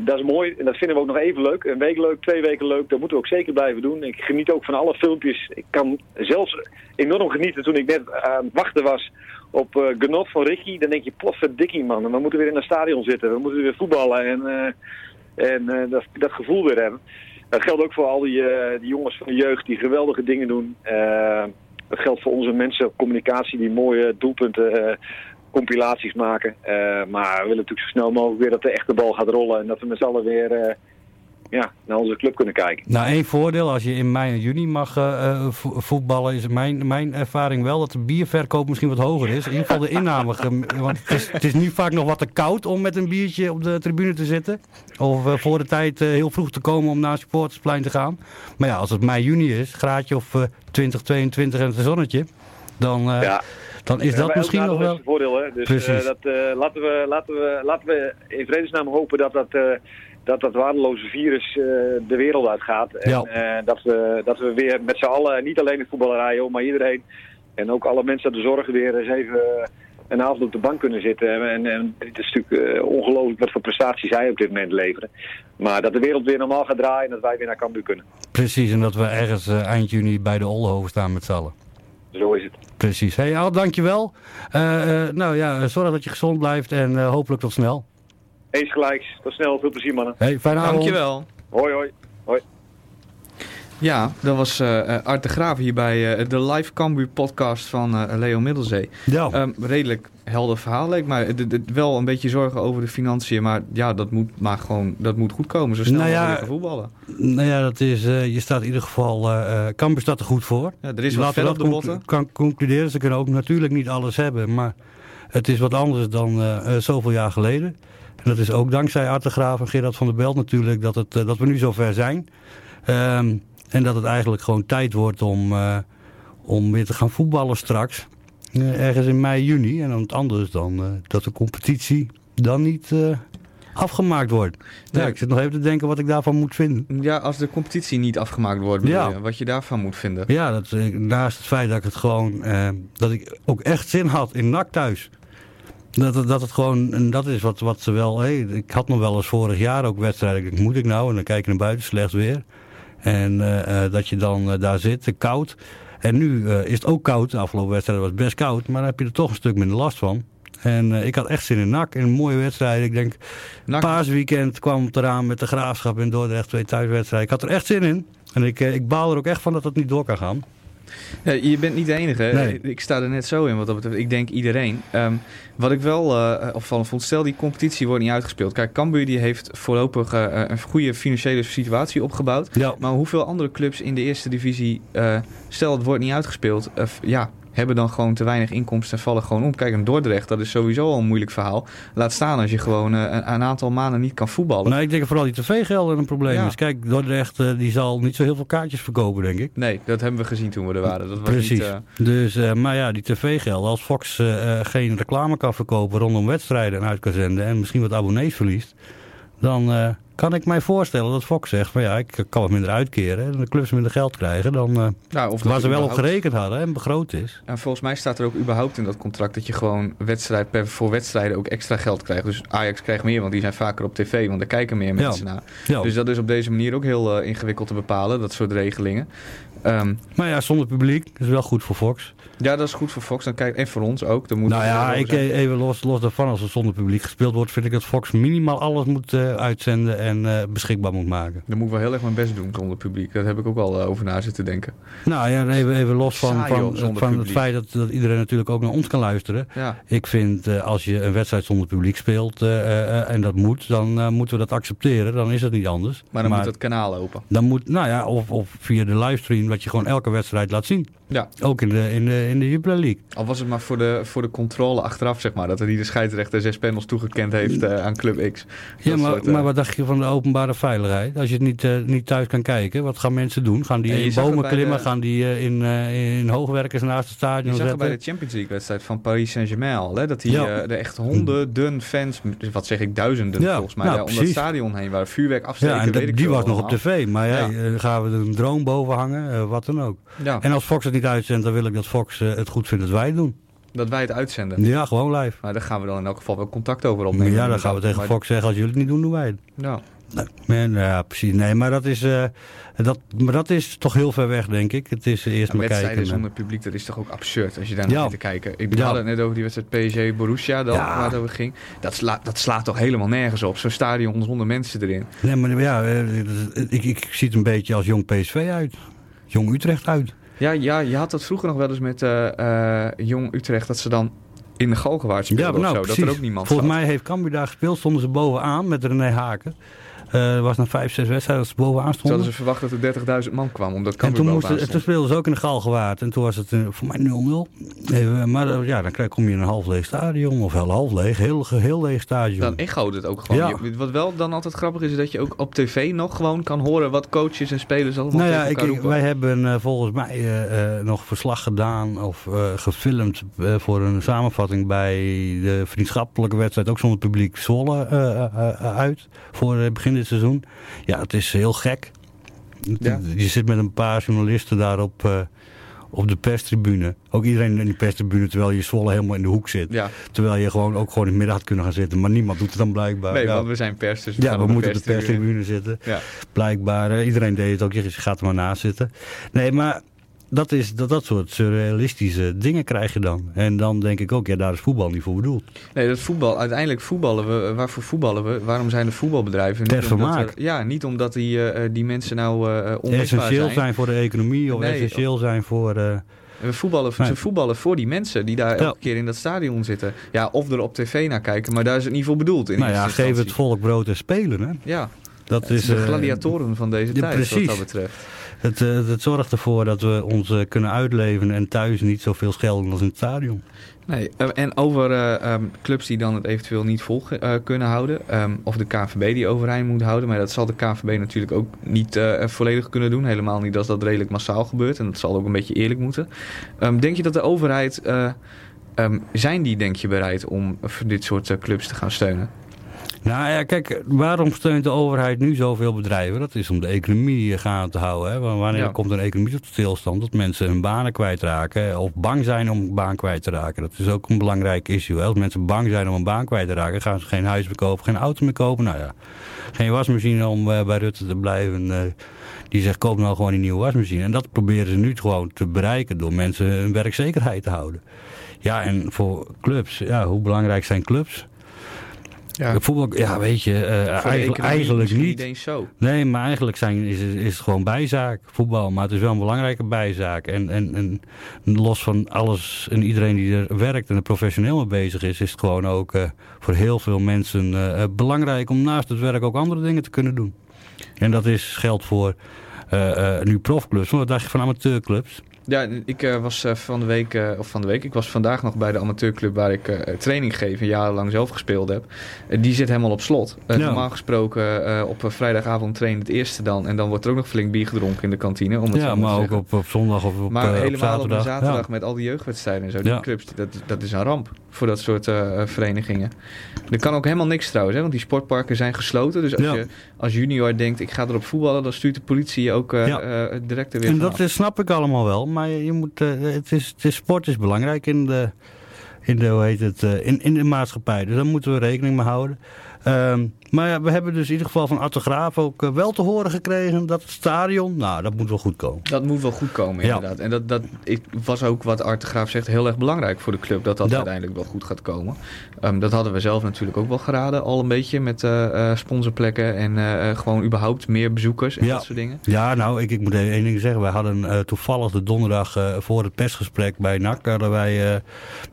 Dat is mooi en dat vinden we ook nog even leuk. Een week leuk, twee weken leuk, dat moeten we ook zeker blijven doen. Ik geniet ook van alle filmpjes. Ik kan zelfs enorm genieten toen ik net aan het wachten was op eh, genot van Ricky. Dan denk je, potverdikkie man, we moeten weer in een stadion zitten. We moeten weer voetballen en, eh, en eh, dat, dat gevoel weer hebben. Dat geldt ook voor al die, jongens van de jeugd die geweldige dingen doen. Dat geldt voor onze mensen op communicatie die mooie doelpunten, compilaties maken. Maar we willen natuurlijk zo snel mogelijk weer dat de echte bal gaat rollen. En dat we met z'n allen weer ja, naar onze club kunnen kijken. Nou, één voordeel, als je in mei en juni mag eh, eh, vo- voetballen, is mijn, mijn ervaring wel dat de bierverkoop misschien wat hoger is. In ieder geval de inname. Want het is, het is nu vaak nog wat te koud om met een biertje op de tribune te zitten. Of eh, voor de tijd heel vroeg te komen om naar het supportersplein te gaan. Maar ja, als het mei, juni is, graadje of eh 20, 22 en het zonnetje, dan, Ja. dan is dat misschien nog wel... voordeel, hè? Dus dat, eh, laten, we, laten, we, laten we in vredesnaam hopen dat dat, dat, dat waardeloze virus eh, de wereld uitgaat. En Ja. eh, dat, we, dat we weer met z'n allen, niet alleen de voetballerij, hoor, maar iedereen... en ook alle mensen uit de zorg weer eens even een avond op de bank kunnen zitten. En, en het is natuurlijk eh, ongelooflijk wat voor prestaties zij op dit moment leveren. Maar dat de wereld weer normaal gaat draaien en dat wij weer naar Cambuur kunnen. Precies, en dat we ergens eind juni bij de Oldenhoven staan met z'n allen. Zo is het. Precies. Hey Al, dankjewel. Eh nou ja, zorg dat je gezond blijft en hopelijk tot snel. Eens gelijks. Tot snel. Veel plezier mannen. Hey, fijne avond. Dankjewel. Hoi hoi. Hoi. Ja, dat was eh eh, Art de Graaf hier bij eh, de live Cambuur podcast van eh, Leo Middelzee. Ja. Ehm, redelijk helder verhaal leek maar het, het- het- wel een beetje zorgen over de financiën, maar ja, dat moet maar gewoon dat moet goed komen zo snel Nou ja, mogelijk gaan voetballen. Nou ja, dat is, eh, je staat in ieder geval, eh eh Cambuur staat er goed voor. Ja, er is wat we op de dat botten. kan concluderen. Ze kunnen ook natuurlijk niet alles hebben, maar het is wat anders dan zoveel jaar geleden. En dat is ook dankzij Art de Graaf en Gerard van der Belt natuurlijk dat, het, eh, dat we nu zover zijn. Ehm, en dat het eigenlijk gewoon tijd wordt om, eh, om weer te gaan voetballen straks. Eh, ergens in mei, juni. En dan het anders dan dat de competitie dan niet afgemaakt wordt. Ja, ik zit nog even te denken wat ik daarvan moet vinden. Ja, als de competitie niet afgemaakt wordt, bedoel Ja. je, wat je daarvan moet vinden. Ja, dat, naast het feit dat ik het gewoon, dat ik ook echt zin had in NAC thuis. Dat, het- dat het gewoon, en dat is wat, wat ze wel, hey, ik had nog wel eens vorig jaar ook wedstrijden, ik moet ik nou? En dan kijk je naar buiten, slecht weer. En eh, eh, dat je dan eh, daar zit, koud. En nu is het ook koud, de afgelopen wedstrijd was het best koud, maar dan heb je er toch een stuk minder last van. En ik had echt zin in NAC, in een mooie wedstrijd. Ik denk, NAC- paasweekend kwam het eraan met de Graafschap in Dordrecht, twee thuiswedstrijden. Ik had er echt zin in. En ik, ik baal er ook echt van dat het niet door kan gaan. Ja, je bent niet de enige. Nee. Ik sta er net zo in wat dat betreft. Ik denk iedereen. Ehm, wat ik wel eh opvallend vond, stel die competitie wordt niet uitgespeeld. Kijk, Cambuur die heeft voorlopig eh, een goede financiële situatie opgebouwd. Ja. Maar hoeveel andere clubs in de eerste divisie, eh, stel het wordt niet uitgespeeld, eh, ja, hebben dan gewoon te weinig inkomsten en vallen gewoon om. Kijk, een Dordrecht, dat is sowieso al een moeilijk verhaal. Laat staan als je gewoon eh, een, een aantal maanden niet kan voetballen. Nou, ik denk dat vooral die tv-gelden een probleem Ja. is. Kijk, Dordrecht eh, die zal niet zo heel veel kaartjes verkopen, denk ik. Nee, dat hebben we gezien toen we er waren. Dat was Precies. Niet, eh, Dus, maar ja, die tv-gelden. Als Fox geen reclame kan verkopen rondom wedstrijden en uit kan zenden... en misschien wat abonnees verliest... dan kan ik mij voorstellen dat Fox zegt van ja, ik kan wat minder uitkeren... en de clubs minder geld krijgen dan eh, nou, of waar ze wel op gerekend hadden en begroot is. En volgens mij staat er ook überhaupt in dat contract dat je gewoon wedstrijd per, voor wedstrijden ook extra geld krijgt. Dus Ajax krijgt meer, want die zijn vaker op tv, want daar kijken meer mensen naar. Ja. Dus dat is op deze manier ook heel eh, ingewikkeld te bepalen, dat soort regelingen. Ehm, Maar ja, zonder publiek is wel goed voor Fox. Ja, dat is goed voor Fox dan kijk, en voor ons ook. Dan moet nou het ja, ik, zijn. eh, even los, los daarvan, als er zonder publiek gespeeld wordt... vind ik dat Fox minimaal alles moet eh, uitzenden en eh, beschikbaar moet maken. Dan moet ik wel heel erg mijn best doen zonder publiek. Daar heb ik ook al over na zitten denken. Nou ja, even, even los van, Saai, van, van het feit dat, dat iedereen natuurlijk ook naar ons kan luisteren. Ja, Ik vind als je een wedstrijd zonder publiek speelt en dat moet, dan moeten we dat accepteren. Dan is het niet anders. maar dan moet het kanaal open. dan moet, nou ja, of, of via de livestream dat je gewoon elke wedstrijd laat zien. Ja, Ook in de, in de, in de Jupiler League. al was het maar voor de, voor de controle achteraf, zeg maar. Dat er de scheidsrechter zes panels toegekend heeft eh, aan Club X. Ja, maar, soort, eh, maar wat dacht je van de openbare veiligheid? Als je het niet, eh, niet thuis kan kijken, wat gaan mensen doen? Gaan die in het bomen klimmen? de- Gaan die in, in hoogwerkers naast het stadion Je zag het zetten? bij de Champions League wedstrijd van Paris Saint-Germain al. Hè? Dat die, Ja. er echt honderden fans, dus wat zeg ik, duizenden Ja, volgens mij, ja, daar om dat precies. stadion heen waren. Vuurwerk afsteken, Ja, en weet dat- ik die was nog op tv. Maar ja, gaan we er een drone boven hangen? wat dan ook. En als Fox het niet uitzendt, dan wil ik dat Fox eh, het goed vindt dat wij het doen. dat wij het uitzenden. Ja, gewoon live. Maar daar gaan we dan in elk geval wel contact over opnemen. ja, dan gaan we tegen Maar- Fox zeggen, als jullie het niet doen, doen wij het. Ja. Nee, nou ja, precies. Nee, maar dat is, eh, dat, maar dat is toch heel ver weg, denk ik. Het is eerst Een maar kijken. zonder publiek, dat is toch ook absurd als je daar Ja. naar zit te kijken. Ik Ja. had het net over die wedstrijd PSG-Borussia, dat, Ja. waar het over ging. Dat, sla, dat slaat toch helemaal nergens op. Zo'n stadion zonder mensen erin. Nee, maar ja, eh, ik, ik zie het een beetje als jong PSV uit. Jong Utrecht uit. Ja, ja, je had dat vroeger nog wel eens met eh, eh, Jong Utrecht, dat ze dan in de Galgenwaard speelden Ja, maar nou, of zo. precies. Dat er ook niemand Volgens zat. mij heeft Cambuur daar gespeeld, stonden ze bovenaan met René Haken. Er was na vijf, zes wedstrijden dat ze bovenaan stonden. hadden ze verwacht dat er 30.000 man kwam, omdat En toen, moesten, toen speelden ze ook in de Galgenwaard. En toen was het eh, voor mij 0-0. Even, Maar eh, ja, dan krijg- kom je in een half leeg stadion. Of wel half leeg. Heel, heel leeg stadion. Dan echoot het ook gewoon. Ja. Wat wel dan altijd grappig is, is dat je ook op tv nog gewoon kan horen wat coaches en spelers allemaal Nou ja, tegen ik, roepen. wij hebben volgens mij nog verslag gedaan of gefilmd voor een samenvatting bij de vriendschappelijke wedstrijd, ook zonder publiek, Zwolle uit voor eh, begin dit seizoen. Ja, het is heel gek. Ja. Je zit met een paar journalisten daar op, eh, op de perstribune. Ook iedereen in die perstribune, terwijl je Zwolle helemaal in de hoek zit. Ja. Terwijl je gewoon ook gewoon in het midden had kunnen gaan zitten. Maar niemand doet het dan blijkbaar. Nee, ja. want we zijn pers, dus ja, we op de moeten op de perstribune. zitten. Ja. Blijkbaar. eh, iedereen deed het ook. Je gaat er maar naast zitten. Nee, maar dat, is, dat, dat soort surrealistische dingen krijg je dan. En dan denk ik ook, ja, daar is voetbal niet voor bedoeld. Nee, dat voetbal, uiteindelijk voetballen we. Waarvoor voetballen we? Waarom zijn er voetbalbedrijven? Ter vermaak. er- ja, niet omdat die, eh, eh, die mensen nou onmisbaar Essentieel zijn. zijn. voor de economie of Nee, essentieel zijn voor... We voetballen, Nee. Ze voetballen voor die mensen die daar Ja. elke keer in dat stadion zitten. Ja, of er op tv naar kijken, maar daar is het niet voor bedoeld. In nou ja, geef het volk brood en spelen. Hè? Ja, Dat is is, de gladiatoren van deze tijd, wat dat betreft. Het, eh, het zorgt ervoor dat we ons eh, kunnen uitleven en thuis niet zoveel schelden als in het stadion. Nee, eh, en over eh, ehm, clubs die dan het eventueel niet vol kunnen houden. ehm, of de KNVB die overeind moet houden. Maar dat zal de KNVB natuurlijk ook niet volledig kunnen doen. Helemaal niet als dat redelijk massaal gebeurt. En dat zal ook een beetje eerlijk moeten. Ehm, denk je dat de overheid... zijn die denk je bereid om dit soort clubs te gaan steunen? Nou ja, kijk, waarom steunt de overheid nu zoveel bedrijven? Dat is om de economie eh, gaande te houden. Hè? Wanneer Ja. komt een economie tot stilstand? Dat mensen hun banen kwijtraken of bang zijn om een baan kwijt te raken. Dat is ook een belangrijk issue. Hè? Als mensen bang zijn om een baan kwijt te raken, gaan ze geen huis meer kopen, geen auto meer kopen. Nou ja, geen wasmachine om eh, bij Rutte te blijven. eh, die zegt, koop nou gewoon een nieuwe wasmachine. En dat proberen ze nu gewoon te bereiken door mensen hun werkzekerheid te houden. Ja, en voor clubs, ja, hoe belangrijk zijn clubs? Ja, De voetbal, ja, weet je, eh, eigenlijk, eigenlijk niet. Niet eens zo. Nee, maar eigenlijk zijn, is, het- is het gewoon bijzaak, voetbal. Maar het is wel een belangrijke bijzaak. En, en, en los van alles en iedereen die er werkt en er professioneel mee bezig is... is het gewoon ook eh, voor heel veel mensen eh, belangrijk om naast het werk ook andere dingen te kunnen doen. En dat is, geldt voor eh, eh, nu profclubs. Maar wat dacht je van amateurclubs? Ja, ik eh, was eh, van de week, eh, of van de week, ik was vandaag nog bij de amateurclub waar ik training geef en jarenlang zelf gespeeld heb. Die zit helemaal op slot. Ja. Normaal gesproken op vrijdagavond trainen het eerste dan en dan wordt er ook nog flink bier gedronken in de kantine. Om het Ja, maar ook op, op zondag of op, maar op helemaal zaterdag. op een zaterdag Ja. met al die jeugdwedstrijden en zo. Die clubs, dat, dat is een ramp voor dat soort eh, verenigingen. Er kan ook helemaal niks trouwens, hè, want die sportparken zijn gesloten. Dus als Ja. je als junior denkt, ik ga erop voetballen, dan stuurt de politie je ook eh, Ja. eh, direct er weer En dat is, snap ik allemaal wel. Maar je, moet, het is, het is, sport is belangrijk in de, in de, hoe heet het, in, in de maatschappij. Dus daar moeten we rekening mee houden. Ehm, maar ja, we hebben dus in ieder geval van Autograaf ook eh, wel te horen gekregen dat het stadion, nou, dat moet wel goed komen. Dat moet wel goed komen, Ja. inderdaad. En dat, dat ik, was ook wat Art de Graaf zegt heel erg belangrijk voor de club. Dat dat Ja. uiteindelijk wel goed gaat komen. Ehm, dat hadden we zelf natuurlijk ook wel geraden. Al een beetje met eh, eh, sponsorplekken. En gewoon überhaupt meer bezoekers en Ja. dat soort dingen. Ja, nou, ik, ik moet even één ding zeggen. Wij hadden toevallig de donderdag voor het persgesprek bij NAC... hadden wij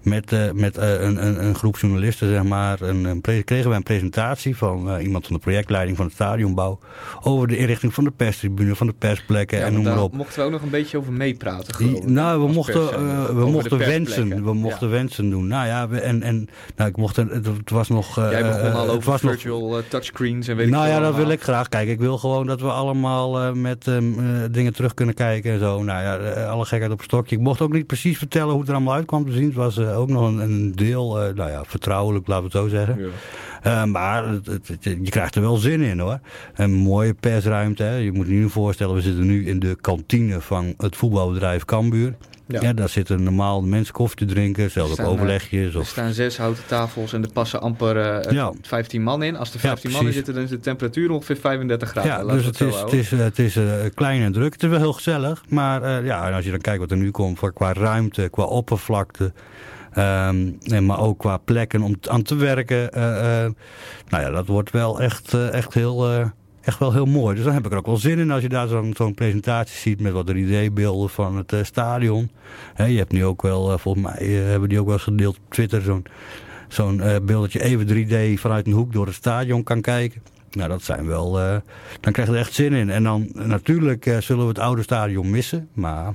met, met een, een, een groep journalisten, zeg maar... Een, een kregen wij een presentatie van eh, iemand van de projectleiding van het stadionbouw... over de inrichting van de perstribune, van de persplekken Ja, en noem maar op. mochten we ook nog een beetje over meepraten. geloof ik, Nou, we mochten, pers, eh, we mochten wensen. We mochten Ja. wensen doen. Nou ja, we, en, en nou, ik mocht, het, het was nog... eh, Jij begon al over was virtual touchscreens en weet ik nou ja, dat wil ik graag. Kijk, ik wil gewoon dat we allemaal met ehm, eh, dingen terug kunnen kijken en zo. Nou ja, alle gekheid op stokje. Ik mocht ook niet precies vertellen hoe het er allemaal uitkwam te zien. Het was ook nog een, een deel, nou ja, vertrouwelijk, laten we het zo zeggen. Ja. Eh, maar het- het- het- je krijgt er wel zin in hoor. Een mooie persruimte. Hè. Je moet je nu voorstellen, we zitten nu in de kantine van het voetbalbedrijf Cambuur. Ja. Ja. daar zitten normaal mensen koffie te drinken, zelfs staan, eh, overlegjes. Er Of, staan zes houten tafels en er passen amper eh, Ja. 15 man in. Als er 15 man in zitten, dan is de temperatuur ongeveer 35 graden. ja, dus het is, het is, eh, het is eh, klein en druk. Het is wel heel gezellig. Maar eh, ja, en als je dan kijkt wat er nu komt qua ruimte, qua oppervlakte. Ehm, maar ook qua plekken om aan te werken. eh, eh, nou ja, dat wordt wel echt, eh, echt, heel, echt wel heel mooi. Dus dan heb ik er ook wel zin in als je daar zo'n presentatie ziet met wat 3D-beelden van het stadion. Je hebt nu ook wel, volgens mij hebben die ook wel eens gedeeld op Twitter, zo'n zo'n beeld dat je even 3D vanuit een hoek door het stadion kan kijken. Nou, dat zijn wel. dan krijg je er echt zin in. En dan natuurlijk zullen we het oude stadion missen. Maar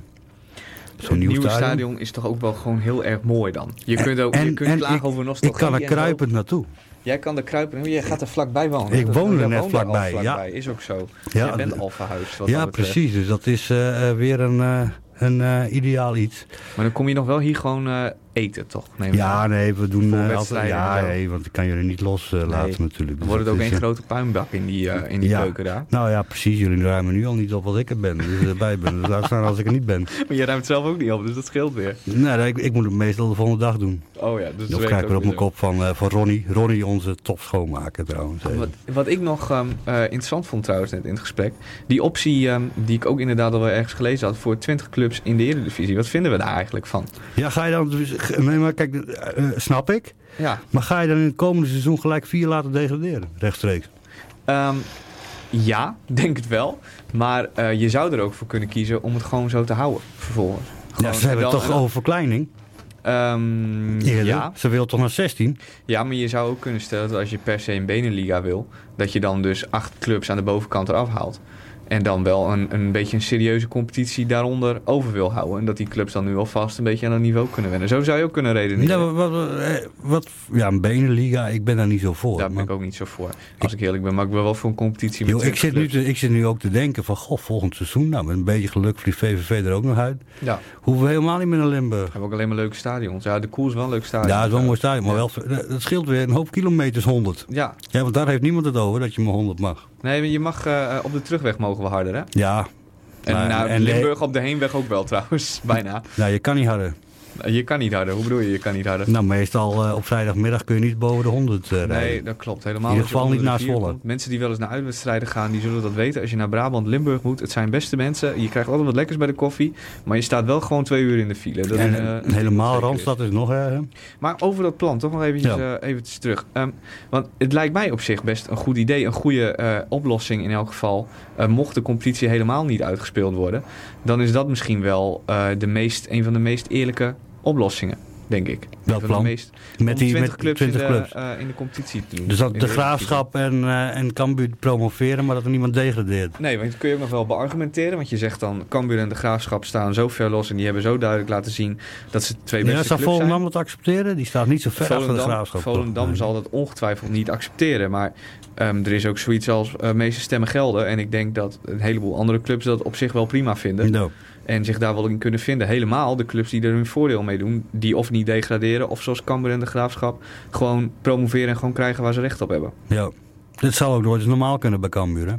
zo'n Het nieuw nieuwe stadion. stadion is toch ook wel gewoon heel erg mooi dan. Je kunt ook En- je kunt en klagen ik- over Ik nostalgie. kan er kruipend naartoe. Jij kan er kruipen. Jij gaat er vlakbij wonen. Ik woon er jij net vlakbij, ja. Is ook zo. Ja, Jij bent al verhuisd. Ja, precies. Dus dat is eh, eh, weer een, eh, een ideaal iets. Maar dan kom je nog wel hier gewoon eten, toch? Neem Ja, aan. nee, we doen eh, altijd... Ja, nee, want ik kan jullie niet loslaten laten Nee. natuurlijk. Dan Dus wordt het dat ook één eh, grote puinbak in die, eh, in die Ja. keuken daar. Nou ja, precies. Jullie ruimen nu al niet op wat ik er ben. Dus erbij ben. Dus laat staan als ik er niet ben. Maar je ruimt zelf ook niet op, dus dat scheelt weer. Nee, ik, ik moet het meestal de volgende dag doen. Oh ja, dus Of krijg ik weer op mijn kop van, van Ronnie. Ronnie, onze top schoonmaker trouwens. zo. Wat, wat ik nog ehm, eh, interessant vond trouwens net in het gesprek. Die optie ehm, die ik ook inderdaad al wel ergens gelezen had voor 20 clubs in de Eredivisie. Wat vinden we daar eigenlijk van? Ja, ga je dan... dus- Nee, maar kijk, eh, eh, snap ik. Ja, Maar ga je dan in het komende seizoen gelijk vier laten degraderen? Rechtstreeks. Ehm, ja, denk het wel. Maar eh, je zou er ook voor kunnen kiezen om het gewoon zo te houden vervolgens. Ja, ze hebben dan- toch over verkleining? Ehm, ja, Ze wil toch naar 16? ja, maar je zou ook kunnen stellen dat als je per se een Beneliga wil, dat je dan dus acht clubs aan de bovenkant eraf haalt. En dan wel een, een beetje een serieuze competitie daaronder over wil houden. En dat die clubs dan nu alvast een beetje aan dat niveau kunnen wennen. Zo zou je ook kunnen redeneren. Ja, wat, wat, eh, wat, ja, een benenliga, ik ben daar niet zo voor. Daar ben ik ook niet zo voor. Als ik eerlijk ben, maar ik ben wel voor een competitie met ik, 20 zit nu te, ik zit nu ook te denken van, goh, volgend seizoen, nou, met een beetje geluk vliegt VVV er ook nog uit. Ja, Hoeven we helemaal niet meer naar Limburg. we hebben ook alleen maar leuke stadions. Ja, de Koel is wel een leuk stadion. Ja, het is wel een mooi stadion, maar wel, dat scheelt weer een hoop kilometers 100. Ja, Ja, want daar heeft niemand het over, dat je maar 100 mag. Nee, je mag eh, op de terugweg mogen we harder, hè? Ja, En, nou, en Limburg op de heenweg ook wel trouwens, bijna. nou, je kan niet harder. Je kan niet harder. Hoe bedoel je, je kan niet harder? Nou, meestal eh, op vrijdagmiddag kun je niet boven de 100 eh, rijden. Nee, dat klopt helemaal. In ieder geval niet naar Zwolle. Mensen die wel eens naar uitwedstrijden gaan, die zullen dat weten. Als je naar Brabant, Limburg moet, het zijn beste mensen. Je krijgt altijd wat lekkers bij de koffie. Maar je staat wel gewoon twee uur in de file. Dat en is, eh, helemaal Randstad is nog erger. Maar over dat plan, toch nog eventjes, Ja. eh, eventjes terug. Ehm, want het lijkt mij op zich best een goed idee, een goede eh, oplossing in elk geval. Eh, mocht de competitie helemaal niet uitgespeeld worden, dan is dat misschien wel eh, de meest, een van de meest eerlijke oplossingen, denk ik. Van plan? De meest, Met die 20 met clubs, 20 in, de, clubs. eh, in de competitie te doen. Dus dat de graafschap en, en Cambuur promoveren, maar dat er niemand degradeert. Nee, want dat kun je ook nog wel beargumenteren. Want je zegt dan, Cambuur en de Graafschap staan zo ver los... en die hebben zo duidelijk laten zien dat ze twee Ja, beste zou clubs zijn. Volendam het accepteren? Die staat niet zo ver achter de Volendam, graafschap. Volendam Nee. zal dat ongetwijfeld niet accepteren. Maar ehm, er is ook zoiets als eh meeste stemmen gelden. En ik denk dat een heleboel andere clubs dat op zich wel prima vinden. Nou, En zich daar wel in kunnen vinden. Helemaal de clubs die er hun voordeel mee doen. Die of niet degraderen. Of zoals Cambuur en de Graafschap. Gewoon promoveren en gewoon krijgen waar ze recht op hebben. ja. Dit zou ook nooit normaal kunnen bij Cambuur, hè?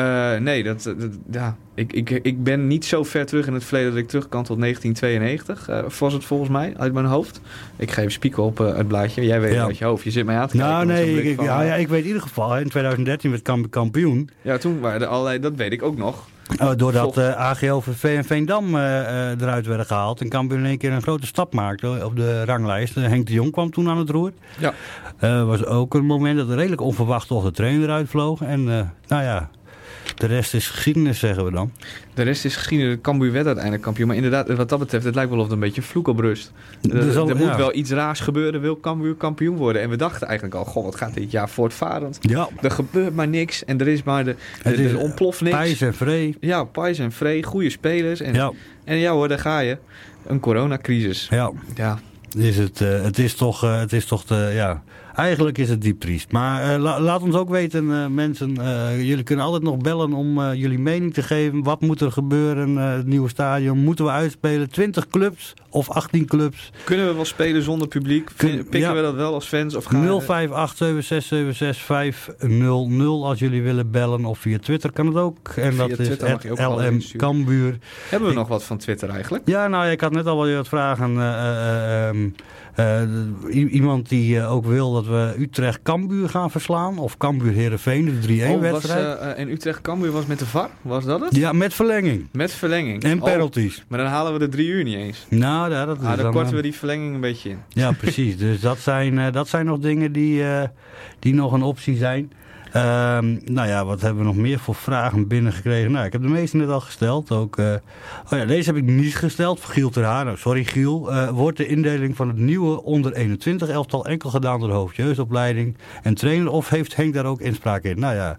Eh, nee, dat, dat- ja. ik, ik, ik ben niet zo ver terug in het verleden dat ik terug kan tot 1992. eh, was het volgens mij, uit mijn hoofd. Ik ga even spieken op eh, het blaadje. Jij weet Ja. het uit je hoofd. Je zit mij aan te kijken. Nou, met zo'n nee, ik, van, ja, eh, ja, ik weet in ieder geval, in 2013 werd Cambuur kampioen. Ja, toen waren er allerlei, dat weet ik ook nog. eh, doordat eh AGOVV en Veendam eh, eh, eruit werden gehaald. En Cambuur in één keer een grote stap maakte op de ranglijst. Eh, Henk de Jong kwam toen aan het roer. Ja. Eh was ook een moment dat er redelijk onverwacht toch de trainer eruit vloog. En eh, nou ja, de rest is geschiedenis, zeggen we dan. De rest is geschiedenis. Cambuur werd uiteindelijk kampioen. Maar inderdaad, wat dat betreft, het lijkt wel of het een beetje vloek op rust. Er, Er zal- er moet ja. wel iets raars gebeuren, wil Cambuur kampioen worden. En we dachten eigenlijk al, goh, wat gaat dit jaar voortvarend? Ja, Er gebeurt maar niks en er is maar de, Het er is ontploft niks. Pijs en Vree. Ja, Pijs en Vree, goede spelers. En Ja, En ja hoor, daar ga je. Een coronacrisis. ja. Ja, Is het, eh, het is toch, eh, het is toch de, ja, eigenlijk is het diep triest. Maar eh, la- laat ons ook weten, eh, mensen, eh, jullie kunnen altijd nog bellen om jullie mening te geven. Wat moet er gebeuren, het nieuwe stadion, moeten we uitspelen? 20 clubs of 18 clubs? Kunnen we wel spelen zonder publiek? Kun- Pikken ja. we dat wel als fans? Of gaan 05876765500 als jullie willen bellen. Of via Twitter kan het ook. En Via dat is Twitter LM. Cambuur. Hebben we nog wat van Twitter eigenlijk? Ja, nou, ik had net al wel wat vragen. Eh, eh, eh, iemand die eh, ook wil dat we Utrecht Cambuur gaan verslaan. Of Cambuur Herenveen, de 3-1 Oh, was, wedstrijd. eh, eh, en Utrecht Cambuur was met de VAR? Was dat het? ja, met verlenging. Met verlenging. En Oh, penalties. maar dan halen we de drie uur niet eens. Nou, ja, dat is Ah, dan dan, korten eh, we die verlenging een beetje in. Ja, precies. Dus dat zijn, eh, dat zijn nog dingen die, eh, die nog een optie zijn. Ehm, nou ja, wat hebben we nog meer voor vragen binnengekregen? Nou, ik heb de meeste net al gesteld. Ook, eh, oh ja, deze heb ik niet gesteld. Voor Giel ter Haan. Nou, sorry Giel. Eh, wordt de indeling van het nieuwe onder 21 elftal enkel gedaan door de hoofdjeugdopleiding en trainer? Of heeft Henk daar ook inspraak in? Nou ja,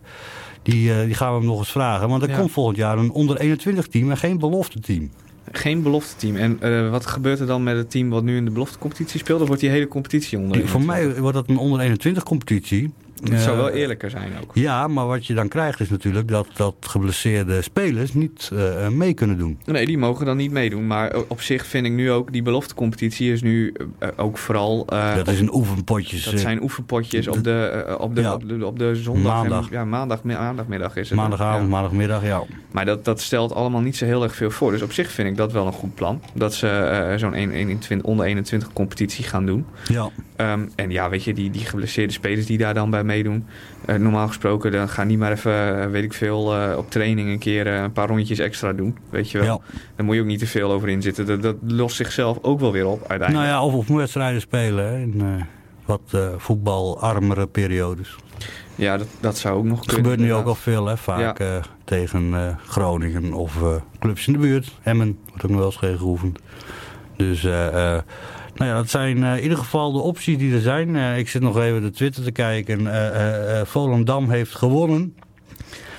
die, eh, die gaan we hem nog eens vragen. Want er Ja. komt volgend jaar een onder 21 team en geen belofte team. Geen belofte team. En wat gebeurt er dan met het team wat nu in de belofte competitie speelt? Of wordt die hele competitie onder? Voor mij wordt dat een onder 21 competitie. Het zou wel eerlijker zijn ook. Ja, maar wat je dan krijgt is natuurlijk dat, dat geblesseerde spelers niet eh, eh, mee kunnen doen. Nee, die mogen dan niet meedoen. Maar op zich vind ik nu ook, die beloftecompetitie is nu eh, ook vooral... dat is een oefenpotjes. dat zijn oefenpotjes op de, op de, Ja. op de, op de zondag. Maandag. En, ja, maandag, maandagmiddag is het. maandagavond, Ja. maandagmiddag, ja. Maar dat, dat stelt allemaal niet zo heel erg veel voor. Dus op zich vind ik dat wel een goed plan. Dat ze zo'n 21 onder 21 competitie gaan doen. Ja, Ehm, en ja, weet je, die, die geblesseerde spelers die daar dan bij meedoen. eh, normaal gesproken, dan gaan die maar even, eh, weet ik veel, eh, op training een keer een paar rondjes extra doen. Weet je wel. ja. Daar moet je ook niet te veel over inzitten. Dat, dat lost zichzelf ook wel weer op uiteindelijk. Nou ja, of op wedstrijden spelen hè, in wat voetbalarmere periodes. Ja, dat, dat zou ook nog Het kunnen. gebeurt nu ook al veel, hè, vaak tegen Groningen of clubs in de buurt. Emmen wordt ook nog wel eens geoefend. Dus nou ja, dat zijn eh, in ieder geval de opties die er zijn. Eh, ik zit nog even de Twitter te kijken. Eh Volendam heeft gewonnen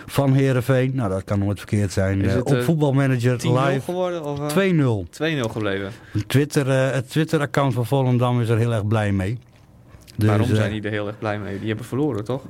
van Herenveen. Nou, dat kan nooit verkeerd zijn. Is het, op eh, voetbalmanager 10-0 live geworden? Of, eh, 2-0. 2-0 gebleven. Twitter, het Twitter-account van Volendam is er heel erg blij mee. Dus, Waarom zijn die er heel erg blij mee? Die hebben verloren, toch?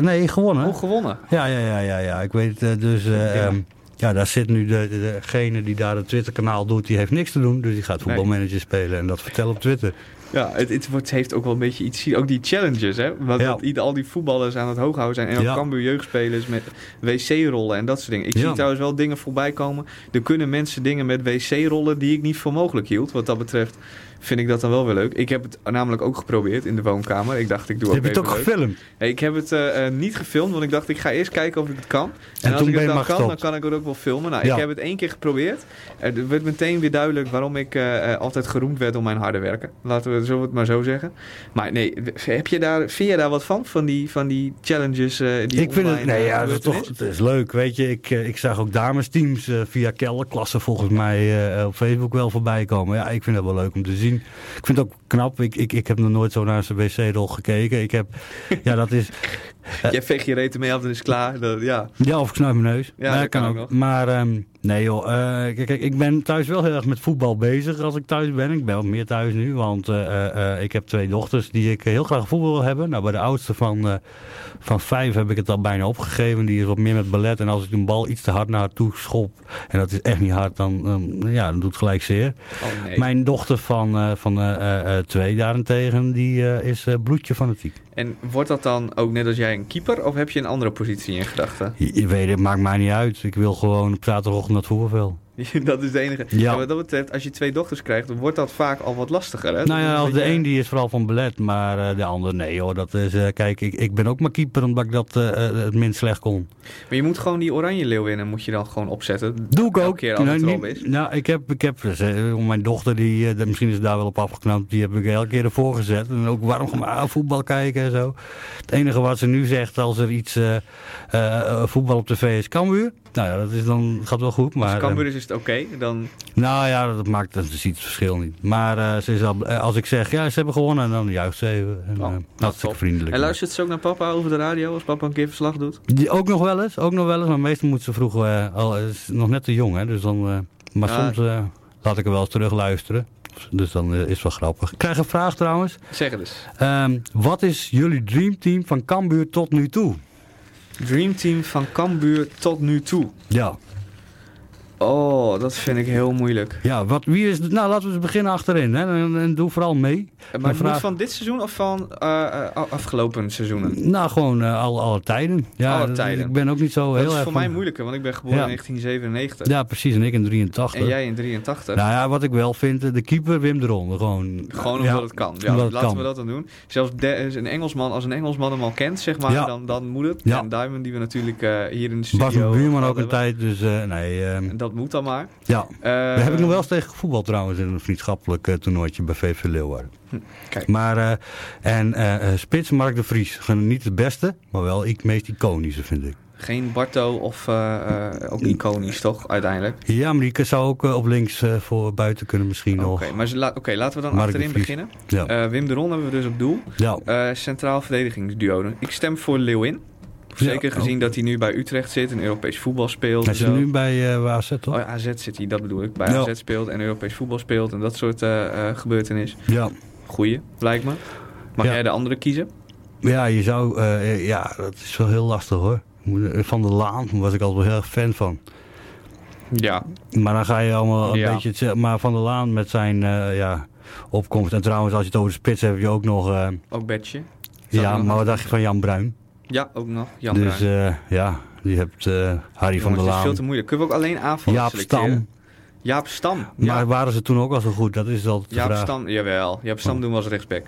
nee, gewonnen. Oh, gewonnen. Ja, ja, ja, ja, ja. Ik weet het. dus eh, Ja. ehm, ja, daar zit nu de, de- degene die daar het Twitter-kanaal doet, die heeft niks te doen. Dus die gaat voetbalmanager spelen en dat vertellen op Twitter. Ja, het, het wordt, heeft ook wel een beetje iets... Ook die challenges, hè? Want Ja. al die voetballers aan het hoog houden zijn. En ook Ja. Cambuur jeugdspelers met wc-rollen en dat soort dingen. Ik Ja. zie trouwens wel dingen voorbij komen. Er kunnen mensen dingen met wc-rollen die ik niet voor mogelijk hield. Wat dat betreft vind ik dat dan wel weer leuk. Ik heb het namelijk ook geprobeerd in de woonkamer. Ik dacht, ik doe ook heb je het ook leuk. gefilmd? Nee, ik heb het eh, eh, niet gefilmd, want ik dacht ik ga eerst kijken of ik het kan. En, als ik het dan kan, dan kan ik het ook wel filmen. Nou, Ja. ik heb het één keer geprobeerd. Er werd meteen weer duidelijk waarom ik eh, altijd geroemd werd om mijn harde werken. Laten we we het maar zo zeggen. Maar nee, heb je daar, vind je daar wat van? Van die, van die challenges die ik vind het, nee, ja, dat is toch, het is leuk, weet je. Ik, ik zag ook damesteams via kelderklassen volgens mij op Facebook wel voorbij komen. Ja, ik vind dat wel leuk om te zien. Ik vind het ook knap. Ik, ik, ik heb nog nooit zo naar zijn wc-rol gekeken. Ik heb, ja, dat is, Jij veegt je reet ermee af en is klaar. Ja. Ja, of ik snuit mijn neus. Ja, dat kan ook nog. Maar ehm, nee joh, eh, kijk, kijk, ik ben thuis wel heel erg met voetbal bezig als ik thuis ben. Ik ben ook meer thuis nu, want eh, eh, ik heb twee dochters die ik heel graag voetbal wil hebben. Nou, bij de oudste van, van vijf heb ik het al bijna opgegeven. Die is wat meer met ballet. En als ik een bal iets te hard naar haar toe schop, en dat is echt niet hard, dan, dan, ja, dan doet het gelijk zeer. Oh nee. Mijn dochter van, van twee daarentegen, die is bloedje fanatiek. En wordt dat dan ook net als jij een keeper? Of heb je een andere positie in gedachten? Je weet, het maakt mij niet uit. Ik wil gewoon op zaterdagochtend naar voetbalveld. dat is de enige. Ja. Wat dat betreft, als je twee dochters krijgt, dan wordt dat vaak al wat lastiger. Hè? Nou ja, de een die is vooral van belet, maar eh, de ander nee hoor. Dat is, eh, kijk, ik, ik ben ook maar keeper omdat ik dat eh, het minst slecht kon. Maar je moet gewoon die oranje leeuwinnen moet je dan gewoon opzetten. Doe ik ook. keer als het Nou, erop niet- is. nou, ik heb, ik heb dus, mijn dochter, die, misschien is daar wel op afgeknapt, die heb ik elke keer ervoor gezet. En ook waarom gaan we voetbal kijken en zo. Het enige wat ze nu zegt als er iets voetbal op tv is, Cambuur. Nou ja, dat is dan, gaat wel goed. Maar, Als Cambuur is, is het oké. Dan nou ja, dat maakt dat ziet het verschil niet. Maar eh, ze is al, eh, als ik zeg, ja, ze hebben gewonnen, dan juicht ze even. En, Oh, nou, hartstikke vriendelijk. En luistert ze ook naar papa over de radio als papa een keer verslag doet? Die ook nog wel eens, ook nog wel eens. Maar meestal moet ze vroeg, eh, al, is nog net te jong, hè. Dus dan, maar soms laat ik er wel eens terug luisteren. Dus dan is het wel grappig. Ik krijg een vraag trouwens. Zeg het eens. Ehm, wat is jullie dreamteam van Cambuur tot nu toe? Dreamteam van Cambuur tot nu toe. Ja. Oh, dat vind ik heel moeilijk. Ja, wat, wie is, nou laten we eens beginnen achterin. Hè, en, en doe vooral mee. Maar vraag- van dit seizoen of van eh, eh, afgelopen seizoenen? Nou, gewoon eh, alle, alle tijden. Ja, Alle dat- tijden. Ik ben ook niet zo Dat heel is erg voor van- mij moeilijker, want ik ben geboren Ja. in 1997. Ja, precies. En ik in 83. En jij in 83. Nou ja, wat ik wel vind, de keeper Wim de Ronde. Gewoon, Gewoon omdat ja, het kan. Ja, laten kan. we dat dan doen. Zelfs de- een Engelsman, als een Engelsman hem al kent, zeg maar, Ja. dan, dan moet het. Ja. En Diamond, die we natuurlijk hier in de studio... Bas buurman ook een tijd, dus nee. eh, En dat moet dan maar. ja. Eh, Daar heb ik nog wel eens tegen gevoetbald trouwens in een vriendschappelijk eh, toernooitje bij VV Leeuwarden. kijk. Maar, eh, en spits Mark de Vries. Niet de beste, maar wel het meest iconische vind ik. Geen Barto of ook iconisch, toch, uiteindelijk? Ja, maar die zou ook op links voor buiten kunnen misschien Oké, nog. maar ze la- oké, laten we dan Mark achterin beginnen. Ja. Wim de Ron hebben we dus op doel. ja. Centraal verdedigingsduo. Ik stem voor Leeuwin. Zeker Ja, gezien dat hij nu bij Utrecht zit en Europees voetbal speelt. Hij zit nu bij eh AZ, toch? Oh AZ zit hij, dat bedoel ik. Bij Ja. AZ speelt en Europees voetbal speelt en dat soort eh gebeurtenis. Ja. Goeie, lijkt me. Mag jij de andere kiezen? Ja, je zou... ja, dat is wel heel lastig hoor. Van der Laan was ik altijd wel heel erg fan van. Ja, Maar dan ga je allemaal een Ja. beetje... Maar Van der Laan met zijn ja, opkomst. En trouwens, als je het over de spits hebt, heb je ook nog... ook Betje. Ja, maar wat dacht je van Jan Bruin? Ja, ook nog. Jan dus eh, ja, die hebt eh, Harry van der het is veel Laan. te moeilijk. Kunnen we ook alleen aanvallen Jaap selecteren? Stam. Jaap Stam. Maar Ja, waren ze toen ook al zo goed? Dat is altijd de Jaap vraag. Stam, jawel. Jaap Stam doen we als rechtsback.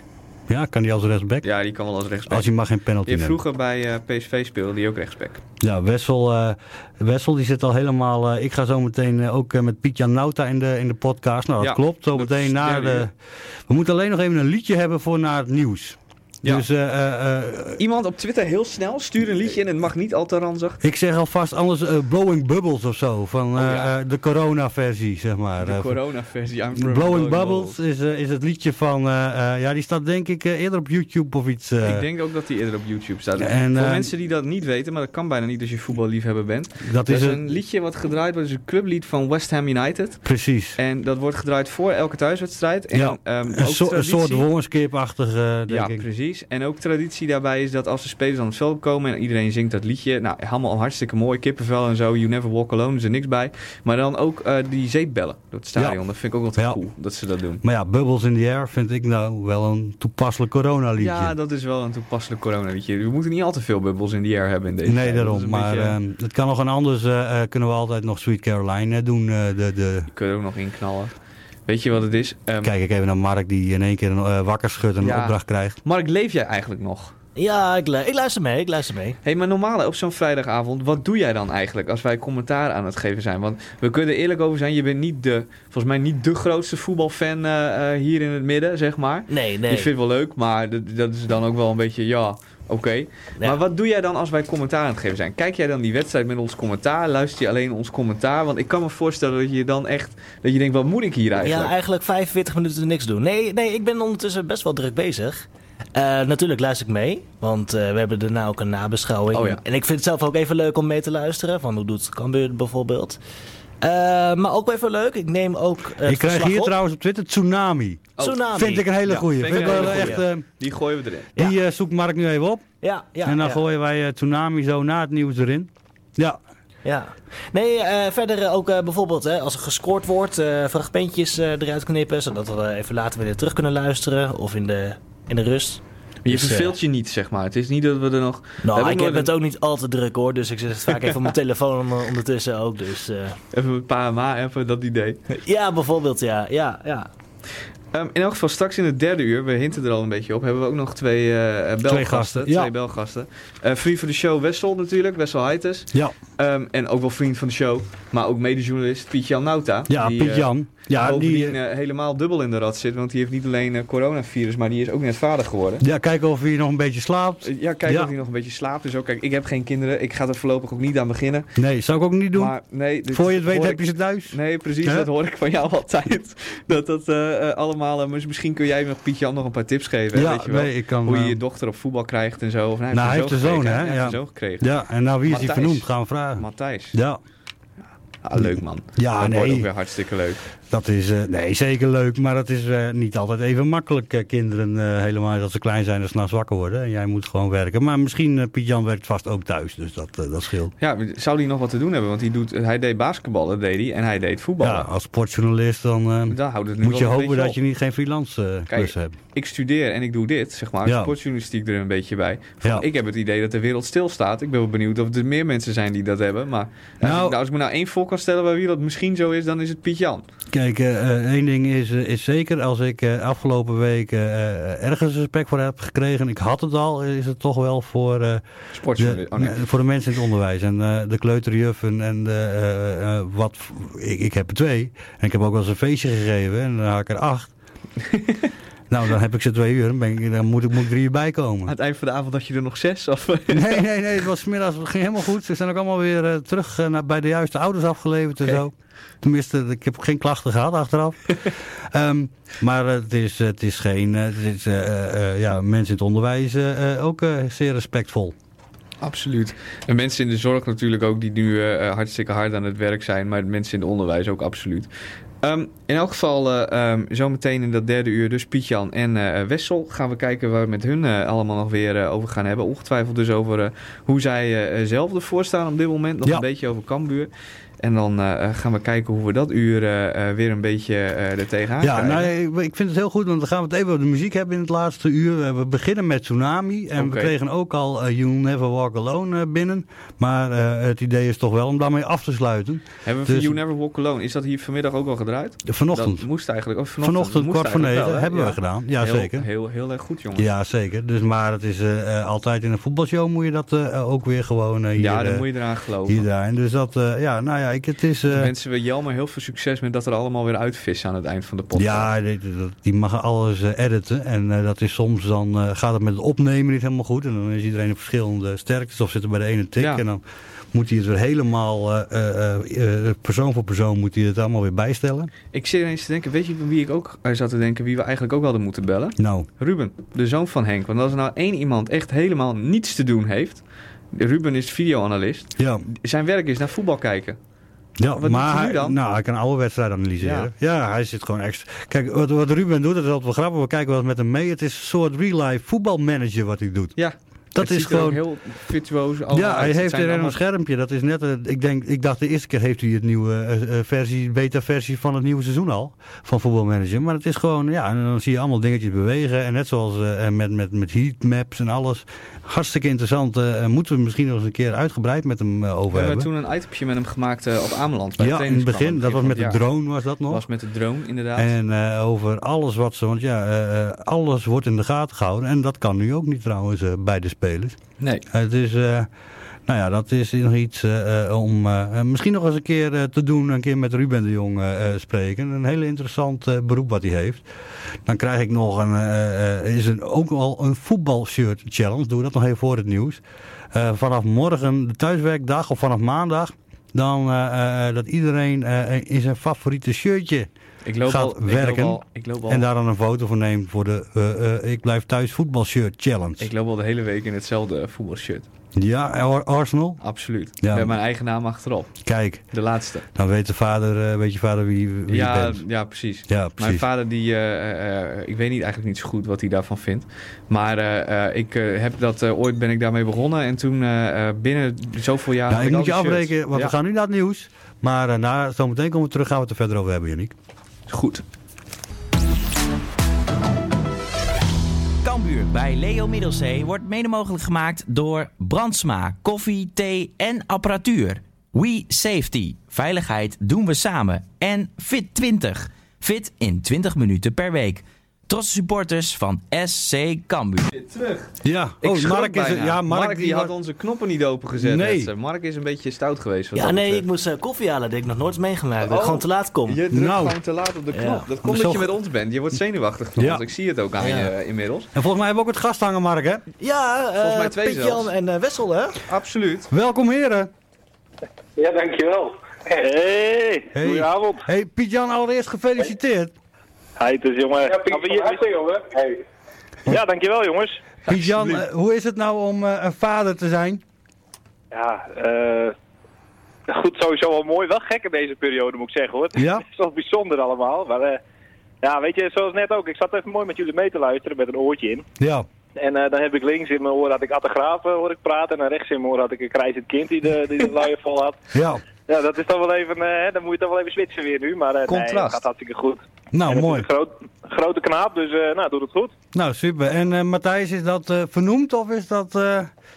Ja, kan die als rechtsback? Ja, die kan wel als rechtsback. Als hij maar geen penalty Die neemt. vroeger bij eh, PSV speelde, die ook rechtsback. Ja, Wessel, Wessel die zit al helemaal... ik ga zo meteen ook met Piet-Jan Nauta in de, in de podcast. Nou, dat Ja, klopt. Zo dat meteen is na derde de... We moeten alleen nog even een liedje hebben voor na het nieuws. Ja. Dus eh, eh, eh, Iemand op Twitter heel snel, stuur een liedje in. Het mag niet al te ranzig. ik zeg alvast anders Blowing Bubbles of zo. Van eh, Oh, ja. eh, de corona-versie, zeg maar. De corona-versie. I'm from Blowing Bubbles is, is het liedje van... eh, eh, ja, die staat denk ik eerder op YouTube of iets. Ik denk ook dat die eerder op YouTube staat. En, Voor mensen die dat niet weten, maar dat kan bijna niet als je voetballiefhebber bent. dat Dat is een liedje wat gedraaid wordt. Het is een clublied van West Ham United. Precies. En dat wordt gedraaid voor elke thuiswedstrijd. En, Ja, ehm, Een, soort woonskip-achtig, eh, denk Ja, ik. precies. En ook traditie daarbij is dat als de spelers aan het veld komen en iedereen zingt dat liedje. Nou, helemaal hartstikke mooi. Kippenvel en zo. You never walk alone. is er niks bij. Maar dan ook eh, die zeepbellen door het stadion. Dat vind ik ook wel te Ja. cool dat ze dat doen. Maar ja, Bubbles in the Air vind ik nou wel een toepasselijk coronaliedje. Ja, dat is wel een toepasselijk coronaliedje. We moeten niet al te veel bubbels in the air hebben in deze nee, tijd. Daarom. Maar beetje- ehm, het kan nog een anders. eh, kunnen we altijd nog Sweet Caroline doen. de, de... Die kunnen we ook nog inknallen. Weet je wat het is? Ehm, Kijk ik even naar Mark die in één keer een eh, wakker schudt en een Ja. opdracht krijgt. Mark, leef jij eigenlijk nog? Ja, ik, lu- ik luister mee, ik luister mee. Hé, hey, maar normaal op zo'n vrijdagavond, wat doe jij dan eigenlijk als wij commentaar aan het geven zijn? Want we kunnen er eerlijk over zijn, je bent niet de, volgens mij niet de grootste voetbalfan eh, eh, hier in het midden, zeg maar. Nee, nee. Je vindt het wel leuk, maar dat, dat is dan ook wel een beetje, ja, oké. Ja. Maar wat doe jij dan als wij commentaar aan het geven zijn? Kijk jij dan die wedstrijd met ons commentaar? Luister je alleen ons commentaar? Want ik kan me voorstellen dat je dan echt, dat je denkt, wat moet ik hier eigenlijk? Ja, eigenlijk 45 minuten niks doen. Nee, nee, ik ben ondertussen best wel druk bezig. Eh, natuurlijk luister ik mee, want eh, we hebben daarna ook een nabeschouwing. Oh ja. En ik vind het zelf ook even leuk om mee te luisteren, van hoe doet Cambuur bijvoorbeeld. Eh, maar ook wel even leuk, ik neem ook eh, het ik krijg verslag hier op. trouwens op Twitter Tsunami. Oh, Tsunami. Vind ik een hele Ja, goeie. vind een hele goeie. eh, Die gooien we erin. die eh, zoekt Mark nu even op. Ja, ja. en dan ja. gooien wij eh, Tsunami zo na het nieuws erin. Ja, Ja. Nee, eh, verder eh, ook eh, bijvoorbeeld hè, als er gescoord wordt, eh, fragmentjes eh, eruit knippen, zodat we even later weer terug kunnen luisteren of in de, in de rust. Je Dus, eh, verveelt je niet, zeg maar. Het is niet dat we er nog... Nou, ik heb het een- ook niet al te druk hoor, dus ik zit vaak even op mijn telefoon onder- ondertussen ook. Dus, eh, Even een paar ma, even dat idee. ja, bijvoorbeeld, ja. ja, ja. Ehm, in elk geval, straks in het derde uur, we hinten er al een beetje op, hebben we ook nog twee eh belgasten. Twee gasten, Twee ja. belgasten. Eh, vriend van de show Wessel natuurlijk, Wessel Heites. ja, Ehm, en ook wel vriend van de show, maar ook medejournalist Piet-Jan Nauta. ja die, eh, Piet-Jan. ja, die, eh, eh, helemaal dubbel in de rat zit, want die heeft niet alleen eh, coronavirus, maar die is ook net vader geworden. ja, kijken of hij nog een beetje slaapt. Ja, kijk Ja. of hij nog een beetje slaapt. Dus ook, kijk, ik heb geen kinderen. Ik ga er voorlopig ook niet aan beginnen. Nee, zou ik ook niet doen. Maar nee, dit Voor je het weet heb je ze thuis. Nee, precies. Dat hoor ik van jou altijd. Dat dat allemaal... misschien kun jij nog Piet-Jan nog een paar tips geven. ja, weet je wel? nee, ik kan... Hoe je je dochter op voetbal krijgt en zo. Of, nou, Nou, hij heeft een zoon, hè? Hij Ja. heeft een zoon gekregen. ja, en nou wie is hij vernoemd? Gaan we vragen. Matthijs. Ja, Ah, leuk man. ja dat wordt ook nee, weer hartstikke leuk. Dat is eh, nee, zeker leuk, maar dat is eh, niet altijd even makkelijk. eh, kinderen, eh, helemaal als ze klein zijn en s'nachts wakker worden. En jij moet gewoon werken. Maar misschien, Piet-Jan werkt vast ook thuis, dus dat, dat scheelt. Ja, zou hij nog wat te doen hebben? Want hij, doet, hij deed basketbal, dat deed hij. En hij deed voetballen. Ja, als sportjournalist dan moet je hopen dat op. je niet geen freelance klus hebt. ik studeer en ik doe dit, zeg maar. Ja. Sportjournalistiek er een beetje bij. Van, Ja. Ik heb het idee dat de wereld stilstaat. Ik ben wel benieuwd of er meer mensen zijn die dat hebben. Maar als, Nou- ik, nou, als ik me nou één voor kan stellen bij wie dat misschien zo is, dan is het Piet Jan. Kijk, eh, eh, één ding is, eh, is zeker, als ik afgelopen week ergens respect voor heb gekregen, ik had het al, is het toch wel voor, de, Oh, nee. voor de mensen in het onderwijs. En de kleuterjuffen en de, wat, ik, ik heb er twee. En ik heb ook wel eens een feestje gegeven en dan had ik er acht. nou, dan heb ik ze twee uur, dan, ben ik, dan moet, ik, moet ik drie uur bij Aan komen. het eind van de avond had je er nog zes? Of... Nee, nee, nee, het was 's middags, het ging helemaal goed. Ze zijn ook allemaal weer eh, terug eh, naar, bij de juiste ouders afgeleverd en zo. Tenminste, ik heb geen klachten gehad achteraf. Ehm, maar eh, het, is, het is geen, het is, eh, eh, eh, ja, mensen in het onderwijs ook eh, zeer respectvol. Absoluut. En mensen in de zorg natuurlijk ook, die nu eh, hartstikke hard aan het werk zijn. Maar mensen in het onderwijs ook absoluut. Ehm, in elk geval, eh, ehm, zometeen in dat derde uur, dus Pietjan en eh, Wessel. Gaan we kijken waar we met hun eh, allemaal nog weer over gaan hebben. Ongetwijfeld dus over hoe zij zelf ervoor staan op dit moment. Nog Ja. een beetje over Cambuur. En dan eh, gaan we kijken hoe we dat uur eh, eh, weer een beetje eh er tegenaan Ja, krijgen. nou, ik, vind het heel goed, want dan gaan we het even over de muziek hebben in het laatste uur. We beginnen met Tsunami en we kregen ook al eh, You'll Never Walk Alone binnen. Maar het idee is toch wel om daarmee af te sluiten. Hebben we dus- You Never Walk Alone, is dat hier vanmiddag ook al gedraaid? Vanochtend, Dat moest eigenlijk. Of vanochtend, vanochtend kwart voor negen, wel, hebben we gedaan. Ja, heel, zeker. Heel, heel erg goed, jongens. Ja, zeker. Dus, maar het is altijd in een voetbalshow moet je dat ook weer gewoon hier, Ja, dan moet je eraan geloven. hier draaien. Dus dat, ja, nou ja, ik, het is... eh, wensen we Jelmer heel veel succes met dat er allemaal weer uitvissen aan het eind van de podcast. Ja, die, die- mag alles eh, editen. En eh, dat is soms dan eh, gaat het met het opnemen niet helemaal goed. En dan is iedereen op verschillende sterktes of zit er bij de ene tik. Ja. En dan moet hij het weer helemaal eh, eh, eh, eh, persoon voor persoon moet hij het allemaal weer bijstellen. Ik zit ineens te denken, weet je van wie ik ook eh, zat te denken, wie we eigenlijk ook hadden moeten bellen? Nou, Ruben, de zoon van Henk. Want als er nou één iemand echt helemaal niets te doen heeft, Ruben is videoanalist, ja. zijn werk is naar voetbal kijken. Ja, Wat doet maar hij dan? nou, hij kan alle wedstrijden analyseren. Ja, hij zit gewoon extra. Kijk, wat, wat Ruben doet, dat is altijd wel grappig. We kijken wel eens met hem mee. Het is een soort real-life voetbalmanager wat hij doet. Ja, Dat is gewoon... heel virtuoos Ja, hij heeft er een allemaal- schermpje. Dat is net, ik, denk, ik dacht de eerste keer heeft hij het nieuwe eh, eh, versie, beta-versie van het nieuwe seizoen al. Van voetbalmanager. Maar het is gewoon, ja, en dan zie je allemaal dingetjes bewegen. En net zoals eh, met, met, met heatmaps en alles. Hartstikke interessant. moeten we misschien nog eens een keer uitgebreid met hem over We hebben hebben. toen een itempje met hem gemaakt op Ameland. bij Ja, in het begin. Dat was met de drone. was dat nog. was met de drone, inderdaad. En over alles wat ze, want ja, alles wordt in de gaten gehouden. En dat kan nu ook niet trouwens bij de spelers. Nee. Het is, eh, nou ja, dat is nog iets eh, eh, om misschien nog eens een keer te doen. Een keer met Ruben de Jong spreken. Een hele interessant beroep wat hij heeft. Dan krijg ik nog een, is een, ook al een voetbalshirt challenge. Doe dat nog even voor het nieuws. Vanaf morgen de thuiswerkdag of vanaf maandag. Dan dat iedereen in zijn favoriete shirtje Ik loop gaat al, Ik werken. loop al, ik loop al, en daar dan een foto van neemt voor de eh, eh, Ik blijf thuis voetbalshirt challenge. ik loop al de hele week in hetzelfde voetbalshirt. Ja, Ar- Arsenal. Absoluut. Ja. Met mijn eigen naam achterop. Kijk, De laatste. dan weet, de vader, eh, weet je vader wie, wie je Ja, bent. ja, precies. Ja, Mijn precies. vader, die, ik weet niet, eigenlijk niet zo goed wat hij daarvan vindt. Maar ik heb dat, ooit ben ik daarmee begonnen. En toen binnen zoveel jaar... Ja, had ik moet je afbreken, want we gaan nu naar het nieuws. Maar uh, na, zometeen komen we terug, gaan we het er verder over hebben, Janiek. Goed. Kambuur bij Leo Middelzee wordt mede mogelijk gemaakt door Brandsma, koffie, thee en apparatuur. We Safety, veiligheid doen we samen. En Fit20, fit in 20 minuten per week. Trotse supporters van SC Kambuur. Terug. Ja, Ik oh, Mark is, ja, Mark, Mark, die had onze knoppen niet opengezet. Nee. net. Mark is een beetje stout geweest. Ja, nee, ik moest eh, koffie halen. Dat heb ik nog nooit meegemaakt. Dat Oh. ik gewoon te laat kom. Je drukt Nou. gewoon te laat op de knop. Ja. Dat komt dat je met ons bent. Je wordt zenuwachtig van Ja. ons. Ik zie het ook aan Ja. je eh, inmiddels. En volgens mij hebben we ook het gast hangen, Mark, hè? Ja, Volgens eh mij twee Piet-Jan zelfs. en eh, Wessel, hè? Absoluut. Welkom, heren. Ja, dankjewel. Hey, Hey. goedenavond. Hey, Piet-Jan, allereerst gefeliciteerd. Hi, het is jongen. Ja, Piet, van harte, jongen. Hey. Ja, dankjewel jongens. Piet-Jan, eh, hoe is het nou om eh, een vader te zijn? Ja, eh goed, sowieso wel mooi. Wel gek in deze periode moet ik zeggen hoor. Ja? Het is wel bijzonder allemaal. Maar eh, ja, weet je, zoals net ook. Ik zat even mooi met jullie mee te luisteren met een oortje in. Ja. En eh, dan heb ik links in mijn oor had ik Attegraaf, hoor ik praten. En rechts in mijn oor had ik een krijzend kind die de, die de luier vol had. Ja. Ja, dat is dan wel even, eh, dan moet je toch wel even switchen weer nu. Maar nee, Contrast. het gaat hartstikke goed. Nou, mooi. een groot, grote knaap, dus eh, nou, doet het goed. Nou, super. En Matthijs, is dat vernoemd of is dat...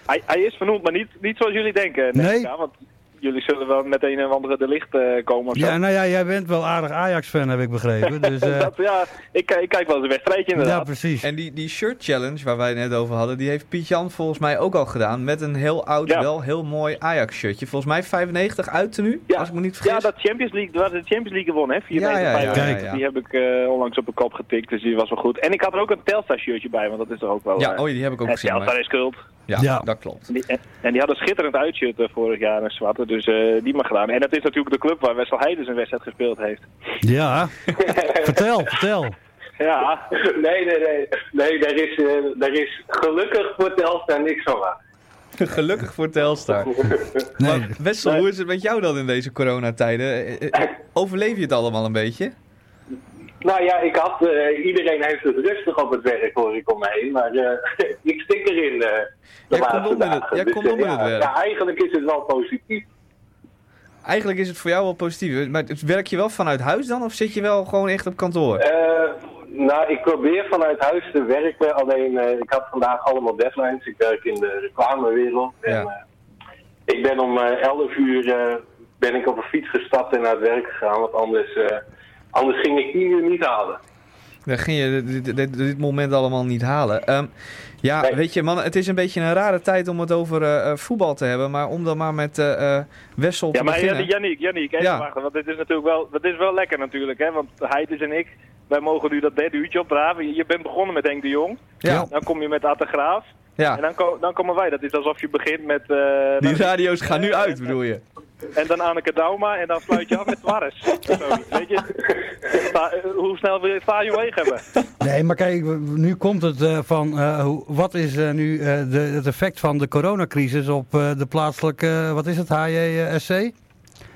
Hij, hij is vernoemd, maar niet, niet zoals jullie denken. denk Nee. ja, want jullie zullen wel met een of andere de licht eh, komen of zo. Ja, nou ja, jij bent wel aardig Ajax-fan, heb ik begrepen. Dus, eh, dat, ja, ik, ik kijk wel eens een wedstrijdje ja, inderdaad. precies. En die, die shirt challenge waar wij het net over hadden, die heeft Piet-Jan volgens mij ook al gedaan. Met een heel oud, Ja. wel heel mooi Ajax shirtje. Volgens mij 95 uit tenue, Ja. als ik me niet vergis. Ja, dat Champions League, dat de Champions League gewonnen, hè? 4 Ja, ja, ja, 95. ja, ja. Die heb ik eh, onlangs op de kop getikt, dus die was wel goed. En ik had er ook een Telstar shirtje bij, want dat is er ook wel... Ja, oh, die heb ik ook het gezien. Telstar is kult. Ja, Ja. dat klopt. En die, en, en die had een schitterend uitshirt eh, vorig jaar, een zwarte, dus eh, die mag gedaan. En dat is natuurlijk de club waar Wessel Heijden zijn wedstrijd gespeeld heeft. Ja, vertel, vertel. Ja, Nee, nee, nee. Nee, daar is, eh, daar is gelukkig voor Telstar niks van waar. Gelukkig voor Telstar. Nee, Maar Wessel, hoe is het met jou dan in deze coronatijden? Overleef je het allemaal een beetje? Nou ja, ik had, eh, iedereen heeft het rustig op het werk hoor ik om me heen, maar eh, ik stik erin eh, de Jij laatste komt onder het- dagen. Dus, komt onder ja, het werk. Ja, eigenlijk is het wel positief. Eigenlijk is het voor jou wel positief. Maar werk je wel vanuit huis dan? Of zit je wel gewoon echt op kantoor? Nou, ik probeer vanuit huis te werken, alleen ik had vandaag allemaal deadlines. Ik werk in de reclamewereld. En, Ja. ik ben om eh 11 uur ben ik op een fiets gestapt en naar het werk gegaan, want anders, anders ging ik die uur niet halen. Dan ging je dit, dit, dit- dit moment allemaal niet halen. Ehm, ja, Nee. weet je, man, het is een beetje een rare tijd om het over eh, eh, voetbal te hebben. Maar om dan maar met eh, eh, Wessel te Ja, maar beginnen. Janniek, even Ja. wachten. Want dit is natuurlijk wel, dat is wel lekker natuurlijk, hè. Want Heides en ik, wij mogen nu dat derde uurtje opdraven. Je- Je bent begonnen met Henk de Jong. Ja, Dan kom je met Atte Graaf. En ja. dan, ko- dan komen wij. Dat is alsof je begint met... eh, Die nou, radio's gaan nu uit, bedoel je? En dan Anneke Dauma en dan sluit je af met. Zoiets, Weet je? Eh, hoe snel wil je het leeg hebben? nee, maar kijk, nu komt het eh, van eh, hoe, wat is eh, nu eh, de, het effect van de coronacrisis op eh, de plaatselijke, wat is het, HJSC?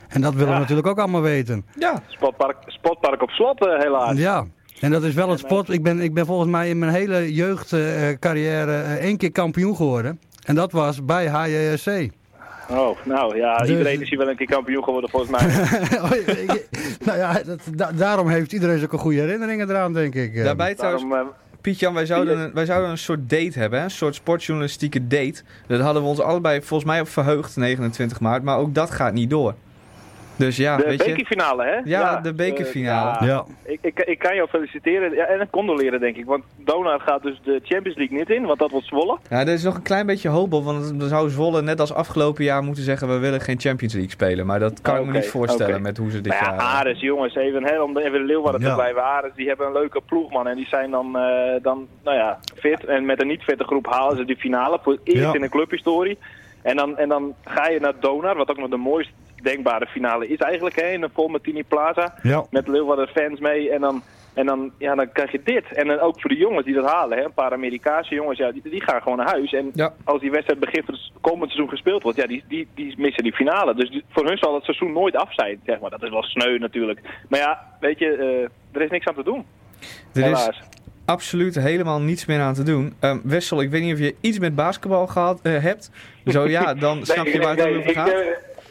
En dat willen we natuurlijk ook allemaal weten. Ja. Spotpark, spotpark op slot helaas. Ja, en dat is wel het sport. Ik ben, ik ben volgens mij in mijn hele jeugdcarrière eh, één keer kampioen geworden. En dat was bij HJSC. Oh, nou ja, Dus- iedereen is hier wel een keer kampioen geworden volgens mij. Oh, nou ja, dat, da- daarom heeft iedereen zulke goede herinneringen eraan, denk ik. eh. Daarbij trouwens, Daarom, eh, Piet-Jan, wij zouden, een, wij zouden een soort date hebben, hè? een soort sportjournalistieke date. Dat hadden we ons allebei volgens mij op verheugd, 29 maart, maar ook dat gaat niet door. Dus ja, de weet je. bekerfinale, hè? Ja, de bekerfinale. eh, ja. Ja. Ik, ik, ik kan jou feliciteren ja, en condoleren, denk ik. Want Donar gaat dus de Champions League niet in, want dat wordt Zwolle. Ja, er is nog een klein beetje hoop op, want dan zou Zwolle net als afgelopen jaar moeten zeggen we willen geen Champions League spelen. Maar dat kan ik me niet voorstellen met hoe ze dit Maar ja, jaar... Ares, jongens, even, hè, om de- even de Leeuwarden Ja. te blijven. Ares, die hebben een leuke ploeg, man. En die zijn dan, eh, dan nou ja, fit. En met een niet-fitte groep halen ze die finale voor het eerst Ja. in de clubhistorie. En dan, en dan ga je naar Donar, wat ook nog de mooist denkbare finale is eigenlijk, hè. In een vol met Tini Plaza. Ja. met Leeuwarden fans mee. En dan, en dan, ja, dan krijg je dit. En dan ook voor de jongens die dat halen, hè, een paar Amerikaanse jongens, ja, die, die gaan gewoon naar huis. En Ja. als die wedstrijd begin van het komend seizoen gespeeld wordt, ja, die, die, die missen die finale. Dus die- voor hun zal het seizoen nooit af zijn, zeg maar. Dat is wel sneu natuurlijk. Maar ja, weet je, eh, er is niks aan te doen. er is Helaas. absoluut helemaal niets meer aan te doen. Ehm, Wessel, ik weet niet of je iets met basketbal gehad eh, hebt. Zo ja, dan snap je waar het nee, over ik, gaat. eh,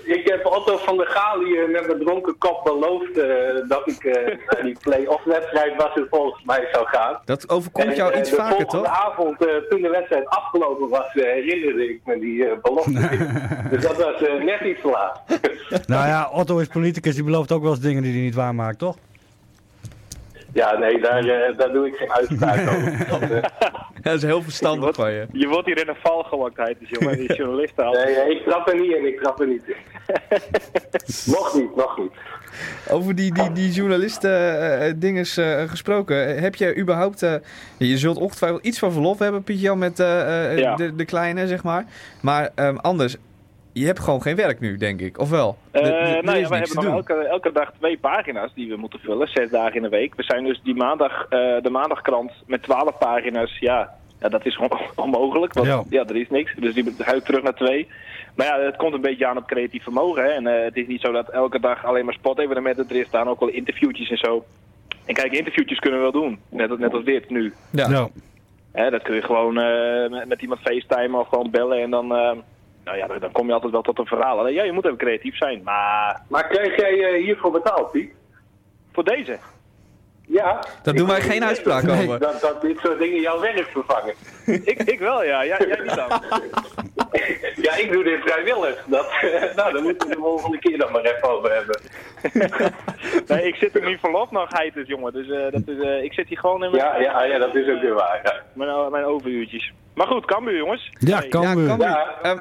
ik heb Otto van der Gaal hier met mijn dronken kop beloofd eh, dat ik eh, naar die play-off wedstrijd was het volgens mij zou gaan. Dat overkomt jou En, eh, iets de vaker, volgende toch? avond, eh, toen de wedstrijd afgelopen was, eh, herinnerde ik me die eh, belofte. dus dat was net iets te laat. Nou ja, Otto is politicus, die belooft ook wel eens dingen die hij niet waarmaakt, toch? Ja, nee, daar, eh, daar doe ik geen uitspraak over. Dat, eh, Dat is heel verstandig van je. Je wordt hier in een val gelokt, dus jongen, die journalisten al. nee, eh, ik trap er niet in, ik trap er niet in. nog niet, nog niet. Over die, die, die journalisten dinges gesproken. Eh, Heb je überhaupt... eh, je zult ongetwijfeld iets van verlof hebben, Pietje, met eh, eh, Ja. de, de kleine, zeg maar. Maar ehm, anders, je hebt gewoon geen werk nu, denk ik. Of wel? Eh, nou ja, we hebben nog elke, elke dag twee pagina's die we moeten vullen, zes dagen in de week. We zijn dus die maandag, eh, de maandagkrant met twaalf pagina's, ja, ja, dat is gewoon onmogelijk, want Ja. ja. er is niks. Dus die huid terug naar twee. Maar ja, het komt een beetje aan op creatief vermogen. Hè? En eh, het is niet zo dat elke dag alleen maar sportevenementen er is staan, ook wel interviewtjes en zo. En kijk, interviewtjes kunnen we wel doen, net, net als dit nu. Ja. Hè, dat kun je gewoon eh, met, met iemand facetimen of gewoon bellen en dan, eh, nou ja, dan, dan kom je altijd wel tot een verhaal. Alleen, ja, je moet even creatief zijn, maar Maar krijg jij eh, hiervoor betaald, Piet? voor deze... Ja. Daar doen wij geen uitspraak Nee, over. Dat, dat dit soort dingen jouw werk vervangen. ik, ik wel, ja. Jij, jij niet dan. Ja, ik doe dit vrijwillig. Dat, nou, daar moeten we de volgende keer dan maar even over hebben. Nee, ik zit er niet verlof nog, heites, jongen. Dus eh, dat is, eh, ik zit hier gewoon in mijn, Ja, ja, ja dat is ook weer waar. Ja. mijn, mijn overuurtjes. Maar goed, Cambuur, jongens. Ja, Hey, kan Ja, kan nu. Ja. Ehm,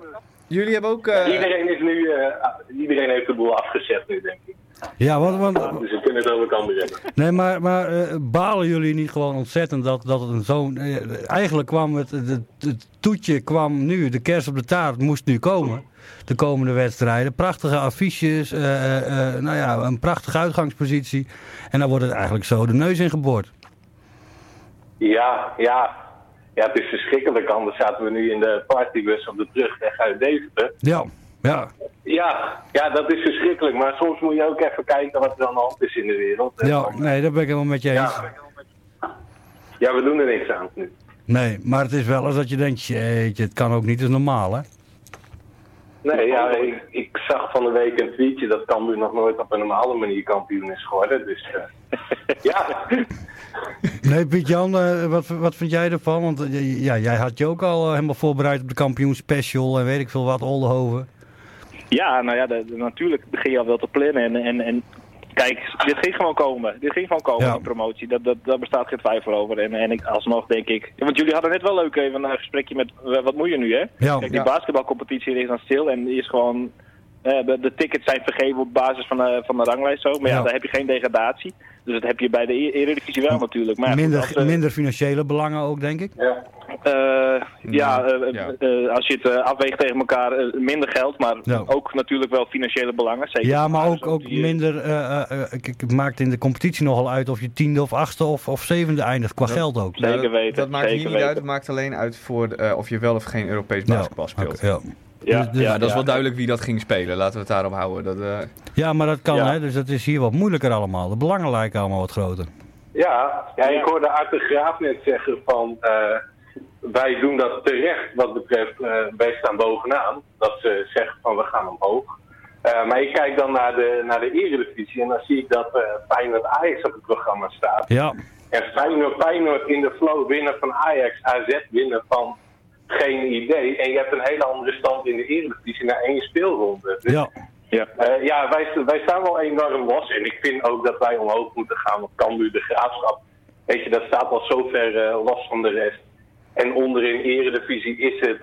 jullie hebben ook... eh, Iedereen is nu, eh, iedereen heeft de boel afgezet nu, denk ik. Ja, want, want, Dus we kunnen het over hebben. nee, maar, maar eh, balen jullie niet gewoon ontzettend dat, dat het zo'n... eh, eigenlijk kwam het, het, het toetje kwam nu, de kers op de taart moest nu komen. De komende wedstrijden. Prachtige affiches, eh, eh, eh, nou ja, een prachtige uitgangspositie. En dan wordt het eigenlijk zo de neus in geboord. Ja, ja. Ja, het is verschrikkelijk. Anders zaten we nu in de partybus op de terugweg uit Deventer. Ja, ja. Ja, ja, dat is verschrikkelijk. Maar soms moet je ook even kijken wat er aan de hand is in de wereld. Ja, nee, dat ben ik helemaal met je eens. Ja, ja we doen er niks aan nu. Nee, maar het is wel eens dat je denkt, jeetje, het kan ook niet, het is normaal, hè? Nee, ja, ik, ik zag van de week een tweetje dat Cambuur nog nooit op een normale manier kampioen is geworden. Dus eh, ja, Nee, Piet-Jan, eh, wat, wat vind jij ervan? Want eh, ja, jij had je ook al eh, helemaal voorbereid op de kampioenspecial en weet ik veel wat, Oldenhoven. Ja, nou ja, de- de- natuurlijk begin je al wel te plannen. En, en, en kijk, dit ging gewoon komen. Dit ging gewoon komen, Ja. die promotie. Dat, dat, daar bestaat geen twijfel over. En, en ik, alsnog denk ik... Want jullie hadden net wel leuk even een gesprekje met... Wat moet je nu, hè? Ja. Kijk, die Ja. basketbalcompetitie is dan stil en die is gewoon... eh, de, de tickets zijn vergeven op basis van, de van de ranglijst zo. Maar ja, Ja. daar heb je geen degradatie. Dus dat heb je bij de E- Eredivisie wel natuurlijk. Maar minder, als, eh, minder financiële belangen ook, denk ik. ja. eh, ja, eh, ja. eh, als je het eh, afweegt tegen elkaar, eh, minder geld, maar Ja. ook natuurlijk wel financiële belangen. Zeker Ja, maar ook, ook die, eh, minder. eh, eh, eh, het maakt in de competitie nogal uit of je tiende of achtste of, of zevende eindigt qua geld ook. Zeker Nou, dat, Dat maakt zeker niet weten. uit. Het maakt alleen uit voor eh, of je wel of geen Europees Ja, basketbal speelt. Ja. Ja, Dus- dus- Ja, dat is ja. wel duidelijk wie dat ging spelen. Laten we het daarop houden. Dat, eh, ja, maar dat kan, Ja. hè? Dus dat is hier wat moeilijker allemaal. De belangen lijken allemaal wat groter. Ja, ja, ik hoorde Art de Graaf net zeggen van eh, wij doen dat terecht wat betreft eh, wij staan bovenaan. Dat ze zeggen van we gaan omhoog. Eh, maar ik kijk dan naar de, naar de eredivisie en dan zie ik dat eh Feyenoord Ajax op het programma staat. Ja, En Feyenoord, Feyenoord in de flow winnen van Ajax, AZ winnen van geen idee. En je hebt een hele andere stand in de eredivisie na één speelronde. Dus ja. Ja. eh, ja, wij, wij staan wel enorm los. En ik vind ook dat wij omhoog moeten gaan op Cambuur de Graafschap. Weet je, dat staat al zo ver eh, los van de rest. En onderin Eredivisie is het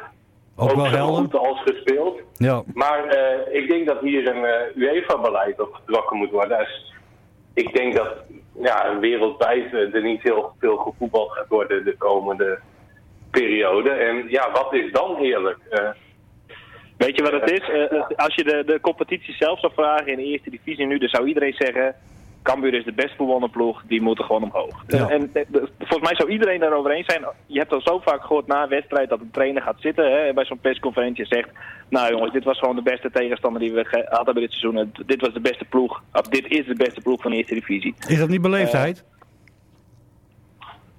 Ook wel zo helder. goed als gespeeld. Ja, Maar eh, ik denk dat hier een UEFA-beleid op getrokken moet worden. Dus ik denk dat ja, wereldwijd er niet heel veel gevoetbald gaat worden de komende periode. En ja, wat is dan heerlijk? Eh, Weet je wat het is? Eh, eh, als je de, de competitie zelf zou vragen in de eerste divisie nu, dan zou iedereen zeggen... Cambuur is de best bewonnen ploeg, die moeten gewoon omhoog. Ja. En eh, de- volgens mij zou iedereen daarover eens zijn. Je hebt al zo vaak gehoord na een wedstrijd dat een trainer gaat zitten hè, bij zo'n persconferentie en zegt... Nou jongens, dit was gewoon de beste tegenstander die we hadden bij dit seizoen. Dit was de beste ploeg, of dit is de beste ploeg van de eerste divisie. is dat niet beleefdheid?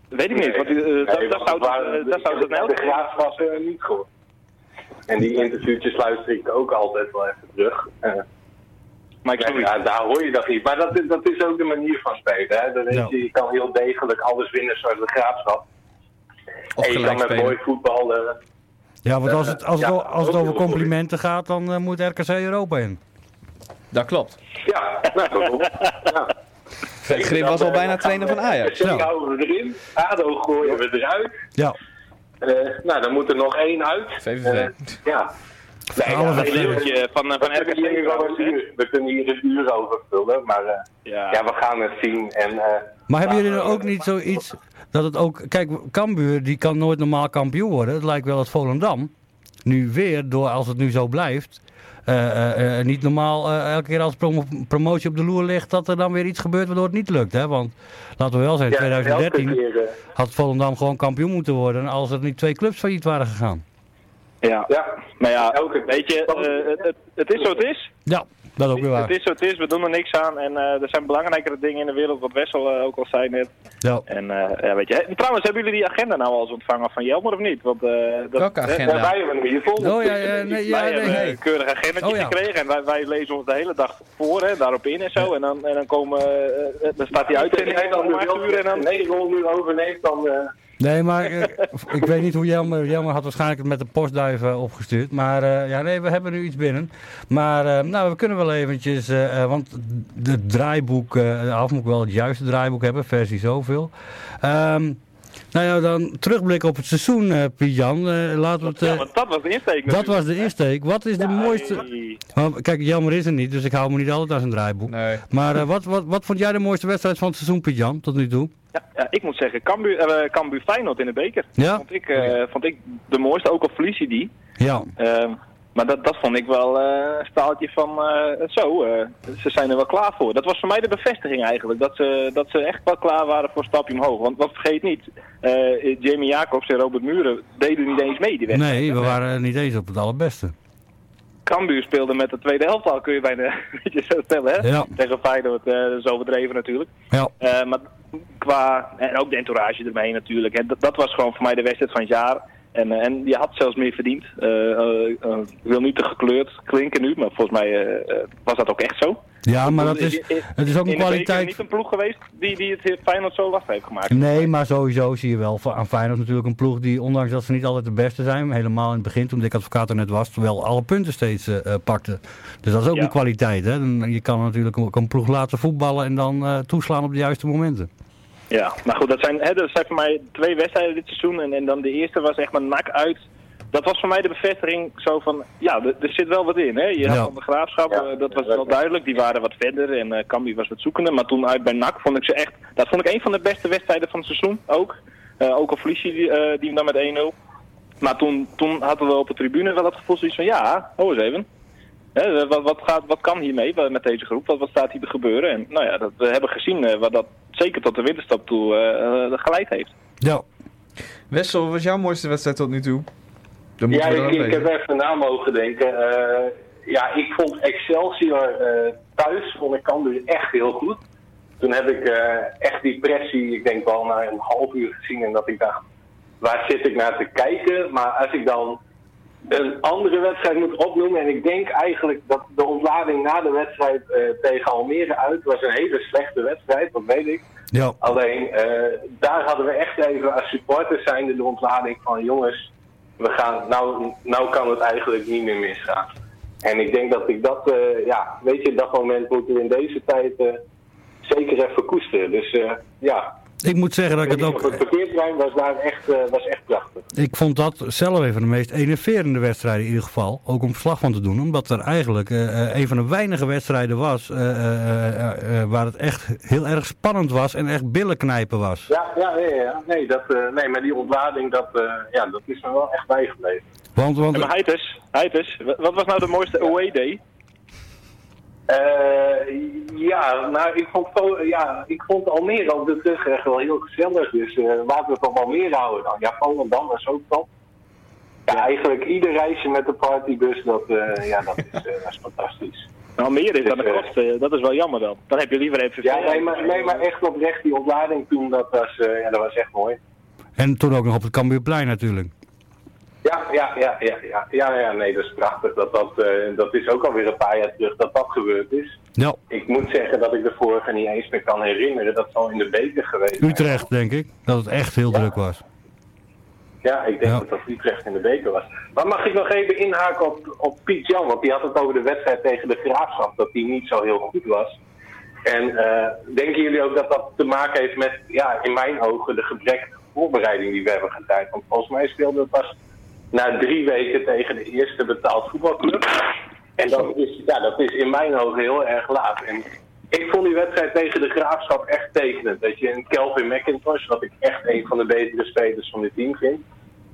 Weet ik niet, want eh, nee, dat, dat zou, eh, dat zou de, het de Graaf was eh, niet goed. En die interviewtjes luister ik ook altijd wel even terug. Eh, Maar ik Ja, snap ja, daar hoor je dat niet. Maar dat, is- dat is ook de manier van spelen. Hè. Dan weet je, je kan heel degelijk alles winnen zoals de graafschap. of en je kan met spelen. mooi voetbal. eh, Ja, want als het, als het, als het over complimenten gaat, dan eh, moet RKC Europa in. Dat klopt. ja, nou, bijvoorbeeld. ja. Grim was al bijna trainer van we- Ajax. Ja. houden we erin. ADO gooien we eruit. Ja, Eh, nou, dan moet er nog één uit. VVV. Eh, ja. Nee, ja, we- leeuwtje van, eh, we van kunnen RKC een we kunnen hier een uur over vullen, maar eh, Ja. ja, we gaan het zien. En, eh, maar hebben jullie laten er we- ook niet zoiets dat het ook... Kijk, Cambuur die kan nooit normaal kampioen worden. Het lijkt wel dat Volendam nu weer, door als het nu zo blijft... eh, eh, eh, niet normaal eh, elke keer als promo- promotie op de loer ligt... dat er dan weer iets gebeurt waardoor het niet lukt. Hè? Want laten we wel zijn, ja, 2013 elke keer, eh, had Volendam gewoon kampioen moeten worden... als er niet twee clubs failliet waren gegaan. Ja. ja, Maar ja, Elke- weet je, het, het, het is zo het is. Ja, dat is ook weer waar. Het is zo het is, we doen er niks aan. En eh, er zijn belangrijkere dingen in de wereld, wat Wessel eh, ook al zei net. Ja. En eh, ja, weet je, hè, trouwens, hebben jullie die agenda nou al eens ontvangen van Jelmer of niet? Want, eh, dat, Welke agenda? Wij hebben hem hier vol. Oh ja, ja, nee, ja, wij nee, hebben nee. een keurig agendatje Oh, ja. gekregen en wij, wij lezen ons de hele dag voor, hè, daarop in en zo. En, dan, en dan, komen, dan staat die uitzending om acht uur en dan... 900 uur overneemt, dan... Nee, maar eh, ik weet niet hoe Jelmer... Jelmer had waarschijnlijk het met de postduif eh, opgestuurd. Maar eh, ja, nee, we hebben nu iets binnen. Maar nou, we kunnen wel eventjes... want het draaiboek... af moet ik wel het juiste draaiboek hebben. Versie zoveel. Ehm nou ja, dan terugblikken op het seizoen, eh Piet-Jan. Eh, laten we het... Ja, eh, want dat was de insteek dat was de insteek. Wat is de mooiste... Want, kijk, Jelmer is er niet, dus ik hou me niet altijd aan zijn draaiboek. Nee. Maar eh, wat, wat, wat vond jij de mooiste wedstrijd van het seizoen, Piet-Jan, tot nu toe? Ja, ja, ik moet zeggen, Cambuur, eh, Cambuur Feyenoord in de beker. Ja? Vond, ik, eh, vond ik de mooiste, ook al verlies je die. Ja. Ehm, Maar dat, dat vond ik wel eh, een staaltje van eh, zo, eh, ze zijn er wel klaar voor. Dat was voor mij de bevestiging eigenlijk, dat ze, dat ze echt wel klaar waren voor een stapje omhoog. Want wat vergeet niet, Jamie Jacobs en Robert Muren deden niet eens mee die wedstrijd. Nee, we waren niet eens op het allerbeste. Cambuur speelde met de tweede helft al, kun je bijna een beetje zo stellen, hè? Ja. Tegen Feyenoord, eh dat is overdreven natuurlijk. Ja. Eh, maar qua, en ook de entourage ermee natuurlijk, hè, dat, dat was gewoon voor mij de wedstrijd van het jaar. En, eh, en je had zelfs meer verdiend. Eh, eh, ik wil niet te gekleurd klinken nu, maar volgens mij was dat ook echt zo. Ja, maar dat is, het is ook een in kwaliteit... niet een ploeg geweest die, die het Feyenoord zo lastig heeft gemaakt. Nee, maar sowieso zie je wel van- aan Feyenoord natuurlijk een ploeg die, ondanks dat ze niet altijd de beste zijn, helemaal in het begin toen Dick Advocaat er net was, wel alle punten steeds eh, pakte. Dus dat is ook Ja. een kwaliteit. Hè? Je kan natuurlijk ook een ploeg laten voetballen en dan toeslaan op de juiste momenten. Ja, maar goed, dat zijn, hè, dat zijn voor mij twee wedstrijden dit seizoen. En, en dan de eerste was echt maar nak uit. Dat was voor mij de bevestiging zo van, ja, er, zit wel wat in. Hè? Je had van de graafschap, Ja. eh, dat was wel duidelijk. Die waren wat verder en eh Cambi was wat zoekender. Maar toen uit bij NAC vond ik ze echt, dat vond ik een van de beste wedstrijden van het seizoen ook. Eh, ook al verlies je die, eh, die dan met 1-0. Maar toen, toen hadden we op de tribune wel het gevoel zoiets van, ja, hou eens even. Hè, wat, wat, gaat, wat kan hiermee met deze groep? Wat, wat staat hier te gebeuren? En nou ja, dat, we hebben gezien wat dat zeker tot de winterstap toe eh, eh, geleid heeft. Ja, Wessel, wat was jouw mooiste wedstrijd tot nu toe? Ja, we dan ik, heb even na mogen denken. Eh, ja, ik vond Excelsior eh, thuis, vond ik Cambuur echt heel goed. Toen heb ik eh, echt die pressie, ik denk wel na een half uur gezien en dat ik dacht, waar zit ik naar te kijken? Maar als ik dan een andere wedstrijd moet opnoemen, en ik denk eigenlijk dat de ontlading na de wedstrijd eh, tegen Almere uit was een hele slechte wedstrijd, dat weet ik. ja. Alleen eh, daar hadden we echt even als supporters zijnde de ontlading van jongens, we gaan, nou, nou kan het eigenlijk niet meer misgaan. En ik denk dat ik dat, eh, ja, weet je, dat moment moeten we in deze tijd zeker even koesteren. Dus ja, Ik moet zeggen dat ik het ook... het parkeerterrein was daar echt, eh, was echt prachtig. Ik vond dat zelf even de meest enerverende wedstrijden in ieder geval. Ook om verslag van te doen. Omdat er eigenlijk eh, eh, een van de weinige wedstrijden was eh, eh, eh, eh, waar het echt heel erg spannend was en echt billen knijpen was. Ja, ja, nee, ja, nee, dat, eh, nee maar die ontlading, dat, eh, ja, dat is me wel echt bijgebleven. Want, want En maar Heites, Heites, wat was nou de mooiste away day? Eh, ja, nou, ik vond, Vo- ja, ik vond Almere op de terug echt wel heel gezellig. Dus eh, laten we het op Almere houden dan. Ja, Volendam was ook top. Ja, eigenlijk ieder reisje met de partybus, dat, eh, ja, dat, is, eh, dat is fantastisch. Nou, meer is dan de Dus, eh, kosten, dat is wel jammer dan. Dan heb je liever even... Ja, nee maar, nee, maar echt oprecht, die ontlading toen, dat was, eh, ja, dat was echt mooi. En toen ook nog op het Cambuurplein natuurlijk. Ja, ja, ja, ja, ja, ja, ja, nee, dat is prachtig. Dat, dat, eh, dat is ook alweer een paar jaar terug dat dat gebeurd is. Ja, Ik moet zeggen dat ik de vorige niet eens meer kan herinneren. Dat zal in de beker geweest. Utrecht denk ik. Dat het echt heel Ja. druk was. Ja, ik denk Ja. dat dat Utrecht in de beker was. Maar mag ik nog even inhaken op, op Piet Jan? Want die had het over de wedstrijd tegen de Graafschap, dat die niet zo heel goed was. En eh, denken jullie ook dat dat te maken heeft met, ja, in mijn ogen, de gebrek voorbereiding die we hebben gedaan? Want volgens mij speelden we pas na drie weken tegen de eerste betaald voetbalclub. En dat is, ja, dat is in mijn ogen heel erg laat. En ik vond die wedstrijd tegen de Graafschap echt tekenend. Dat je een Kelvin McIntosh, wat ik echt een van de betere spelers van dit team vind,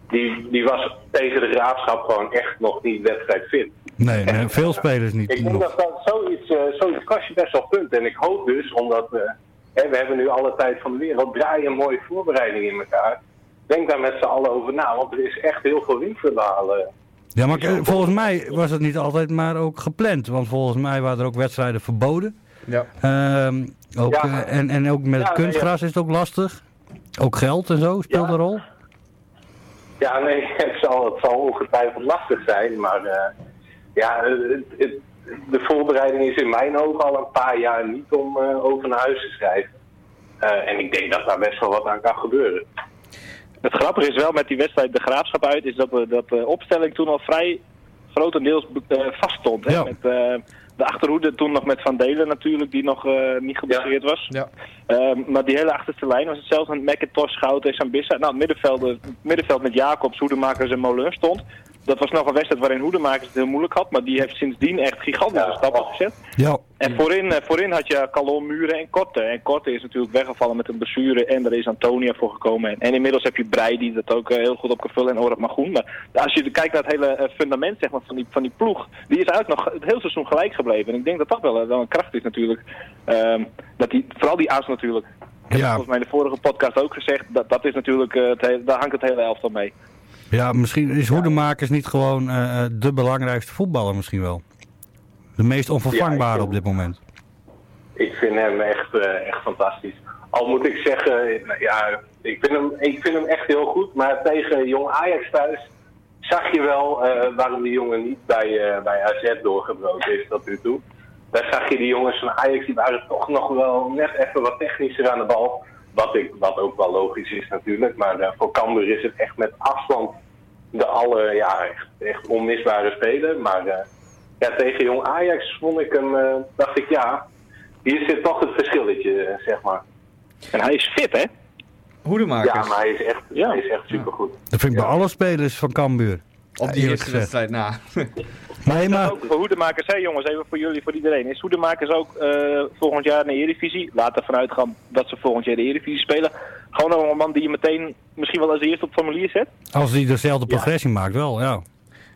die, die was tegen de Graafschap gewoon echt nog niet wedstrijdfit. Nee, nee veel spelers niet. Ik denk dat, dat zoiets, eh, zoiets kost je best wel punten. En ik hoop dus, omdat we, hè, we hebben nu alle tijd van de wereld, draai een mooie voorbereiding in elkaar. Denk daar met z'n allen over na, want er is echt heel veel winst te. Ja, maar volgens mij was het niet altijd maar ook gepland. Want volgens mij waren er ook wedstrijden verboden. Ja. Ehm, ook, Ja. eh, en, en ook met het Ja, kunstgras is het ook lastig. Ook geld en zo speelt Ja. een rol. Ja, nee, het zal, het zal ongetwijfeld lastig zijn, maar eh, ja, het, het- de voorbereiding is in mijn ogen al een paar jaar niet om eh, over naar huis te schrijven. Eh, en ik denk dat daar best wel wat aan kan gebeuren. Het grappige is wel met die wedstrijd de graafschap uit, is dat, we, dat de opstelling toen al vrij grotendeels eh vast stond. Hè? Ja. Met, eh, de achterhoede toen nog met Van Delen natuurlijk, die nog eh, niet geblesseerd was. Ja. Ehm, maar die hele achterste lijn was hetzelfde met McIntosh, Schouten en Sambissa. Nou, het middenveld, het middenveld met Jacobs, Hoedemakers en Moleur stond. Dat was nog een wedstrijd waarin Hoedemakers het heel moeilijk had. Maar die heeft sindsdien echt gigantische stappen gezet. Ja. En voorin, eh, voorin had je Calon, Muren en Korte. En Korte is natuurlijk weggevallen met een blessure. En er is Antonia voor gekomen. En, en inmiddels heb je Brei die dat ook eh, heel goed op kan vullen. En Orad Magoen. Maar als je kijkt naar het hele eh, fundament zeg maar, van, die, van die ploeg. Die is eigenlijk nog het hele seizoen gelijk gebleven. En ik denk dat dat wel, wel een kracht is natuurlijk. Ehm, dat die, vooral die as natuurlijk. Ik heb Ja. volgens mij in de vorige podcast ook gezegd. Dat, dat is natuurlijk, het daar hangt het hele elftal mee. Ja, misschien is Hoedemakers niet gewoon eh, eh, de belangrijkste voetballer misschien wel. De meest onvervangbare op dit moment. Ik vind hem echt, eh, echt fantastisch. Al moet ik zeggen, ja, ik vind, hem, ik vind hem echt heel goed. Maar tegen jong Ajax thuis zag je wel waarom die jongen niet bij, bij AZ doorgebroken is tot nu toe. Daar zag je die jongens van Ajax, die waren toch nog wel net even wat technischer aan de bal. Wat, ik, wat ook wel logisch is natuurlijk. Maar voor Cambuur is het echt met afstand de alle, ja, echt, echt onmisbare speler. Maar eh, ja, tegen jong Ajax vond ik hem, eh, dacht ik ja, hier zit toch het verschilletje, eh, zeg maar. En hij is fit, hè? Hoedemakers. Ja, maar hij is echt, hij is echt supergoed. Dat vind ik bij alle spelers van Cambuur. Op die eerste gezegd. wedstrijd na. Nee, maar... Ook voor Hoedemakers, hè jongens, even voor jullie, voor iedereen. Is Hoedemakers ook eh, volgend jaar in de Eredivisie? Laat ervan uitgaan dat ze volgend jaar de Eredivisie spelen. Gewoon een man die je meteen misschien wel als eerste op het formulier zet? Als hij dezelfde progressie maakt, wel, ja.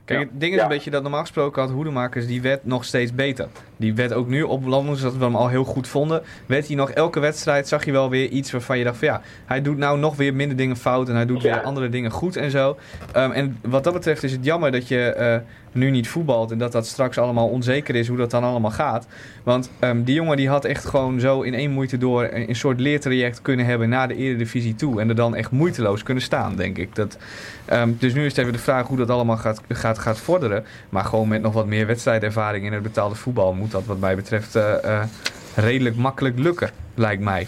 Kijk, het ding is Ja. een beetje dat normaal gesproken had Hoedemakers, die werd nog steeds beter. Die werd ook nu op landen, zodat we hem al heel goed vonden. Werd hij nog elke wedstrijd, zag je wel weer iets waarvan je dacht van ja, hij doet nou nog weer minder dingen fout en hij doet Ja. weer andere dingen goed en zo. Ehm, en wat dat betreft is het jammer dat je eh, nu niet voetbalt en dat dat straks allemaal onzeker is hoe dat dan allemaal gaat. Want ehm, die jongen die had echt gewoon zo in één moeite door een, een soort leertraject kunnen hebben naar de Eredivisie toe. En er dan echt moeiteloos kunnen staan, denk ik. Dat, ehm, dus nu is het even de vraag hoe dat allemaal gaat, gaat, gaat vorderen. Maar gewoon met nog wat meer wedstrijdervaring in het betaalde voetbal moet dat wat mij betreft eh, eh, redelijk makkelijk lukken, lijkt mij.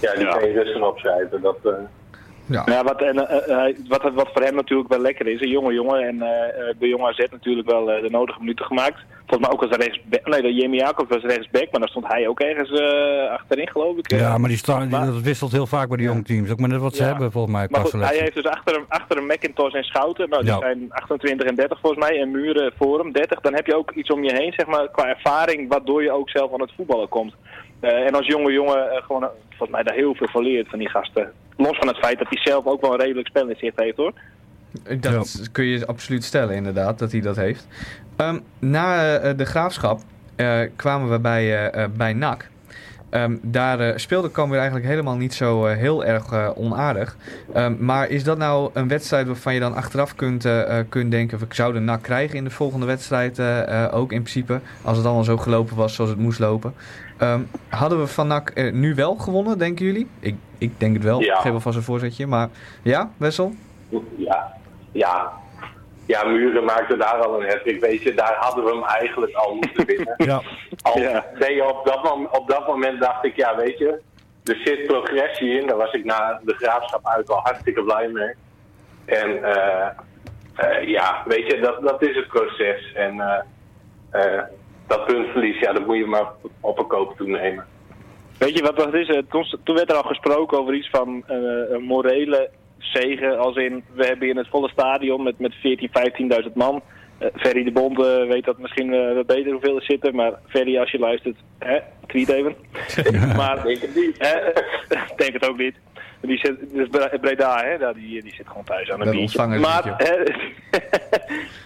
Ja, die kan je rustig opschrijven. Dat, eh, Ja. Ja, wat, en, eh, eh, wat, wat voor hem natuurlijk wel lekker is, een jonge jongen. En eh, bij Jong AZ natuurlijk wel de nodige minuten gemaakt. Volgens mij ook als rechtsback. Nee, Jamie Jacob was rechtsback, maar dan stond hij ook ergens achterin, geloof ik. Ja, maar die staan, dat wisselt heel vaak bij de jonge teams. Ook maar net wat ze Ja. hebben volgens mij Maar goed, hij heeft dus achter hem, achter hem McIntosh en Schouten. Nou, die Ja. zijn 28 en 30 volgens mij. En Muren voor hem 30. Dan heb je ook iets om je heen, zeg maar, qua ervaring. Waardoor je ook zelf aan het voetballen komt. Eh, en als jonge jongen eh, gewoon, eh, volgens mij, daar heel veel van leert van die gasten. Los van het feit dat hij zelf ook wel een redelijk spel in zicht heeft, hoor. Dat kun je absoluut stellen, inderdaad, dat hij dat heeft. Ehm, na de graafschap eh, kwamen we bij, eh, eh, bij NAC. Ehm, daar eh, speelde Cambuur eigenlijk helemaal niet zo heel erg onaardig. Ehm, maar is dat nou een wedstrijd waarvan je dan achteraf kunt, kunt denken... ik zou de NAC krijgen in de volgende wedstrijd ook in principe... als het allemaal zo gelopen was zoals het moest lopen. Ehm, hadden we van NAC eh, nu wel gewonnen, denken jullie? Ik, ik denk het wel. Ja. Ik geef alvast een voorzetje. Maar ja, Wessel? ja, ja. Ja, Muren maakte daar al een hat Weet je, daar hadden we hem eigenlijk al moeten winnen. Ja. Al Ja. je op, dat mom- op dat moment dacht ik, ja weet je, er zit progressie in. Daar was ik na de graafschap uit al hartstikke blij mee. En eh, eh, ja, weet je, dat, dat is het proces. En eh, eh, dat puntverlies, ja, dat moet je maar op een koop toenemen. Weet je wat dat is? Eh, Toen, werd er al gesproken over iets van eh, een morele zegen. Als in, we hebben hier in het volle stadion met, met 14.000, 15.000 man. Eh, Ferry de Bond eh, weet dat misschien wat beter hoeveel er zitten. Maar Ferry, als je luistert, hè, tweet even. maar Denk het niet. hè, denk het ook niet. Die zit, dus Bre- Breda, hè, daar, die, die zit gewoon thuis aan een Dat biertje. ontvangen Maar,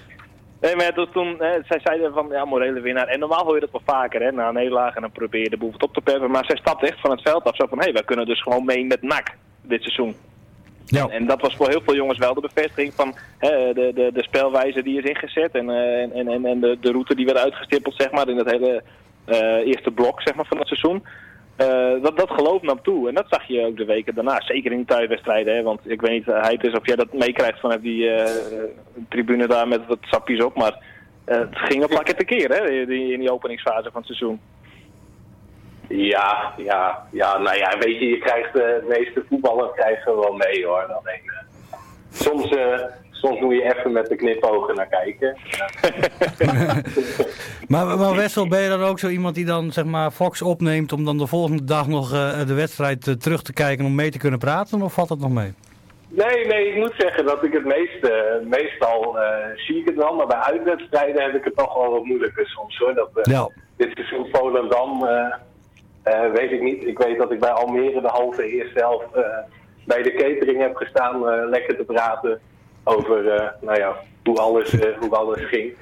Nee, maar toen, toen hè, zij zeiden van ja, morele winnaar. En normaal hoor je dat wel vaker, hè, na een nederlaag en dan probeer je de boel wat op te peppen. Maar zij stapt echt van het veld af zo van hé, hey, wij kunnen dus gewoon mee met NAC dit seizoen. Ja. En dat was voor heel veel jongens wel de bevestiging van hè, de, de, de spelwijze die is ingezet en, eh, en, en, en de, de route die werd uitgestippeld zeg maar, in het hele eh, eerste blok zeg maar, van het seizoen. Eh, dat, dat geloof nam toe. En dat zag je ook de weken daarna. Zeker in de thuiswedstrijden. Want ik weet niet, uh, Heid is of jij dat meekrijgt vanuit die eh, tribune daar met wat sapjes op. Maar eh, het ging een plakken te keer hè? Die, in die openingsfase van het seizoen. Ja, ja, ja, nou ja, weet je, je krijgt eh, de meeste voetballers krijgen wel mee hoor. Alleen, eh, soms, eh, soms moet je even met de knipogen naar kijken. Maar, maar Wessel, ben je dan ook zo iemand die dan zeg maar Fox opneemt om dan de volgende dag nog eh, de wedstrijd eh, terug te kijken om mee te kunnen praten? Of valt dat nog mee? Nee, nee, ik moet zeggen dat ik het meest, eh, meestal zie ik het wel, maar bij uitwedstrijden heb ik het toch wel wat moeilijker soms hoor. Dat, Ja. Dit seizoen Volendam, weet ik niet. Ik weet dat ik bij Almere de halve eerste helft bij de catering heb gestaan, lekker te praten over eh, nou ja, hoe, alles, eh, hoe alles ging.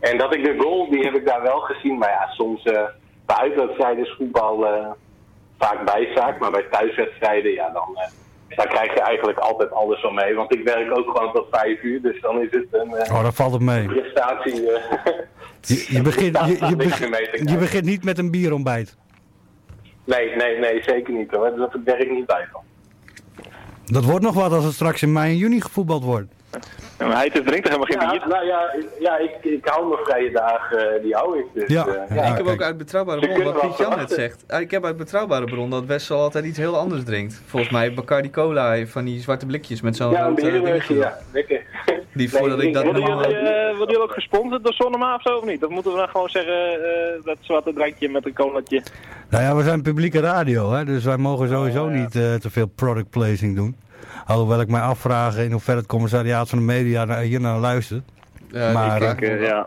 En dat ik de goal, die heb ik daar wel gezien, maar ja, soms eh, bij uitwedstrijden is voetbal vaak bijzaak, maar bij thuiswedstrijden, ja, dan, dan krijg je eigenlijk altijd alles wel mee. Want ik werk ook gewoon tot vijf uur, dus dan is het een eh, Oh, dat valt het mee. prestatie. Je, je, begint, je, je, begint, je niet met een bierontbijt. nee, nee, nee, zeker niet hoor. Dat werk ik niet bij van. Dat wordt nog wat als het straks in mei en juni gevoetbald wordt. Ja, maar hij drinkt er helemaal geen Ja, bier. nou ja, ja ik, ik hou mijn vrije dagen, eh, die hou ik. Dus, Ja. eh, Ja, ik heb kijk. ook uit betrouwbare bron, wat Piet Jan net zegt. Ah, Ik heb uit betrouwbare bron dat Wessel altijd iets heel anders drinkt. Volgens mij Bacardi Cola van die zwarte blikjes met zo'n ja, een rood eh, dingetje ja. Lekker. Die voordat ik dat Worden normaal... jullie, worden jullie ook gesponsord door Sonnema of zo of niet? Dat moeten we dan gewoon zeggen, eh, dat zwarte drankje met een colaatje. Nou ja, we zijn publieke radio, hè, dus wij mogen sowieso Oh, ja. niet eh, te veel product placing doen. Alhoewel ik mij afvraag in hoeverre het commissariaat van de media hier naar luistert. Ja, maar, die- eh, Eh, ja.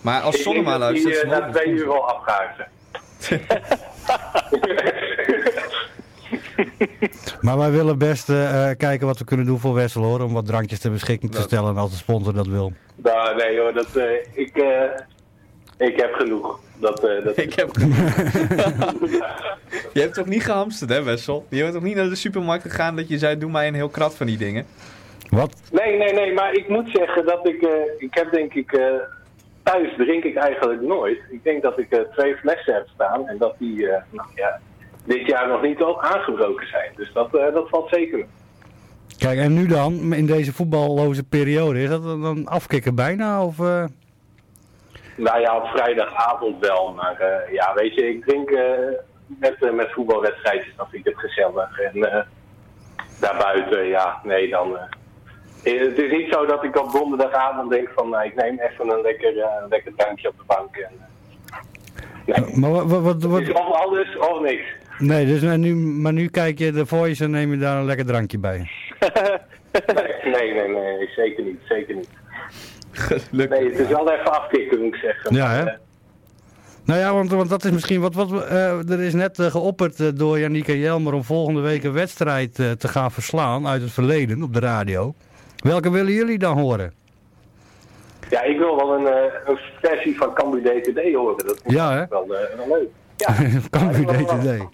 maar als Ik denk Sonnema luistert... eh, ze na twee uur afgehaakt zijn. Maar wij willen best eh, eh, kijken wat we kunnen doen voor Wessel hoor. Om wat drankjes ter beschikking te stellen als de sponsor dat wil. Nou, nee hoor, dat, eh, ik, eh, ik heb genoeg. Dat, eh, dat, Ik heb... je hebt toch niet gehamsterd, hè Wessel? Je bent toch niet naar de supermarkt gegaan dat je zei, doe mij een heel krat van die dingen? Wat? Nee, nee, nee, maar ik moet zeggen dat ik, eh, ik heb denk ik, eh, thuis drink ik eigenlijk nooit. Ik denk dat ik eh, twee flessen heb staan en dat die, eh, nou ja, dit jaar nog niet al aangebroken zijn. Dus dat, eh, dat valt zeker. Kijk, en nu dan, in deze voetballoze periode, is dat dan afkicken bijna? Of, eh? Nou ja, op vrijdagavond wel, maar eh, ja, weet je, ik drink eh, met, eh, met voetbalwedstrijdjes, dan vind ik het gezellig. En daarbuiten, ja, nee, dan... het is niet zo dat ik op donderdagavond denk van, nou, ik neem even een lekker, een lekker drankje op de bank. En, nee. Maar wat, wat, wat, Het wat- is of alles of niks. nee, dus eh, nu, maar nu kijk je de voice en neem je daar een lekker drankje bij. Nee, nee, nee, nee, zeker niet, zeker niet. Gelukkig. Nee, het is wel even afkicken, moet ik zeggen. Ja, hè? Nou ja, want, want dat is misschien wat. wat eh, er is net eh, geopperd eh, door Janika Jelmer om volgende week een wedstrijd te gaan verslaan uit het verleden op de radio. Welke willen jullie dan horen? ja, ik wil wel een, eh, een versie van Cambu DTD horen. Dat is Ja, hè? wel, eh, wel leuk. Ja, kan u Ja, ik wil wel. DTD?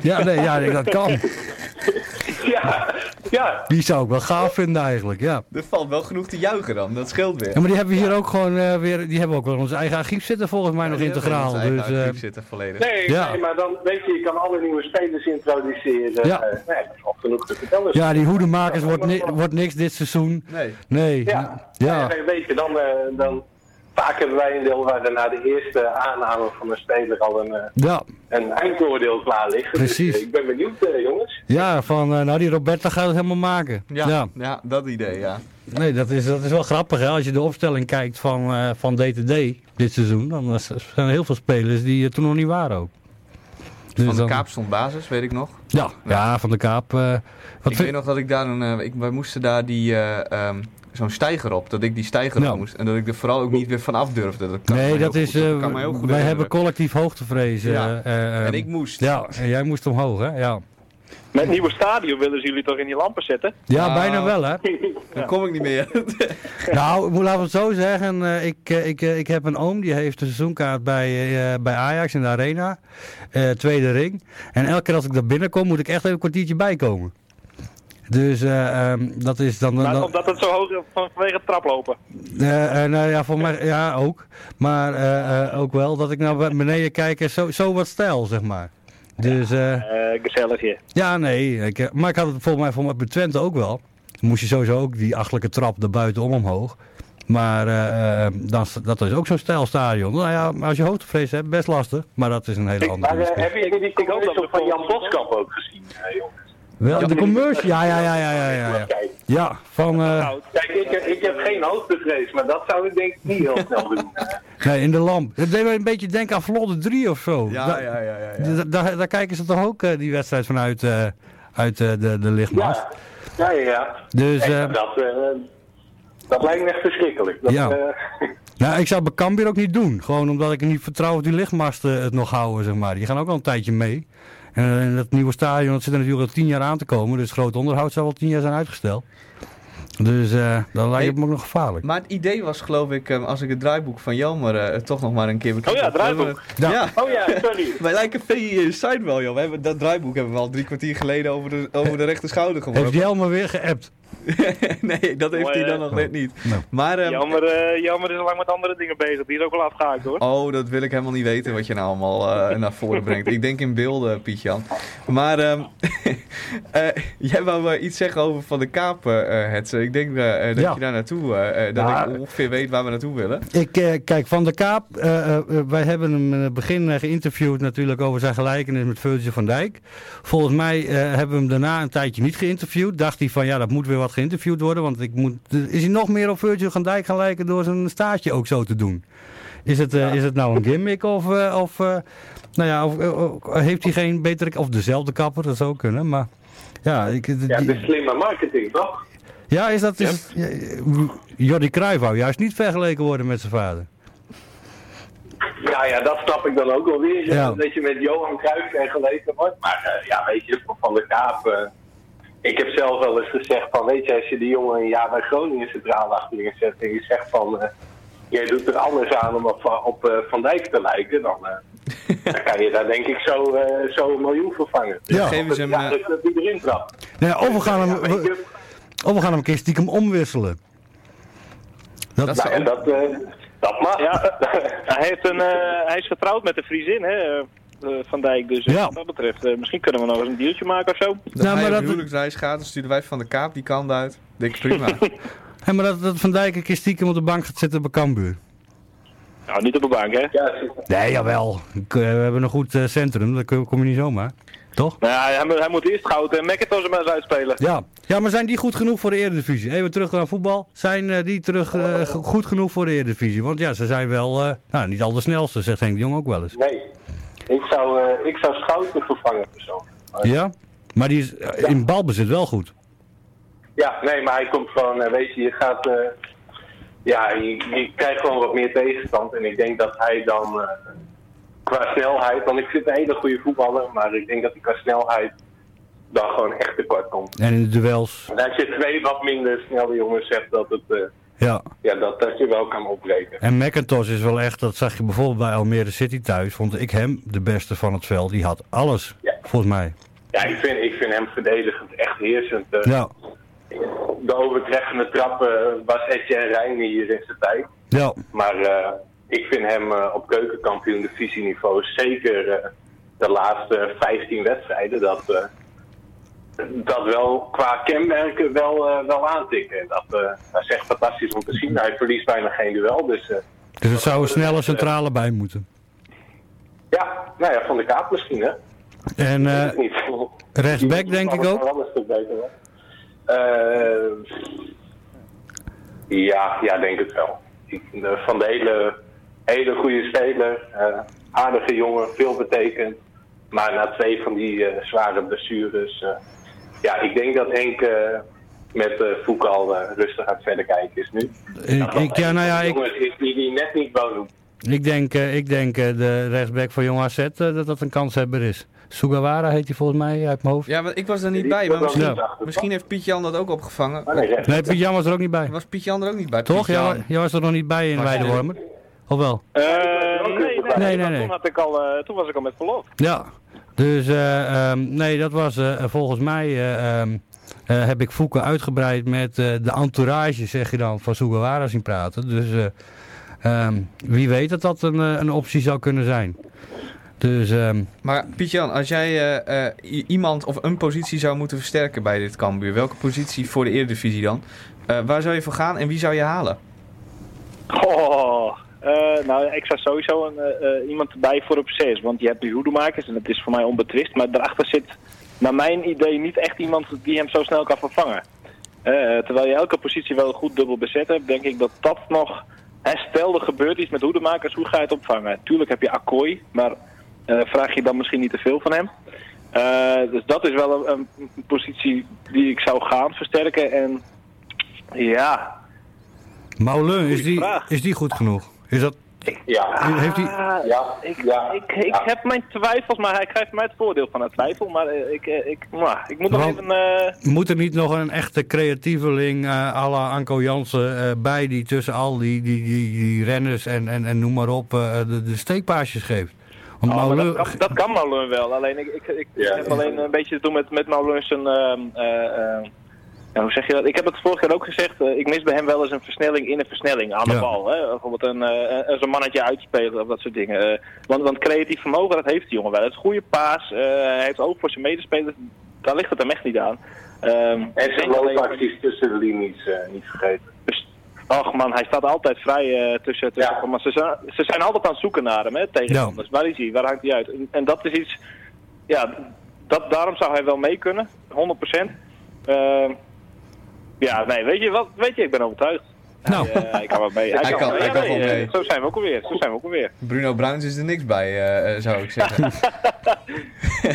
Ja, nee, ja, dat kan. ja, ja. Die zou ik wel gaaf vinden eigenlijk, ja. Er valt wel genoeg te juichen dan, dat scheelt weer. ja maar die hebben hier ook gewoon eh, weer, die hebben ook wel ons eigen archief zitten volgens mij nog integraal. Dus, eh, archief zitten volledig. Nee, Ja. nee, maar dan weet je, je kan alle nieuwe spelers introduceren. Ja. Nee, dat valt genoeg te vertellen. ja, die hoedemakers wordt, ni- wordt niks dit seizoen. Nee. Nee, Ja, ja. Weet je, dan, eh, dan vaak hebben wij een deel waar er na de eerste aanname van een speler al een, eh, ja. een eindoordeel klaar ligt. Precies. Dus, eh, ik ben benieuwd, eh, jongens. Ja, van nou die Roberta gaat het helemaal maken. Ja, ja. dat idee, ja. Nee, dat is, dat is wel grappig hè. Als je de opstelling kijkt van, eh, van DTD dit seizoen, dan zijn er heel veel spelers die er toen nog niet waren ook. Dus Van de dan- Kaap stond basis, weet ik nog. Ja, ja, van de Kaap. eh, wat ik vind- weet nog dat ik daar een... ik, wij moesten daar die... eh, ehm, Zo'n stijger op, dat ik die stijger Ja. op moest. En dat ik er vooral ook niet weer vanaf durfde. Dat kan nee, dat is. goed- eh, kan heel goed wij herinneren. hebben collectief hoogtevrees. eh, Ja. eh, eh, En ik moest. Ja, en jij moest omhoog, hè? Ja, Met het nieuwe stadion willen ze jullie toch in die lampen zetten? ja bijna wel, hè? Dan kom ik niet meer. Nou, moet- laten we het zo zeggen. eh, ik, ik, ik heb een oom die heeft een seizoenkaart bij, eh, bij Ajax in de Arena. eh, tweede ring. En elke keer als ik daar binnenkom, moet ik echt even een kwartiertje bijkomen. Dus eh, ehm, dat is dan... Maar dan omdat het zo hoog is van- vanwege het traplopen. eh, eh, nou ja, voor mij ja, ook. Maar eh, eh, ook wel dat ik naar beneden kijk en zo, zo wat stijl, zeg maar. Dus eh, Eh gezellig hier. ja, nee. Ik, maar ik had het volgens mij, volgens mij bij Twente ook wel. Dan moest je sowieso ook die achtelijke trap er buitenom omhoog. Maar dan, dat is ook zo'n stijlstadion. Nou ja, maar als je hoogtevrees hebt, best lastig. Maar dat is een hele andere Maar hebben jullie die we van Jan Boskamp ook gezien, jongens? Wel, de commercial, ja, ja, ja, ja, ja, ja. Ja, van, eh, Nou, kijk ik, heb- ik heb geen hoogtevrees, maar dat zou ik denk ik niet heel snel doen. nee, in de lamp. Dat deed me een beetje denken aan Vlodder 3 of zo. Ja, Da- ja, ja, ja. ja. da- Daar, daar kijken ze toch ook, eh, die wedstrijd vanuit eh, uit, eh, de, de lichtmast. Ja, Ja, ja, ja. Dus, Echt, eh, dat, eh, dat lijkt me echt verschrikkelijk. Dat, Ja. eh, Nou, ik zou Cambuur ook niet doen. Gewoon omdat ik niet vertrouw of die lichtmasten het nog houden, zeg maar. Die gaan ook al een tijdje mee. En eh, dat nieuwe stadion, dat zit er natuurlijk al tien jaar aan te komen. Dus groot onderhoud zou wel tien jaar zijn uitgesteld. Dus eh dat lijkt me ook nog gevaarlijk. Maar het idee was geloof ik, eh, als ik het draaiboek van Jelmer eh, toch nog maar een keer bekijk. Oh ja, draaiboek. Ja. Ja. Oh ja, sorry. Wij lijken VI Inside wel, joh. We hebben, dat draaiboek hebben we al drie kwartier geleden over de, over de rechter schouder Heeft geworpen. Jelmer weer geappt? nee, dat heeft Mooi, hij dan nog net niet. Nou. Maar, ehm, Jammer, eh, jammer is al lang met andere dingen bezig. Die is ook al afgehaakt hoor. oh, dat wil ik helemaal niet weten wat je nou allemaal eh, naar voren brengt. Ik denk in beelden, Piet-Jan. Maar ehm, eh, jij wou iets zeggen over Van de Kaap, eh Hetze. Ik denk dat Ja. je daar naartoe, dat Ja. ik ongeveer weet waar we naartoe willen. Ik, eh, kijk, Van der Kaap, eh, eh, eh, wij hebben hem in het begin geïnterviewd natuurlijk over zijn gelijkenis met Virgil van Dijk. Volgens mij eh, hebben we hem daarna een tijdje niet geïnterviewd. Dacht hij van ja, dat moet weer wat geïnterviewd worden, want ik moet, is hij nog meer op Virgil van Dijk gaan lijken door zijn staartje ook zo te doen? Is het, eh, is het nou een gimmick of, eh, of, eh, nou ja, of, heeft hij geen betere, of dezelfde kapper, dat zou kunnen, maar ja, ik, Ja, het is slimme marketing, toch? ja, is dat, is ja, Jordi Cruijff wou juist niet vergeleken worden met zijn vader. Ja, ja, dat snap ik dan ook wel weer. Ja. Dat je met Johan Cruijff vergeleken wordt. Maar ja, weet je, Van der Kaap... ik heb zelf wel eens gezegd van, weet je, als je die jongen een jaar bij Groningen centraal achterin zet... en je zegt van, eh, jij doet er anders aan om op, op eh, Van Dijk te lijken... dan, eh, dan kan je daar denk ik zo, eh, zo een miljoen vervangen. Ja. Geven ze hem, Ja, dat die erin trapt. Nou ja, of we gaan hem, Ja, weet je, of we gaan hem een keer stiekem omwisselen. Dat, Dat nou, en dat, eh, dat mag. Ja, hij, heeft een, eh, hij is getrouwd met een vriendin, hè, Van Dijk. Dus eh, Ja. wat dat betreft, eh, misschien kunnen we nog eens een dealtje maken of zo. Dat Nou, maar dat- huwelijksreis gaat, dan sturen wij Van de Kaap die kant uit. Denk ik prima. Hé, maar dat, dat Van Dijk een keer stiekem op de bank gaat zitten bij Cambuur. Nou, niet op de bank, hè. Ja, Nee, jawel. Eh, we hebben een goed eh, centrum, daar kom kom je niet zomaar. Toch? Nou ja, hij, moet- hij moet eerst goud en McIntosh maar eens uitspelen. Ja. ja, maar zijn die goed genoeg voor de Eredivisie? Even terug naar voetbal. Zijn eh, die terug eh, go- goed genoeg voor de Eredivisie? Want ja, ze zijn wel, eh, nou niet al de snelste, zegt Henk de Jong ook wel eens. nee. Ik zou, eh, ik zou Schouten vervangen persoonlijk. Maar- Ja? Maar die is eh, in balbezit wel goed. Ja, nee, maar hij komt gewoon, eh, weet je, je gaat, ja, je, je krijgt gewoon wat meer tegenstand. En ik denk dat hij dan, qua snelheid, want ik vind een hele goede voetballer, maar ik denk dat hij qua snelheid dan gewoon echt tekort komt. En in de duels, En als je twee wat minder snelle jongens hebt, dat het, ja. ja, dat, dat je wel kan opbreken. En McIntosh is wel echt, dat zag je bijvoorbeeld bij Almere City thuis, vond ik hem de beste van het veld. Die had alles, Ja. volgens mij. Ja, ik vind, ik vind hem verdedigend echt heersend. eh. Ja, De overtreffende trappen was Etienne Rijn hier in zijn tijd. ja. Maar eh, ik vind hem eh, op keukenkampioen divisieniveau zeker eh, de laatste 15 wedstrijden dat, eh, dat wel qua kenmerken wel, eh, wel aantikken. En dat, eh, dat is echt fantastisch om te zien. Hij verliest bijna geen duel. Dus eh, Dus het zou een snelle centrale bij moeten. ja, nou ja, van de kaap misschien hè. En eh, rechtsback denk ik ook. beter ja, ja, denk het wel. Ik- Van de hele, hele goede speler, aardige jongen, veel betekend. Maar na twee van die zware blessures, ja, ik denk dat Henk eh, met uh, Foucault al eh, rustig aan het verder kijken is nu. Ik, ik, ja, nou ja, ik, Jongens is die die net niet wou doen. ik denk, eh, ik denk eh, de rechtsback van Jong AZ eh, dat dat een kanshebber is. Sugawara heet hij volgens mij uit mijn hoofd. Ja, maar ik was er niet bij. Maar misschien, misschien heeft Piet-Jan dat ook opgevangen. Oh, nee. Nee, Piet Jan was er ook niet bij. Was Piet-Jan er ook niet bij? Toch? Jij, jij was er nog niet bij in Weidewormer? Of wel? Eh, nee, nee, Nee, want. Toen, had ik al, eh, toen was ik al met verlof. Ja. Dus eh, ehm, nee, dat was eh, volgens mij... eh, ehm, eh, heb ik Fouke uitgebreid met eh, de entourage, zeg je dan, van Sugawara zien praten. Dus eh, ehm, wie weet dat dat een, een optie zou kunnen zijn. Dus ehm, Maar Piet-Jan, als jij eh, eh, iemand of een positie zou moeten versterken bij dit Cambuur, welke positie voor de Eredivisie dan? Eh, waar zou je voor gaan en wie zou je halen? Oh, eh, nou, ik zou sowieso een, eh, eh, iemand erbij voor op 6. Want je hebt nu hoedemakers en dat is voor mij onbetwist. Maar daarachter zit, naar mijn idee, niet echt iemand die hem zo snel kan vervangen. Terwijl je elke positie wel goed dubbel bezet hebt, denk ik dat dat nog... Stel er gebeurt iets met hoedemakers, hoe ga je het opvangen? Tuurlijk heb je Akkooi, maar vraag je dan misschien niet te veel van hem. Dus dat is wel een, een positie die ik zou gaan versterken. En ja, Maulun, is die, is die goed genoeg? Is dat, Ja, heeft die, Ah, ja, ik, ja, ik, ik ja. heb mijn twijfels, maar hij krijgt mij het voordeel van het twijfel. Maar eh, ik, eh, ik, nou, ik moet nog Want- even... eh, moet er niet nog een echte creatieveling eh à la Anko Jansen eh, bij die tussen al die, die, die, die renners en, en, en noem maar op eh, de, de steekpaasjes geeft? Want Oh, maar Maulun- dat, kan, dat kan Maulun wel. Alleen ik, ik, ik Ja. heb alleen een beetje te doen met, met Maulun zijn... ja, hoe zeg je dat? Ik heb het vorige keer ook gezegd. eh, ik mis bij hem wel eens een versnelling in een versnelling aan de Ja. bal. Hè? Bijvoorbeeld een, eh, een, mannetje uitspelen of dat soort dingen. Eh, want, want creatief vermogen, dat heeft die jongen wel. Het is goede paas. eh, hij heeft oog voor zijn medespelers. Daar ligt het hem echt niet aan. Ehm, En zijn loopacties tussen de linies niet vergeten. dus, och man, hij staat altijd vrij eh, tussen. tussen Ja. Maar ze zijn, ze zijn altijd aan het zoeken naar hem, hè, tegenstanders. Waar is hij? Waar hangt hij uit? En, en dat is iets... Ja, dat, daarom zou hij wel mee kunnen. 100%. Ehm ja, nee, weet je wat? Weet je, ik ben overtuigd. Nou. Hij, eh, hij kan wel mee. Hij kan- wel hij Ja, kan nee, wel mee. Zo zijn we ook alweer. Zo zijn we ook alweer. Bruno Bruins is er niks bij, eh, eh, zou ik zeggen.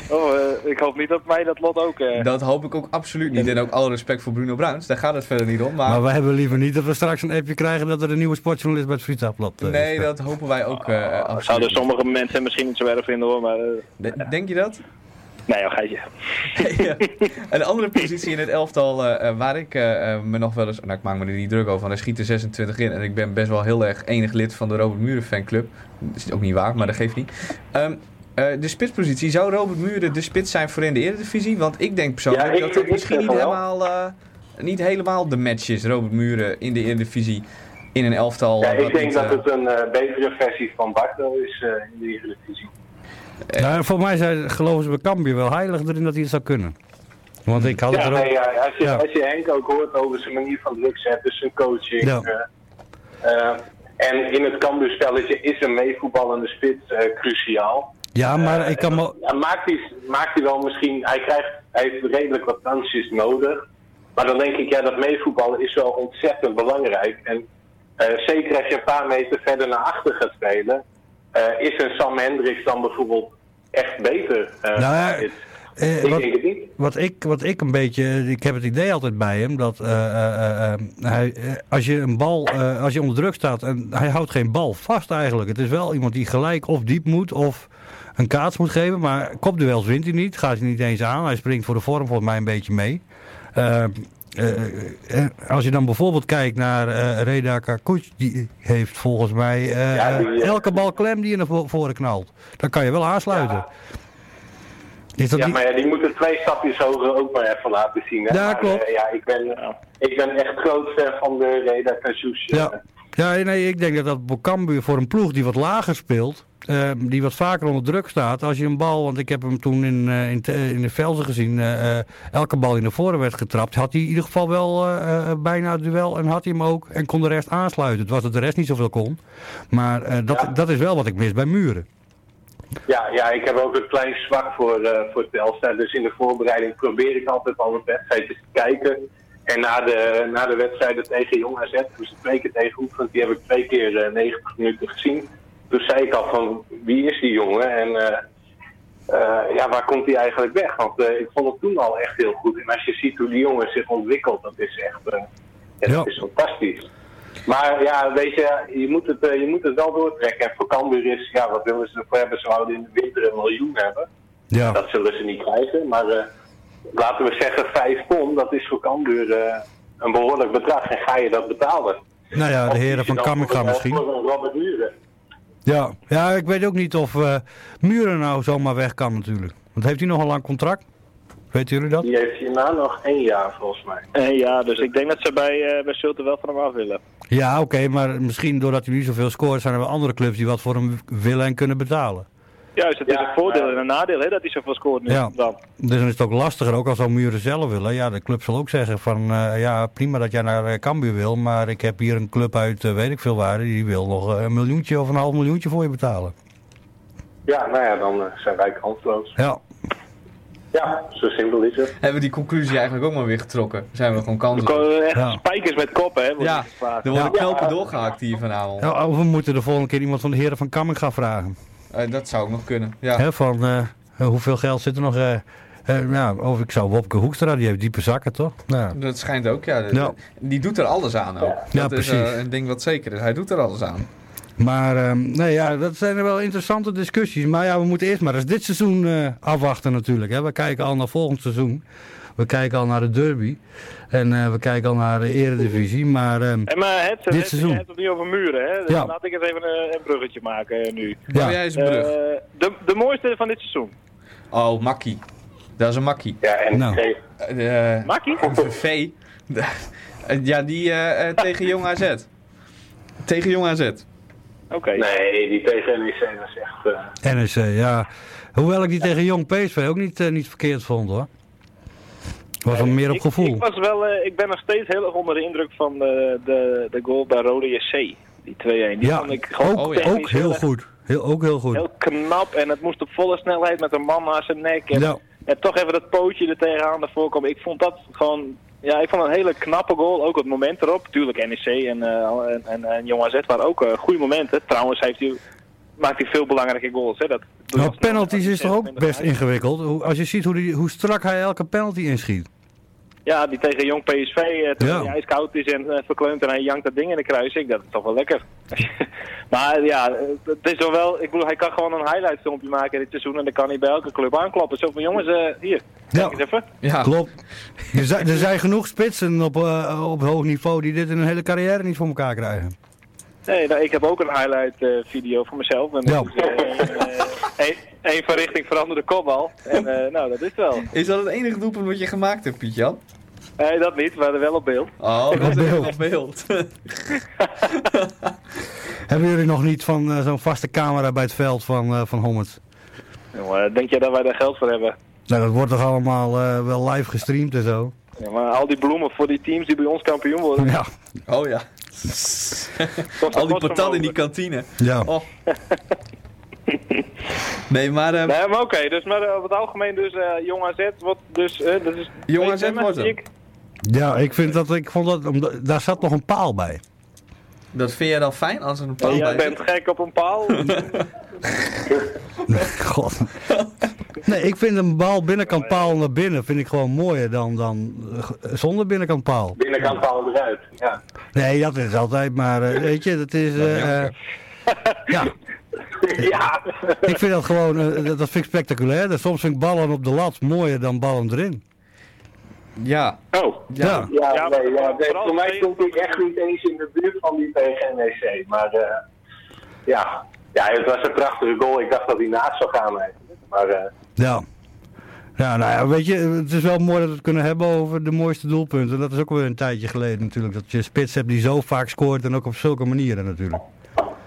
Oh, ik hoop niet dat mij dat lot ook... eh, dat hoop ik ook absoluut niet. En ook alle respect voor Bruno Bruins. Daar gaat het verder niet om. Maar, Maar wij hebben liever niet dat we straks een appje krijgen dat er een nieuwe sportjournalist bij het Frietapblad nee, is. dat hopen wij ook eh Oh, absoluut zouden sommige mensen misschien niet zo erg vinden hoor, maar... De- Denk je dat? Nee, geitje. Ja. Een andere positie in het elftal eh, eh, waar ik eh, me nog wel eens... Nou, ik maak me er niet druk over, want hij schiet er 26 in. En ik ben best wel heel erg enig lid van de Robert Muren fanclub. Dat is ook niet waar, maar dat geeft niet. Ehm, eh, de spitspositie, zou Robert Muren de spits zijn voor in de Eredivisie? Want ik denk persoonlijk Ja, ik- dat het misschien niet helemaal, niet helemaal de match is, Robert Muren in de Eredivisie. In een elftal. Ja, ik denk niet, dat het een betere versie van Barto is in de Eredivisie. Nou, voor mij zijn, geloven ze bij Cambuur wel heilig erin dat hij het zou kunnen. Want ik had het er ook... nee, ja, als, je, Ja. als je Henk ook hoort over zijn manier van druk zetten, zijn coaching. Ja. eh, eh, en in het Cambuurspelletje is een meevoetballende spits eh, cruciaal. Ja, maar Eh, ik kan ja, maakt, hij, maakt hij wel misschien, hij, krijgt, hij heeft redelijk wat kansjes nodig. Maar dan denk ik, ja, dat meevoetballen is wel ontzettend belangrijk. En eh, zeker als je een paar meter verder naar achter gaat spelen, eh, is een Sam Hendricks dan bijvoorbeeld echt beter. eh, Nou eh, ik wat- denk het niet. Wat ik, wat ik een beetje, ik heb het idee altijd bij hem dat eh, eh, eh, hij, eh, als je een bal, eh, als je onder druk staat en hij houdt geen bal vast eigenlijk. Het is wel iemand die gelijk of diep moet of een kaats moet geven, maar kopduels wint hij niet, gaat hij niet eens aan. Hij springt voor de vorm volgens mij een beetje mee. Eh, eh, eh, als je dan bijvoorbeeld kijkt naar eh Reda Kakuc, die heeft volgens mij eh, Ja, die, eh, elke bal klem die je naar vo- voren knalt. Dan kan je wel aansluiten. Dat Ja, niet- maar ja, die moeten twee stapjes hoger ook maar even laten zien. Hè? Ja, Maar, klopt. eh, ja, ik ben, ik ben echt groot fan van de Reda Cazous. Ja. Ja, nee, ik denk dat dat voor Cambuur voor een ploeg die wat lager speelt, eh, die wat vaker onder druk staat, als je een bal, want ik heb hem toen in, eh, in, in de Velzen gezien, eh, elke bal die naar voren werd getrapt, had hij in ieder geval wel bijna het duel en had hij hem ook en kon de rest aansluiten. Het was dat de rest niet zoveel kon, maar dat, Ja. dat is wel wat ik mis bij Muren. Ja, ja, ik heb ook een klein zwak voor, voor Telstar. Dus in de voorbereiding probeer ik altijd al de wedstrijdjes te kijken. En na de, na de wedstrijden tegen Jong AZ, ze twee keer tegen oefend, die heb ik twee keer eh, 90 minuten gezien. Toen zei ik al van, wie is die jongen? En eh, eh, ja, waar komt hij eigenlijk weg? Want eh, ik vond het toen al echt heel goed. En als je ziet hoe die jongen zich ontwikkelt, dat is echt ja, dat is fantastisch. Maar ja, weet je, je moet het, je moet het wel doortrekken. En voor Cambuur is, ja, wat willen ze ervoor hebben? Ze wouden in de winter een miljoen hebben. Ja. Dat zullen ze niet krijgen. Maar laten we zeggen, vijf ton, dat is voor Cambuur een behoorlijk bedrag. En ga je dat betalen? Nou ja, de heren van eh, misschien. Robert Muren. Ja. ja, ik weet ook niet of eh, Muren nou zomaar weg kan natuurlijk. Want heeft hij nog een lang contract? Weten jullie dat? Die heeft hierna nog één jaar volgens mij. Eh, ja, dus ik denk dat ze bij, eh bij Zulte wel van hem af willen. Ja, oké, maar misschien doordat hij niet zoveel scoort, zijn er wel andere clubs die wat voor hem willen en kunnen betalen. Juist, het is Ja, een voordeel en een nadeel hè, dat hij zoveel scoort nu Ja. dan. Dus dan is het ook lastiger, ook als al Muren zelf willen. Ja, de club zal ook zeggen van, eh, ja, prima dat jij naar eh, Cambuur wil, maar ik heb hier een club uit, eh, weet ik veel waar, die wil nog een miljoentje of een half miljoentje voor je betalen. Ja, nou ja, dan zijn wij kansloos. Ja, Ja, zo simpel is het. Hebben we die conclusie eigenlijk ook maar weer getrokken? Zijn we gewoon We kansen? komen echt Ja. spijkers met koppen, hè? Ja, er er worden Ja. knopen doorgehakt hier vanavond. ja of we moeten de volgende keer iemand van de heren van Kamminga vragen. Eh, dat zou ook nog kunnen. Ja. Van, eh, hoeveel geld zit er nog? eh eh, nou, of ik zou Wopke Hoekstra, die heeft diepe zakken, toch? Nou, Dat schijnt ook, ja. Ja. Die doet er alles aan ook. Ja, dat is precies. eh, een ding wat zeker is. Hij doet er alles aan. Maar ehm, nee, ja, dat zijn er wel interessante discussies. Maar ja, we moeten eerst maar eens dit seizoen eh, afwachten natuurlijk. Hè. We kijken al naar volgend seizoen. We kijken al naar de derby. En eh, we kijken al naar de eredivisie. Maar ehm, En maar het, Dit het, seizoen. je hebt het nu over muren, hè? Dus Ja. laat ik eens even een, een bruggetje maken eh, nu. ja, jij is een brug. Eh, de, de mooiste van dit seizoen. oh, makkie. Dat is een makkie. Ja, en Nou. Eh, Makkie? V. Eh, ja, die eh, eh, tegen Jong AZ. Tegen Jong AZ. Oké. nee, die tegen NEC was echt... eh, NEC, ja. Hoewel ik die tegen Jong PSV ook niet, eh, niet verkeerd vond hoor. Was wel meer op Ik- gevoel. Ik, was wel, eh, ik ben nog steeds heel erg onder de indruk van de, de, de goal bij Rode JC. Die 2-1. Die Ja, vond ik gewoon ook, oh ja. ook heel goed. Heel, ook heel goed. Heel knap en het moest op volle snelheid met een man naast zijn nek. En, Ja. en toch even dat pootje er tegenaan ervoor komen. Ik vond dat gewoon... Ja, ik vond een hele knappe goal. Ook het moment erop. Tuurlijk, NEC en, eh, en, en, en Jong AZ waren ook eh, goede momenten. Trouwens heeft hij, maakt hij veel belangrijke goals. Hè. Dat Nou, penalties is toch ook best uit. ingewikkeld. Hoe- Als je ziet hoe, die, hoe strak hij elke penalty inschiet. Ja, die tegen Jong PSV, eh, toen Ja. hij ijskoud is en eh, verkleumd en hij jankt dat ding in de kruising. Dat is toch wel lekker. maar ja, eh, het is wel wel... Ik bedoel, hij kan gewoon een highlight filmpje maken dit seizoen en dan kan hij bij elke club aankloppen. Zo van, jongens, eh, hier, Ja. kijk eens even. Ja. Klopt. Er zijn, er zijn genoeg spitsen op, op hoog niveau die dit in hun hele carrière niet voor elkaar krijgen. Nee, nou, ik heb ook een highlight eh, video voor mezelf. En Ja. is, eh, eh, één van richting veranderde kopbal. En eh, nou, dat is wel. Is dat het enige doelpunt wat je gemaakt hebt, Piet-Jan? Nee, dat niet, we hadden wel op beeld. Oh, dat is beeld. op beeld. Hebben jullie nog niet van eh, zo'n vaste camera bij het veld van, eh van? Jongen, denk jij dat wij daar geld voor hebben? Nou, dat wordt toch allemaal eh, wel live gestreamd en zo? Ja, maar al die bloemen voor die teams die bij ons kampioen worden. Ja. Oh ja. Al die patat in die kantine. Ja. Oh. Nee, maar eh, Nee, maar oké, dus maar eh, over het algemeen dus eh Jong AZ wordt dus... eh dat is Jong AZ wordt ik. ja, ik vind dat, ik vond dat, omdat- daar zat nog een paal bij. Dat vind jij dan fijn als er een paal Jij bij bent gek op een paal. God. Nee, ik vind een bal binnenkant paal naar binnen vind ik gewoon mooier dan, dan eh, zonder binnenkant paal. binnenkant paal eruit. Ja. Nee, dat is altijd, maar eh, weet je, dat is... eh, eh, ja, ja. ik vind dat gewoon, dat, dat vind ik spectaculair. Dus soms vind ik ballen op de lat mooier dan ballen erin. Ja. Oh, Ja. Ja. Ja, Ja, nee, ja, voor mij stond ik echt niet eens in de buurt van die tegen NEC. Maar eh, ja. ja, het was een prachtige goal. Ik dacht dat hij naast zou gaan eigenlijk. Maar eh, Ja. Ja, nou ja, weet je, het is wel mooi dat we het kunnen hebben over de mooiste doelpunten. Dat is ook weer een tijdje geleden natuurlijk. Dat je een spits hebt die zo vaak scoort en ook op zulke manieren natuurlijk.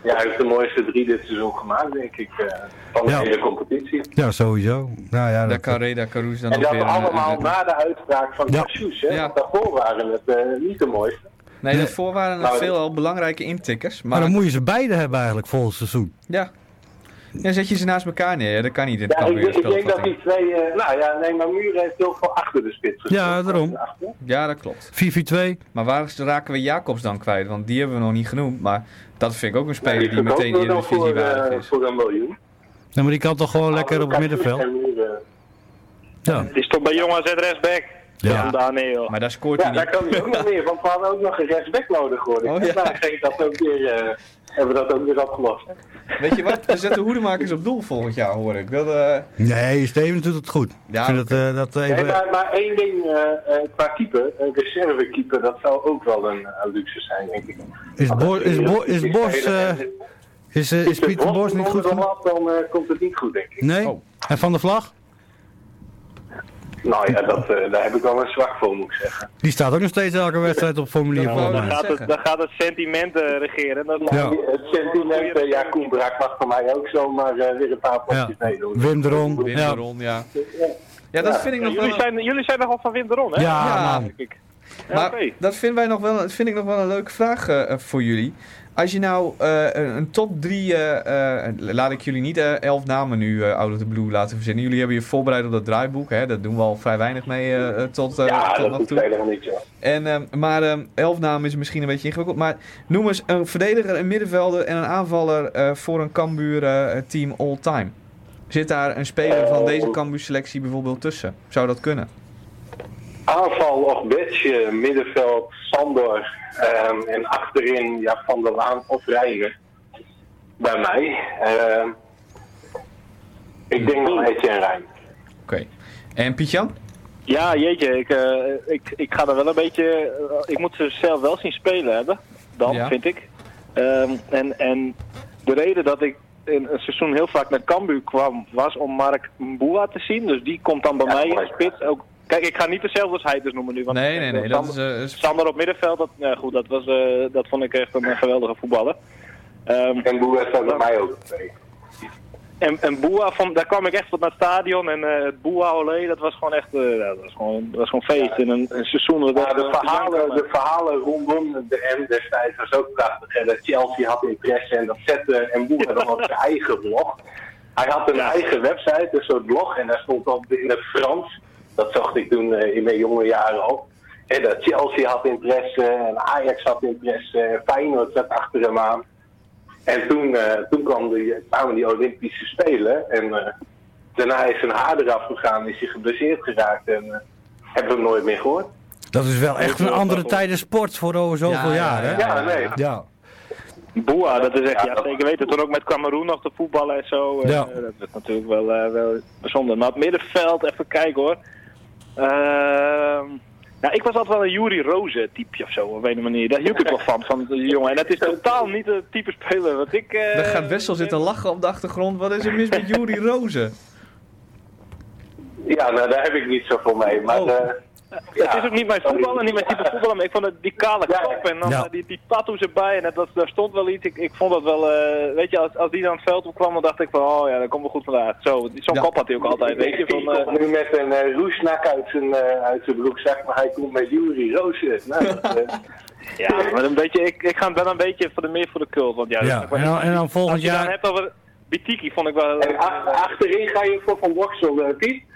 Ja, hij heeft de mooiste drie dit seizoen gemaakt, denk ik. eh, van de Ja. hele competitie. Ja, sowieso. Nou ja, Daar dat, kan Reda Caroes dan En dat allemaal een- na de uitspraak van Ja. Cassius, hè? Ja. Want daarvoor waren het eh, niet de mooiste. Nee, daarvoor waren er Nou, veel al belangrijke intikkers. maar Maar, dan moet je ze beide hebben eigenlijk volgend seizoen. ja. Ja, zet je ze naast elkaar neer. Dat kan niet. Dat Ja, kan ik, weer ik denk dat die twee... eh, nou ja, nee, maar Muren heeft heel veel achter de spits gespeeld. Ja, daarom. Ja, dat klopt. 4-4-2. Maar waar raken we Jacobs dan kwijt? Want die hebben we nog niet genoemd. Maar dat vind ik ook een speler Ja, die meteen in de divisie waardig eh, is. voor een miljoen. Ja, maar die kan toch gewoon lekker op het middenveld. Ja. die stond bij Jong AZ rechtsback. Ja. Ja, daar nee. Maar daar scoort Ja, hij daar niet. kan hij ook nog meer, want we hadden ook nog een rechtsback nodig geworden. Oh, Oh, ja. ik denk dat ook weer, eh, hebben we dat ook weer opgelost. Weet je wat? We zetten hoedemakers op doel volgend jaar, hoor ik. Dat, eh, Nee, Steven doet het goed. Ja, ik vind het, eh, dat Nee, even... maar, maar één ding eh, eh, qua keeper, uh, reservekeeper, dat zou ook wel een, een luxe zijn, denk ik. Is, Bo is, Bo is Bos... eh, is, eh, is de Pieter Bos niet goed de lat, dan eh, komt het niet goed, denk ik. Nee? Oh. En Van der Vlag? Nou ja, dat, eh, daar heb ik wel een zwak voor, moet ik zeggen. Die staat ook nog steeds elke wedstrijd op formulier Ja, Dan gaat, het, dan gaat het sentiment eh, regeren. Dat Ja. Het sentiment, eh, ja, Koen Braak mag voor mij ook zomaar eh, weer een paar Ja. potjes meedoen. Wim de Ron. Wim Ja. de Ron, ja. Ja, dat vind ik Ja, nog jullie, wel... zijn, jullie zijn nogal van Wim de Ron, hè? Ja, Ja. man. denk ik. Ja, Maar oké. dat vinden wij nog wel, dat vind ik nog wel een leuke vraag eh, voor jullie. Als je nou eh, een, een top 3, laat ik jullie niet eh, elf namen nu eh out of the blue laten verzinnen. Jullie hebben je voorbereid op dat draaiboek, hè? dat doen we al vrij weinig mee eh, eh, tot, eh, ja, tot nog toe. helemaal niet. En, ehm, maar ehm, elf namen is misschien een beetje ingewikkeld. Maar noem eens een verdediger, een middenvelder en een aanvaller eh, voor een Cambuur eh, team all time. Zit daar een speler van deze Cambuur-selectie bijvoorbeeld tussen? Zou dat kunnen? Aanval of Betje, middenveld Sandor ehm, en achterin ja, Van der Laan of Reiger. Bij mij. Ehm, ik denk nog Etienne Rijn. Oké. En Pietjan? Ja, jeetje, ik, eh, ik, ik ga er wel een beetje... eh, ik moet ze zelf wel zien spelen hebben, dan, Ja. vind ik. Ehm, en, en de reden dat ik in een seizoen heel vaak naar Cambuur kwam, was om Mark Mboua te zien. Dus die komt dan bij mij in de spits. Ook, kijk, ik ga niet dezelfde als hij dus noemen nu. Want Nee, nee, nee. Dat is, Sander, eh, is- Sander op middenveld, dat, ja, goed, dat, was, eh, dat vond ik echt een eh, geweldige voetballer. Ehm, En Boer staat bij mij ook en, en Boa, vond, daar kwam ik echt wat naar het stadion. En eh het Boa Olé, dat was gewoon echt eh, dat was gewoon, dat was gewoon feest. In een, een seizoen. Dat Ja, de, verhalen, de verhalen rondom de M destijds was ook prachtig. Hè? Dat Chelsea had interesse en dat zette en Boer dan op zijn eigen blog. Hij had een eigen website, een soort blog, en daar stond op in het Frans. Dat zocht ik toen eh, in mijn jonge jaren op. En dat Chelsea had interesse en Ajax had interesse en Feyenoord zat achter hem aan. En toen, eh, toen kwam die, kwamen die Olympische Spelen en eh, daarna is zijn haar eraf gegaan, is hij geblesseerd geraakt en eh, hebben we hem nooit meer gehoord. Dat is wel echt een andere tijden sport voor over zoveel Ja, jaar, hè? ja, nee. Ja. Boa, dat is echt, Ja, zeker weten. Toen ook met Cameroen nog te voetballen en zo. eh, Ja. dat is natuurlijk wel, eh, wel bijzonder. Maar het middenveld, even kijken hoor. Ehm nou, ik was altijd wel een Juri Roze type of zo, op een manier. Daar hield ik wel van, van die jongen. En dat is totaal niet het type speler wat ik... eh, Daar gaat Wessel zitten lachen op de achtergrond. Wat is er mis met Juri Rozen? Ja, nou daar heb ik niet zoveel mee. Maar Oh. Eh, Het is ook niet mijn voetbal en niet mijn type voetbal, maar ik vond het die kale kop en dan Ja. eh, die, die tattoos erbij en dat, dat, daar stond wel iets. Ik, ik vond dat wel, eh, weet je, als, als die dan het veld opkwam, dan dacht ik van, oh ja, dat komt wel goed vandaag. Zo, zo'n Ja. kop had hij ook altijd, weet je. ik Van, kom eh, nu met een uh, roesnak uit zijn, eh, uit zijn broekzak, maar hij komt met Juri Roosje. Nou, eh, ja, maar een beetje, ik, ik ga wel een beetje voor de, meer voor de cult, want ja, en dan, en dan als volgend je dan jaar... hebt over Bitiki, vond ik wel... en ach- achterin ga je voor Van Boksel, eh, Piet.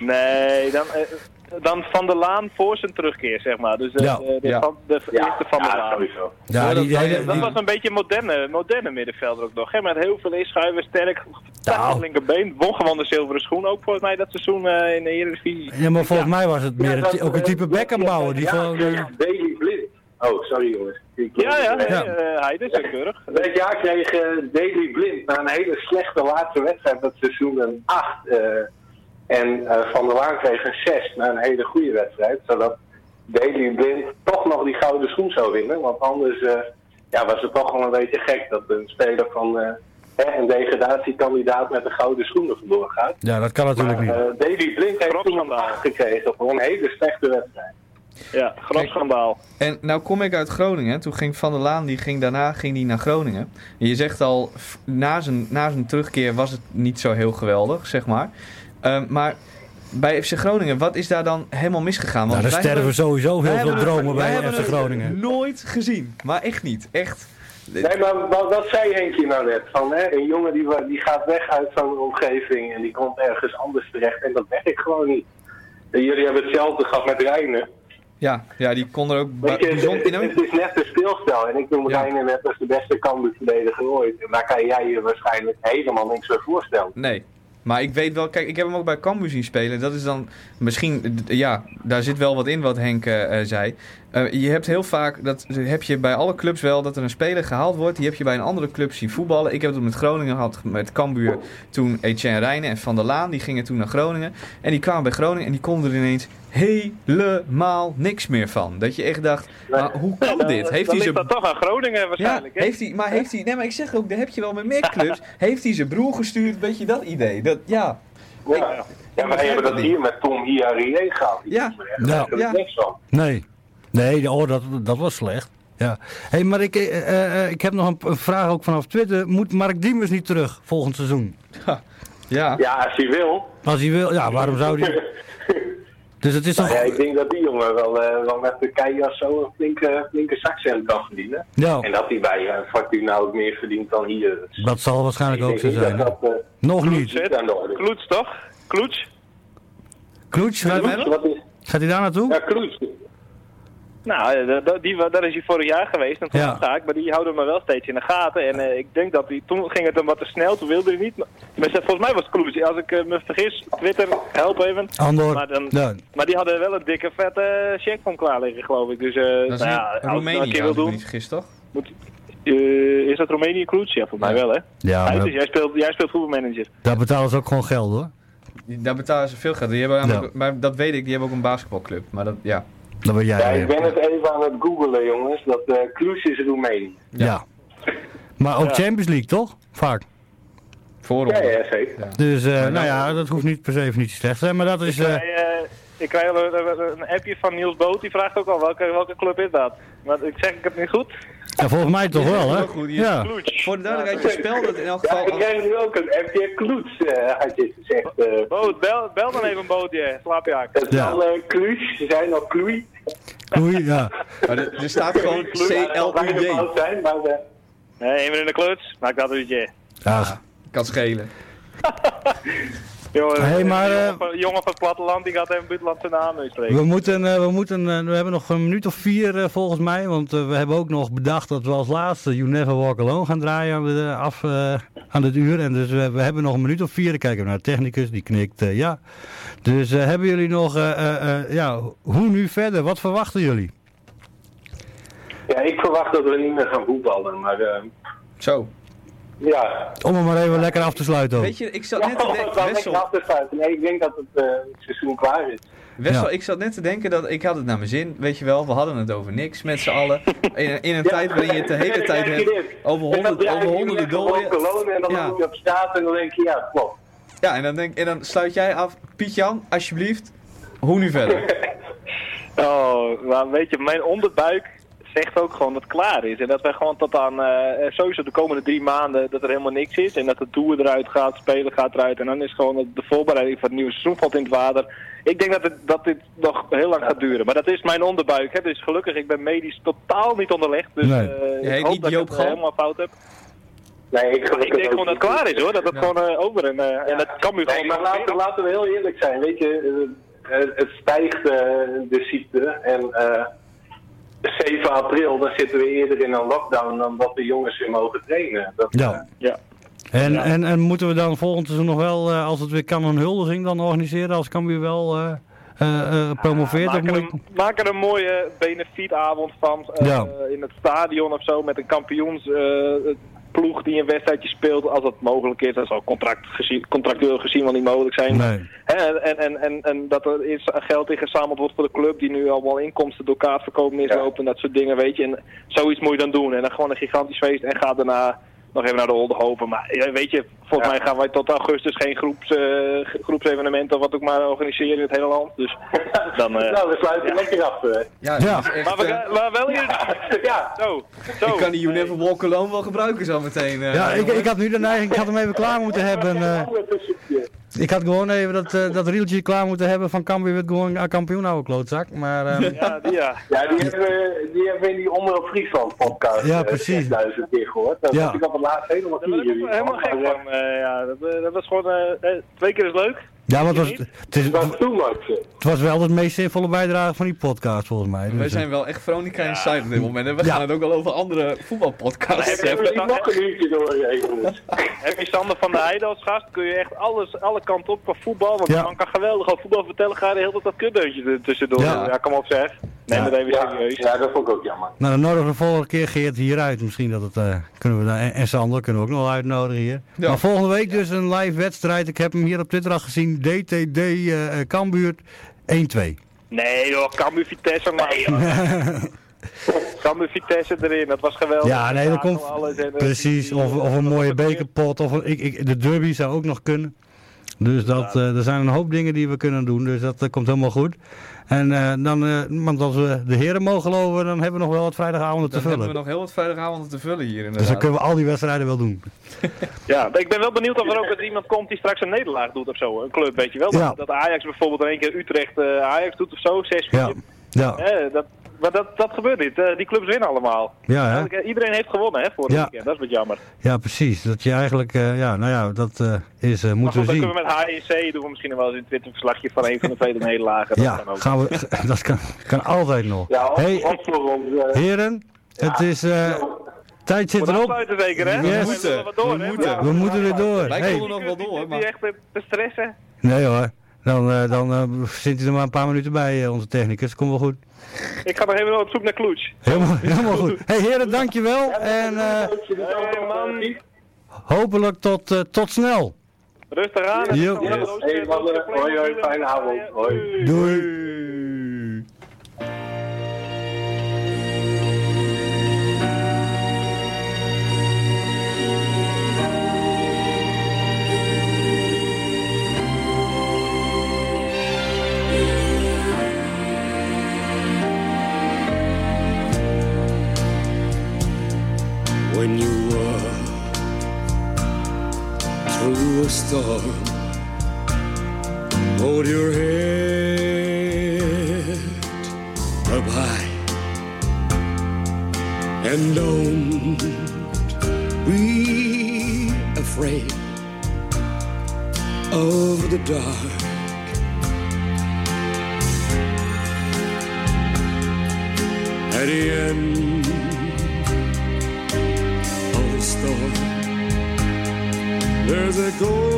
Nee, dan, eh, dan Van der Laan voor zijn terugkeer, zeg maar. Dus eh, Ja. de, de, Ja. van, de Ja, eerste Van der ja, Laan. sowieso. Ja, die, die hele- Dat die- was een beetje een moderne, moderne middenvelder ook nog. Hè? Met heel veel inschuiven, sterk, Nou. linkerbeen. Won gewoon de zilveren schoen ook volgens mij dat seizoen eh, in de Eredivisie. ja, maar volgens mij was het meer dat, ook een type bekkenbouwer. Die ja, gewoon... Daley Blind. Oh, sorry jongens. Ik- Ja, ja, eh, nee, Ja. hij is ook keurig. Dit jaar kreeg Daley Blind na een hele slechte laatste wedstrijd dat seizoen een 8. En eh, Van der Laan kreeg een 6 na een hele goede wedstrijd. Zodat Daley Blind toch nog die gouden schoen zou winnen. Want anders eh, ja, was het toch wel een beetje gek dat een speler van eh, hè, een degradatiekandidaat met een gouden schoen er vandoor gaat. Ja, dat kan natuurlijk Maar, niet. eh, Daley Blind heeft toen een schandaal. 8 gekregen voor een hele slechte wedstrijd. Ja, groot schandaal. En nou kom ik uit Groningen. Toen ging Van der Laan, die ging daarna ging die naar Groningen. En je zegt al, na zijn, na zijn terugkeer was het niet zo heel geweldig, zeg maar. Ehm, maar bij FC Groningen, wat is daar dan helemaal misgegaan? Nou, er wij sterven hebben- sowieso heel veel dromen bij FC het Groningen. Nooit gezien, maar echt niet. Echt. Nee, maar wat, wat zei Henkje nou net? Van, hè, een jongen die, die gaat weg uit zo'n omgeving en die komt ergens anders terecht. En dat werkt gewoon niet. En jullie hebben hetzelfde gehad met Reinen. Ja, ja die kon er ook bijzonder in. het, het is net een speelstijl. En ik noem Ja. Reinen net als de beste Cambuur-verdediger ooit. En daar kan jij je waarschijnlijk helemaal niks bij voorstellen. Nee. Maar ik weet wel, kijk, ik heb hem ook bij Cambuur zien spelen. Dat is dan misschien, ja, daar zit wel wat in wat Henk eh, eh, zei. Eh, je hebt heel vaak, dat heb je bij alle clubs wel, dat er een speler gehaald wordt. Die heb je bij een andere club zien voetballen. Ik heb het met Groningen gehad, met Cambuur. Toen Etienne Rijnen en Van der Laan, die gingen toen naar Groningen. En die kwamen bij Groningen en die konden er ineens helemaal niks meer van. Dat je echt dacht, maar hoe kan dit? Heeft dan hij zijn dat toch aan Groningen ja, waarschijnlijk. hè? heeft hij, maar heeft hij, nee, maar ik zeg ook, dat heb je wel met meer clubs. Heeft hij zijn broer gestuurd, weet je dat idee? Dat, ja, Ja, Ik- ja wij hebben dat hier met Tom Hiarie gehad. Ja. Ja. Ja. niks van. Nee. Nee, oh, dat, dat was slecht. Ja. hey, maar ik, eh, eh, eh, ik heb nog een, een vraag ook vanaf Twitter. Moet Mark Diemers niet terug volgend seizoen? ja. Ja, als hij wil. Als hij wil, ja, waarom zou hij... Dus het is toch... Nou ja, ik denk dat die jongen wel, eh, wel met Turkije of zo een flinke, flinke zakcent kan verdienen. Ja, En dat hij bij eh, Fortuna ook meer verdient dan hier. Dus dat zal waarschijnlijk ook zo zijn. dat dat, Nog niet. de. Kloets toch? Kloets? Kloets, gaat hij daar naartoe? Ja, Kloets. Nou, eh, die, daar is hij vorig jaar geweest en toen Ja. ga ik, maar die houden me wel steeds in de gaten. En eh, ik denk dat hij, toen ging het hem wat te snel, toen wilde hij niet. Maar, volgens mij was het Kloes, als ik eh, me vergis, Twitter, help even. Andor. Maar, dan, Ja. maar die hadden wel een dikke vette check van klaar liggen, geloof ik. Dus eh Dat is nou ja, als dat een Roemenië, als wil ik me doen, niet vergis, toch? moet, eh, is dat Roemenië Kloes? Ja, volgens mij Ja. wel hè. Ja, is- jij, speelt, jij speelt voetbalmanager. daar betalen ze ook gewoon geld hoor. Daar betalen ze veel geld. Die hebben Ja. maar dat weet ik, die hebben ook een basketbalclub. Maar dat, ja. Dat ben jij. Ja, eh, ik ben het even aan het googelen, jongens. Dat uh, Cluj is Roemenië. ja. Maar ook Ja. Champions League toch? Vaak. Voorom. Ja, ja, zeker. Dus eh, nou ja, dat hoeft niet per se even niet slecht te zijn. Maar dat is... Eh, eh, ik krijg al een, een- een appje van Niels Boot, die vraagt ook al welke, welke club is dat. Maar ik zeg ik het niet goed. ja, volgens mij toch wel hè? Heel goed, is Ja. Voor de duidelijkheid, je spelt het in elk Ja, geval... ik krijg nu ook een FJ Kloets, eh had je gezegd. eh Boot, bel, bel dan even Bootje, slaapjaak. het Ja. zal uh, Cluj, ze zijn al Cluj. Oei, ja. Maar er, er staat gewoon Ja, CLUJ. eh, Nee, even in de kluts, maak dat uitje. ja. Kan schelen. Jongen, Hey, maar, een eh, jongen, van, jongen van het platteland, die gaat even buitenlandse naam uitspreken. We moeten, eh, we, moeten eh, we hebben nog een minuut of vier volgens mij. Want we hebben ook nog bedacht dat we als laatste You Never Walk Alone gaan draaien aan, de, af, eh, aan het uur. En dus we, we hebben nog een minuut of vier. Dan kijken we naar de technicus, die knikt eh, ja. Dus hebben jullie nog, eh, eh, eh, ja, hoe nu verder? Wat verwachten jullie? ja, ik verwacht dat we niet meer gaan voetballen. Maar eh, Zo. Ja, Om hem maar even lekker af te sluiten. ook. Weet je, ik zat net te denken... wel Wessel, af te sluiten. Nee, ik denk dat het eh, seizoen klaar is. Wessel, Ja. ik zat net te denken dat... Ik had het naar mijn zin, weet je wel. We hadden het over niks met z'n allen. In, in een tijd waarin je het de hele tijd hebt over, honderd, over honderden Cologne En dan Ja. loop je op straat en dan denk je, ja, klopt. Ja, en dan, denk, en dan sluit jij af. Piet-Jan, alsjeblieft. Hoe nu verder? Oh, maar weet je, mijn onderbuik zegt ook gewoon dat het klaar is. En dat wij gewoon tot aan, eh, sowieso de komende drie maanden, dat er helemaal niks is. En dat de tour eruit gaat, spelen gaat eruit. En dan is gewoon de voorbereiding van het nieuwe seizoen valt in het water. Ik denk dat, het, dat dit nog heel lang gaat duren. Maar dat is mijn onderbuik. Hè. Dus gelukkig, ik ben medisch totaal niet onderlegd. Dus Nee. eh, heet ik hoop niet dat Joop ik het helemaal fout heb. Nee, ik, denk gewoon dat het klaar is hoor. Dat het Ja. gewoon eh, over en, eh, en dat kan nu Nee, gewoon maar laten, laten we heel eerlijk zijn. Weet je, eh, eh, het stijgt eh, de ziekte. En eh 7 april, dan zitten we eerder in een lockdown dan dat de jongens weer mogen trainen. Dat, Ja. eh, Ja. En, en, en moeten we dan volgend seizoen nog wel, eh, als het weer kan, een huldiging dan organiseren? Als Cambuur wel eh, eh, eh, promoveert? Maak of er, een, maak er een mooie benefietavond van eh, Ja. in het stadion of zo met een kampioensploeg die een wedstrijdje speelt als dat mogelijk is. Dat zal contract gezien, contractueel gezien wel niet mogelijk zijn. Nee. En, en, en, en dat er is geld ingezameld wordt voor de club die nu allemaal inkomsten door kaartverkoop mislopen en dat soort dingen, weet je. En zoiets moet je dan doen. En dan gewoon een gigantisch feest en ga daarna nog even naar de Oldenhoven. Maar weet je, volgens mij gaan wij tot augustus geen groeps, eh, groepsevenementen of wat ook maar organiseren in het hele land. Dus dan... eh, nou, we sluiten ja. lekker af. eh. Ja, echt, maar, we, gaan- maar wel hier... ja. Zo, zo. ik kan die You Never Walk Alone wel gebruiken zometeen. eh, Ja, ik, ik had nu de neiging, ik had hem even klaar moeten hebben. Eh, ik had gewoon even dat, eh, dat rieltje klaar moeten hebben van Cambuur werd gewoon aan kampioen oude klootzak. Maar eh, Ja, die, ja. Ja, die hebben, we- die hebben we in die Omroep Friesland podcast Ja, eh, precies. 6000 keer gehoord. Dat Ja. ik op het laatst helemaal jullie ook helemaal gek van. eh, ja, dat, eh, dat was gewoon... eh, eh, twee keer is leuk. Ja, want het was, het, is, was het wel de meest zinvolle bijdrage van die podcast volgens mij. Wij Dus, zijn wel echt Veronica Inside op dit moment. En we Ja. gaan het ook al over andere voetbalpodcasts Heb je- hebben. Ik nog een uurtje. Dus. Heb je Sander van der Heijden als gast, kun je echt alles, alle kanten op qua voetbal. Want Ja. die man kan geweldig over voetbal vertellen. Ga je de hele tijd dat kutdeuntje er tussendoor. Ja. Ja. kom op zeg. Even Ja, serieus. ja, dat vond ik ook jammer. nou, dan nodigen we de volgende keer Geert hieruit. Misschien dat het, eh, kunnen we en, en Sander kunnen we ook nog wel uitnodigen hier. Ja. Maar volgende week dus een live wedstrijd. Ik heb hem hier op Twitter al gezien. DTD eh eh, Cambuur 1-2. Nee joh, Cambuur Vitesse maar. Cambuur Vitesse erin, dat was geweldig. Ja, nee, dat komt eh, precies. Of, of een dat mooie bekerpot. Of een, ik, ik, de derby zou ook nog kunnen. Dus dat, eh, er zijn een hoop dingen die we kunnen doen. Dus dat eh, komt helemaal goed. En eh, dan, eh, want als we de heren mogen geloven, dan hebben we nog wel wat vrijdagavonden te Dan hebben vullen. we nog heel wat vrijdagavonden te vullen hier Dus dan inderdaad. kunnen we al die wedstrijden wel doen. Ja, ik ben wel benieuwd of er ook iemand komt die straks een nederlaag doet of zo. Een club, weet je wel. Ja. Dat, dat Ajax bijvoorbeeld in één keer Utrecht eh, Ajax doet of zo, 6-4. Ja. Ja. Eh, dat, Maar dat, dat gebeurt niet. Eh, die clubs winnen allemaal. Ja, hè? Eigenlijk, eh, Iedereen heeft gewonnen, hè, voor Ja. weekend. Dat is wat jammer. Ja, precies. Dat je eigenlijk, eh, ja, nou ja, dat eh, is, Maar moeten goed, we dan zien. kunnen we met HEC doen we misschien nog wel eens een Twitter-verslagje van een van de vele nederlagen. Dat Ja, kan ook. gaan we, dat kan, kan altijd nog. Ja, of, Hey, voor ons. heren, het is, eh, tijd zit erop. zeker, hè? We We moeten. wat door, We hè? moeten. Ja. We moeten weer door. Wij Hey, konden nog wel door, Die maar... echt te te stressen. nee hoor, dan, eh, dan eh, zit hij er maar een paar minuten bij, eh, onze technicus. Komt wel goed. Ik ga nog even op zoek naar Kloets. Helemaal, helemaal goed. Hey heren, dankjewel. En eh, Hey, man. hopelijk tot, eh, tot snel. Rustig aan. Yes. roos- Hey, mannen. Hoi, hoi, fijne avond. Hoi. Doei. When you were through a storm. Hold your head up high and don't be afraid of the dark. At the end storm. There's a golden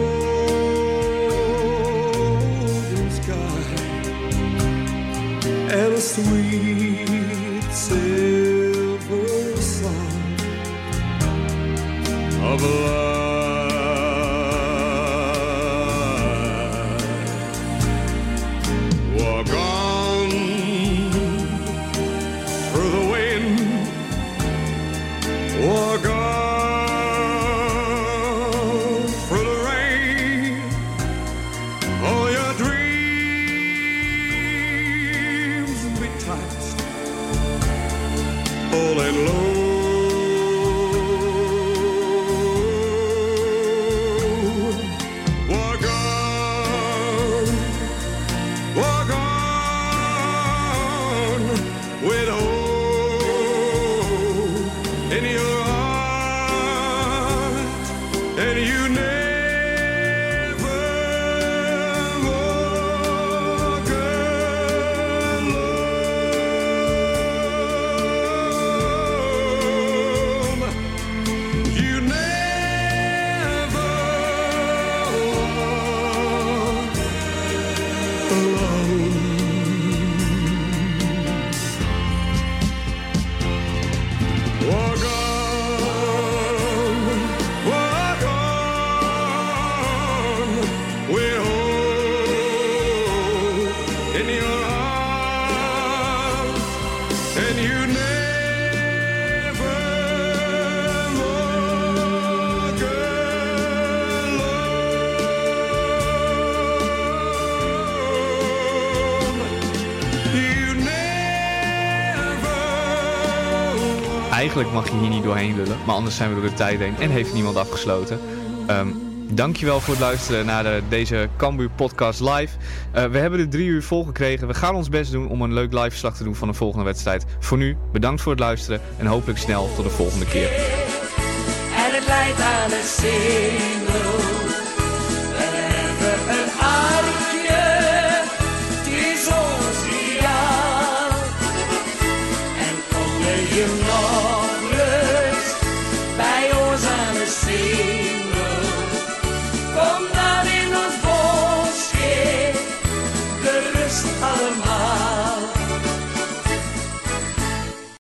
sky and a sweet silver song of life. Mag je hier niet doorheen lullen, maar anders zijn we door de tijd heen en heeft niemand afgesloten. Ehm dankjewel voor het luisteren naar de, deze Cambuur podcast live. Eh, we hebben de drie uur volgekregen. We gaan ons best doen om een leuk live verslag te doen van de volgende wedstrijd. Voor nu, bedankt voor het luisteren en hopelijk snel tot de volgende keer. Het aan.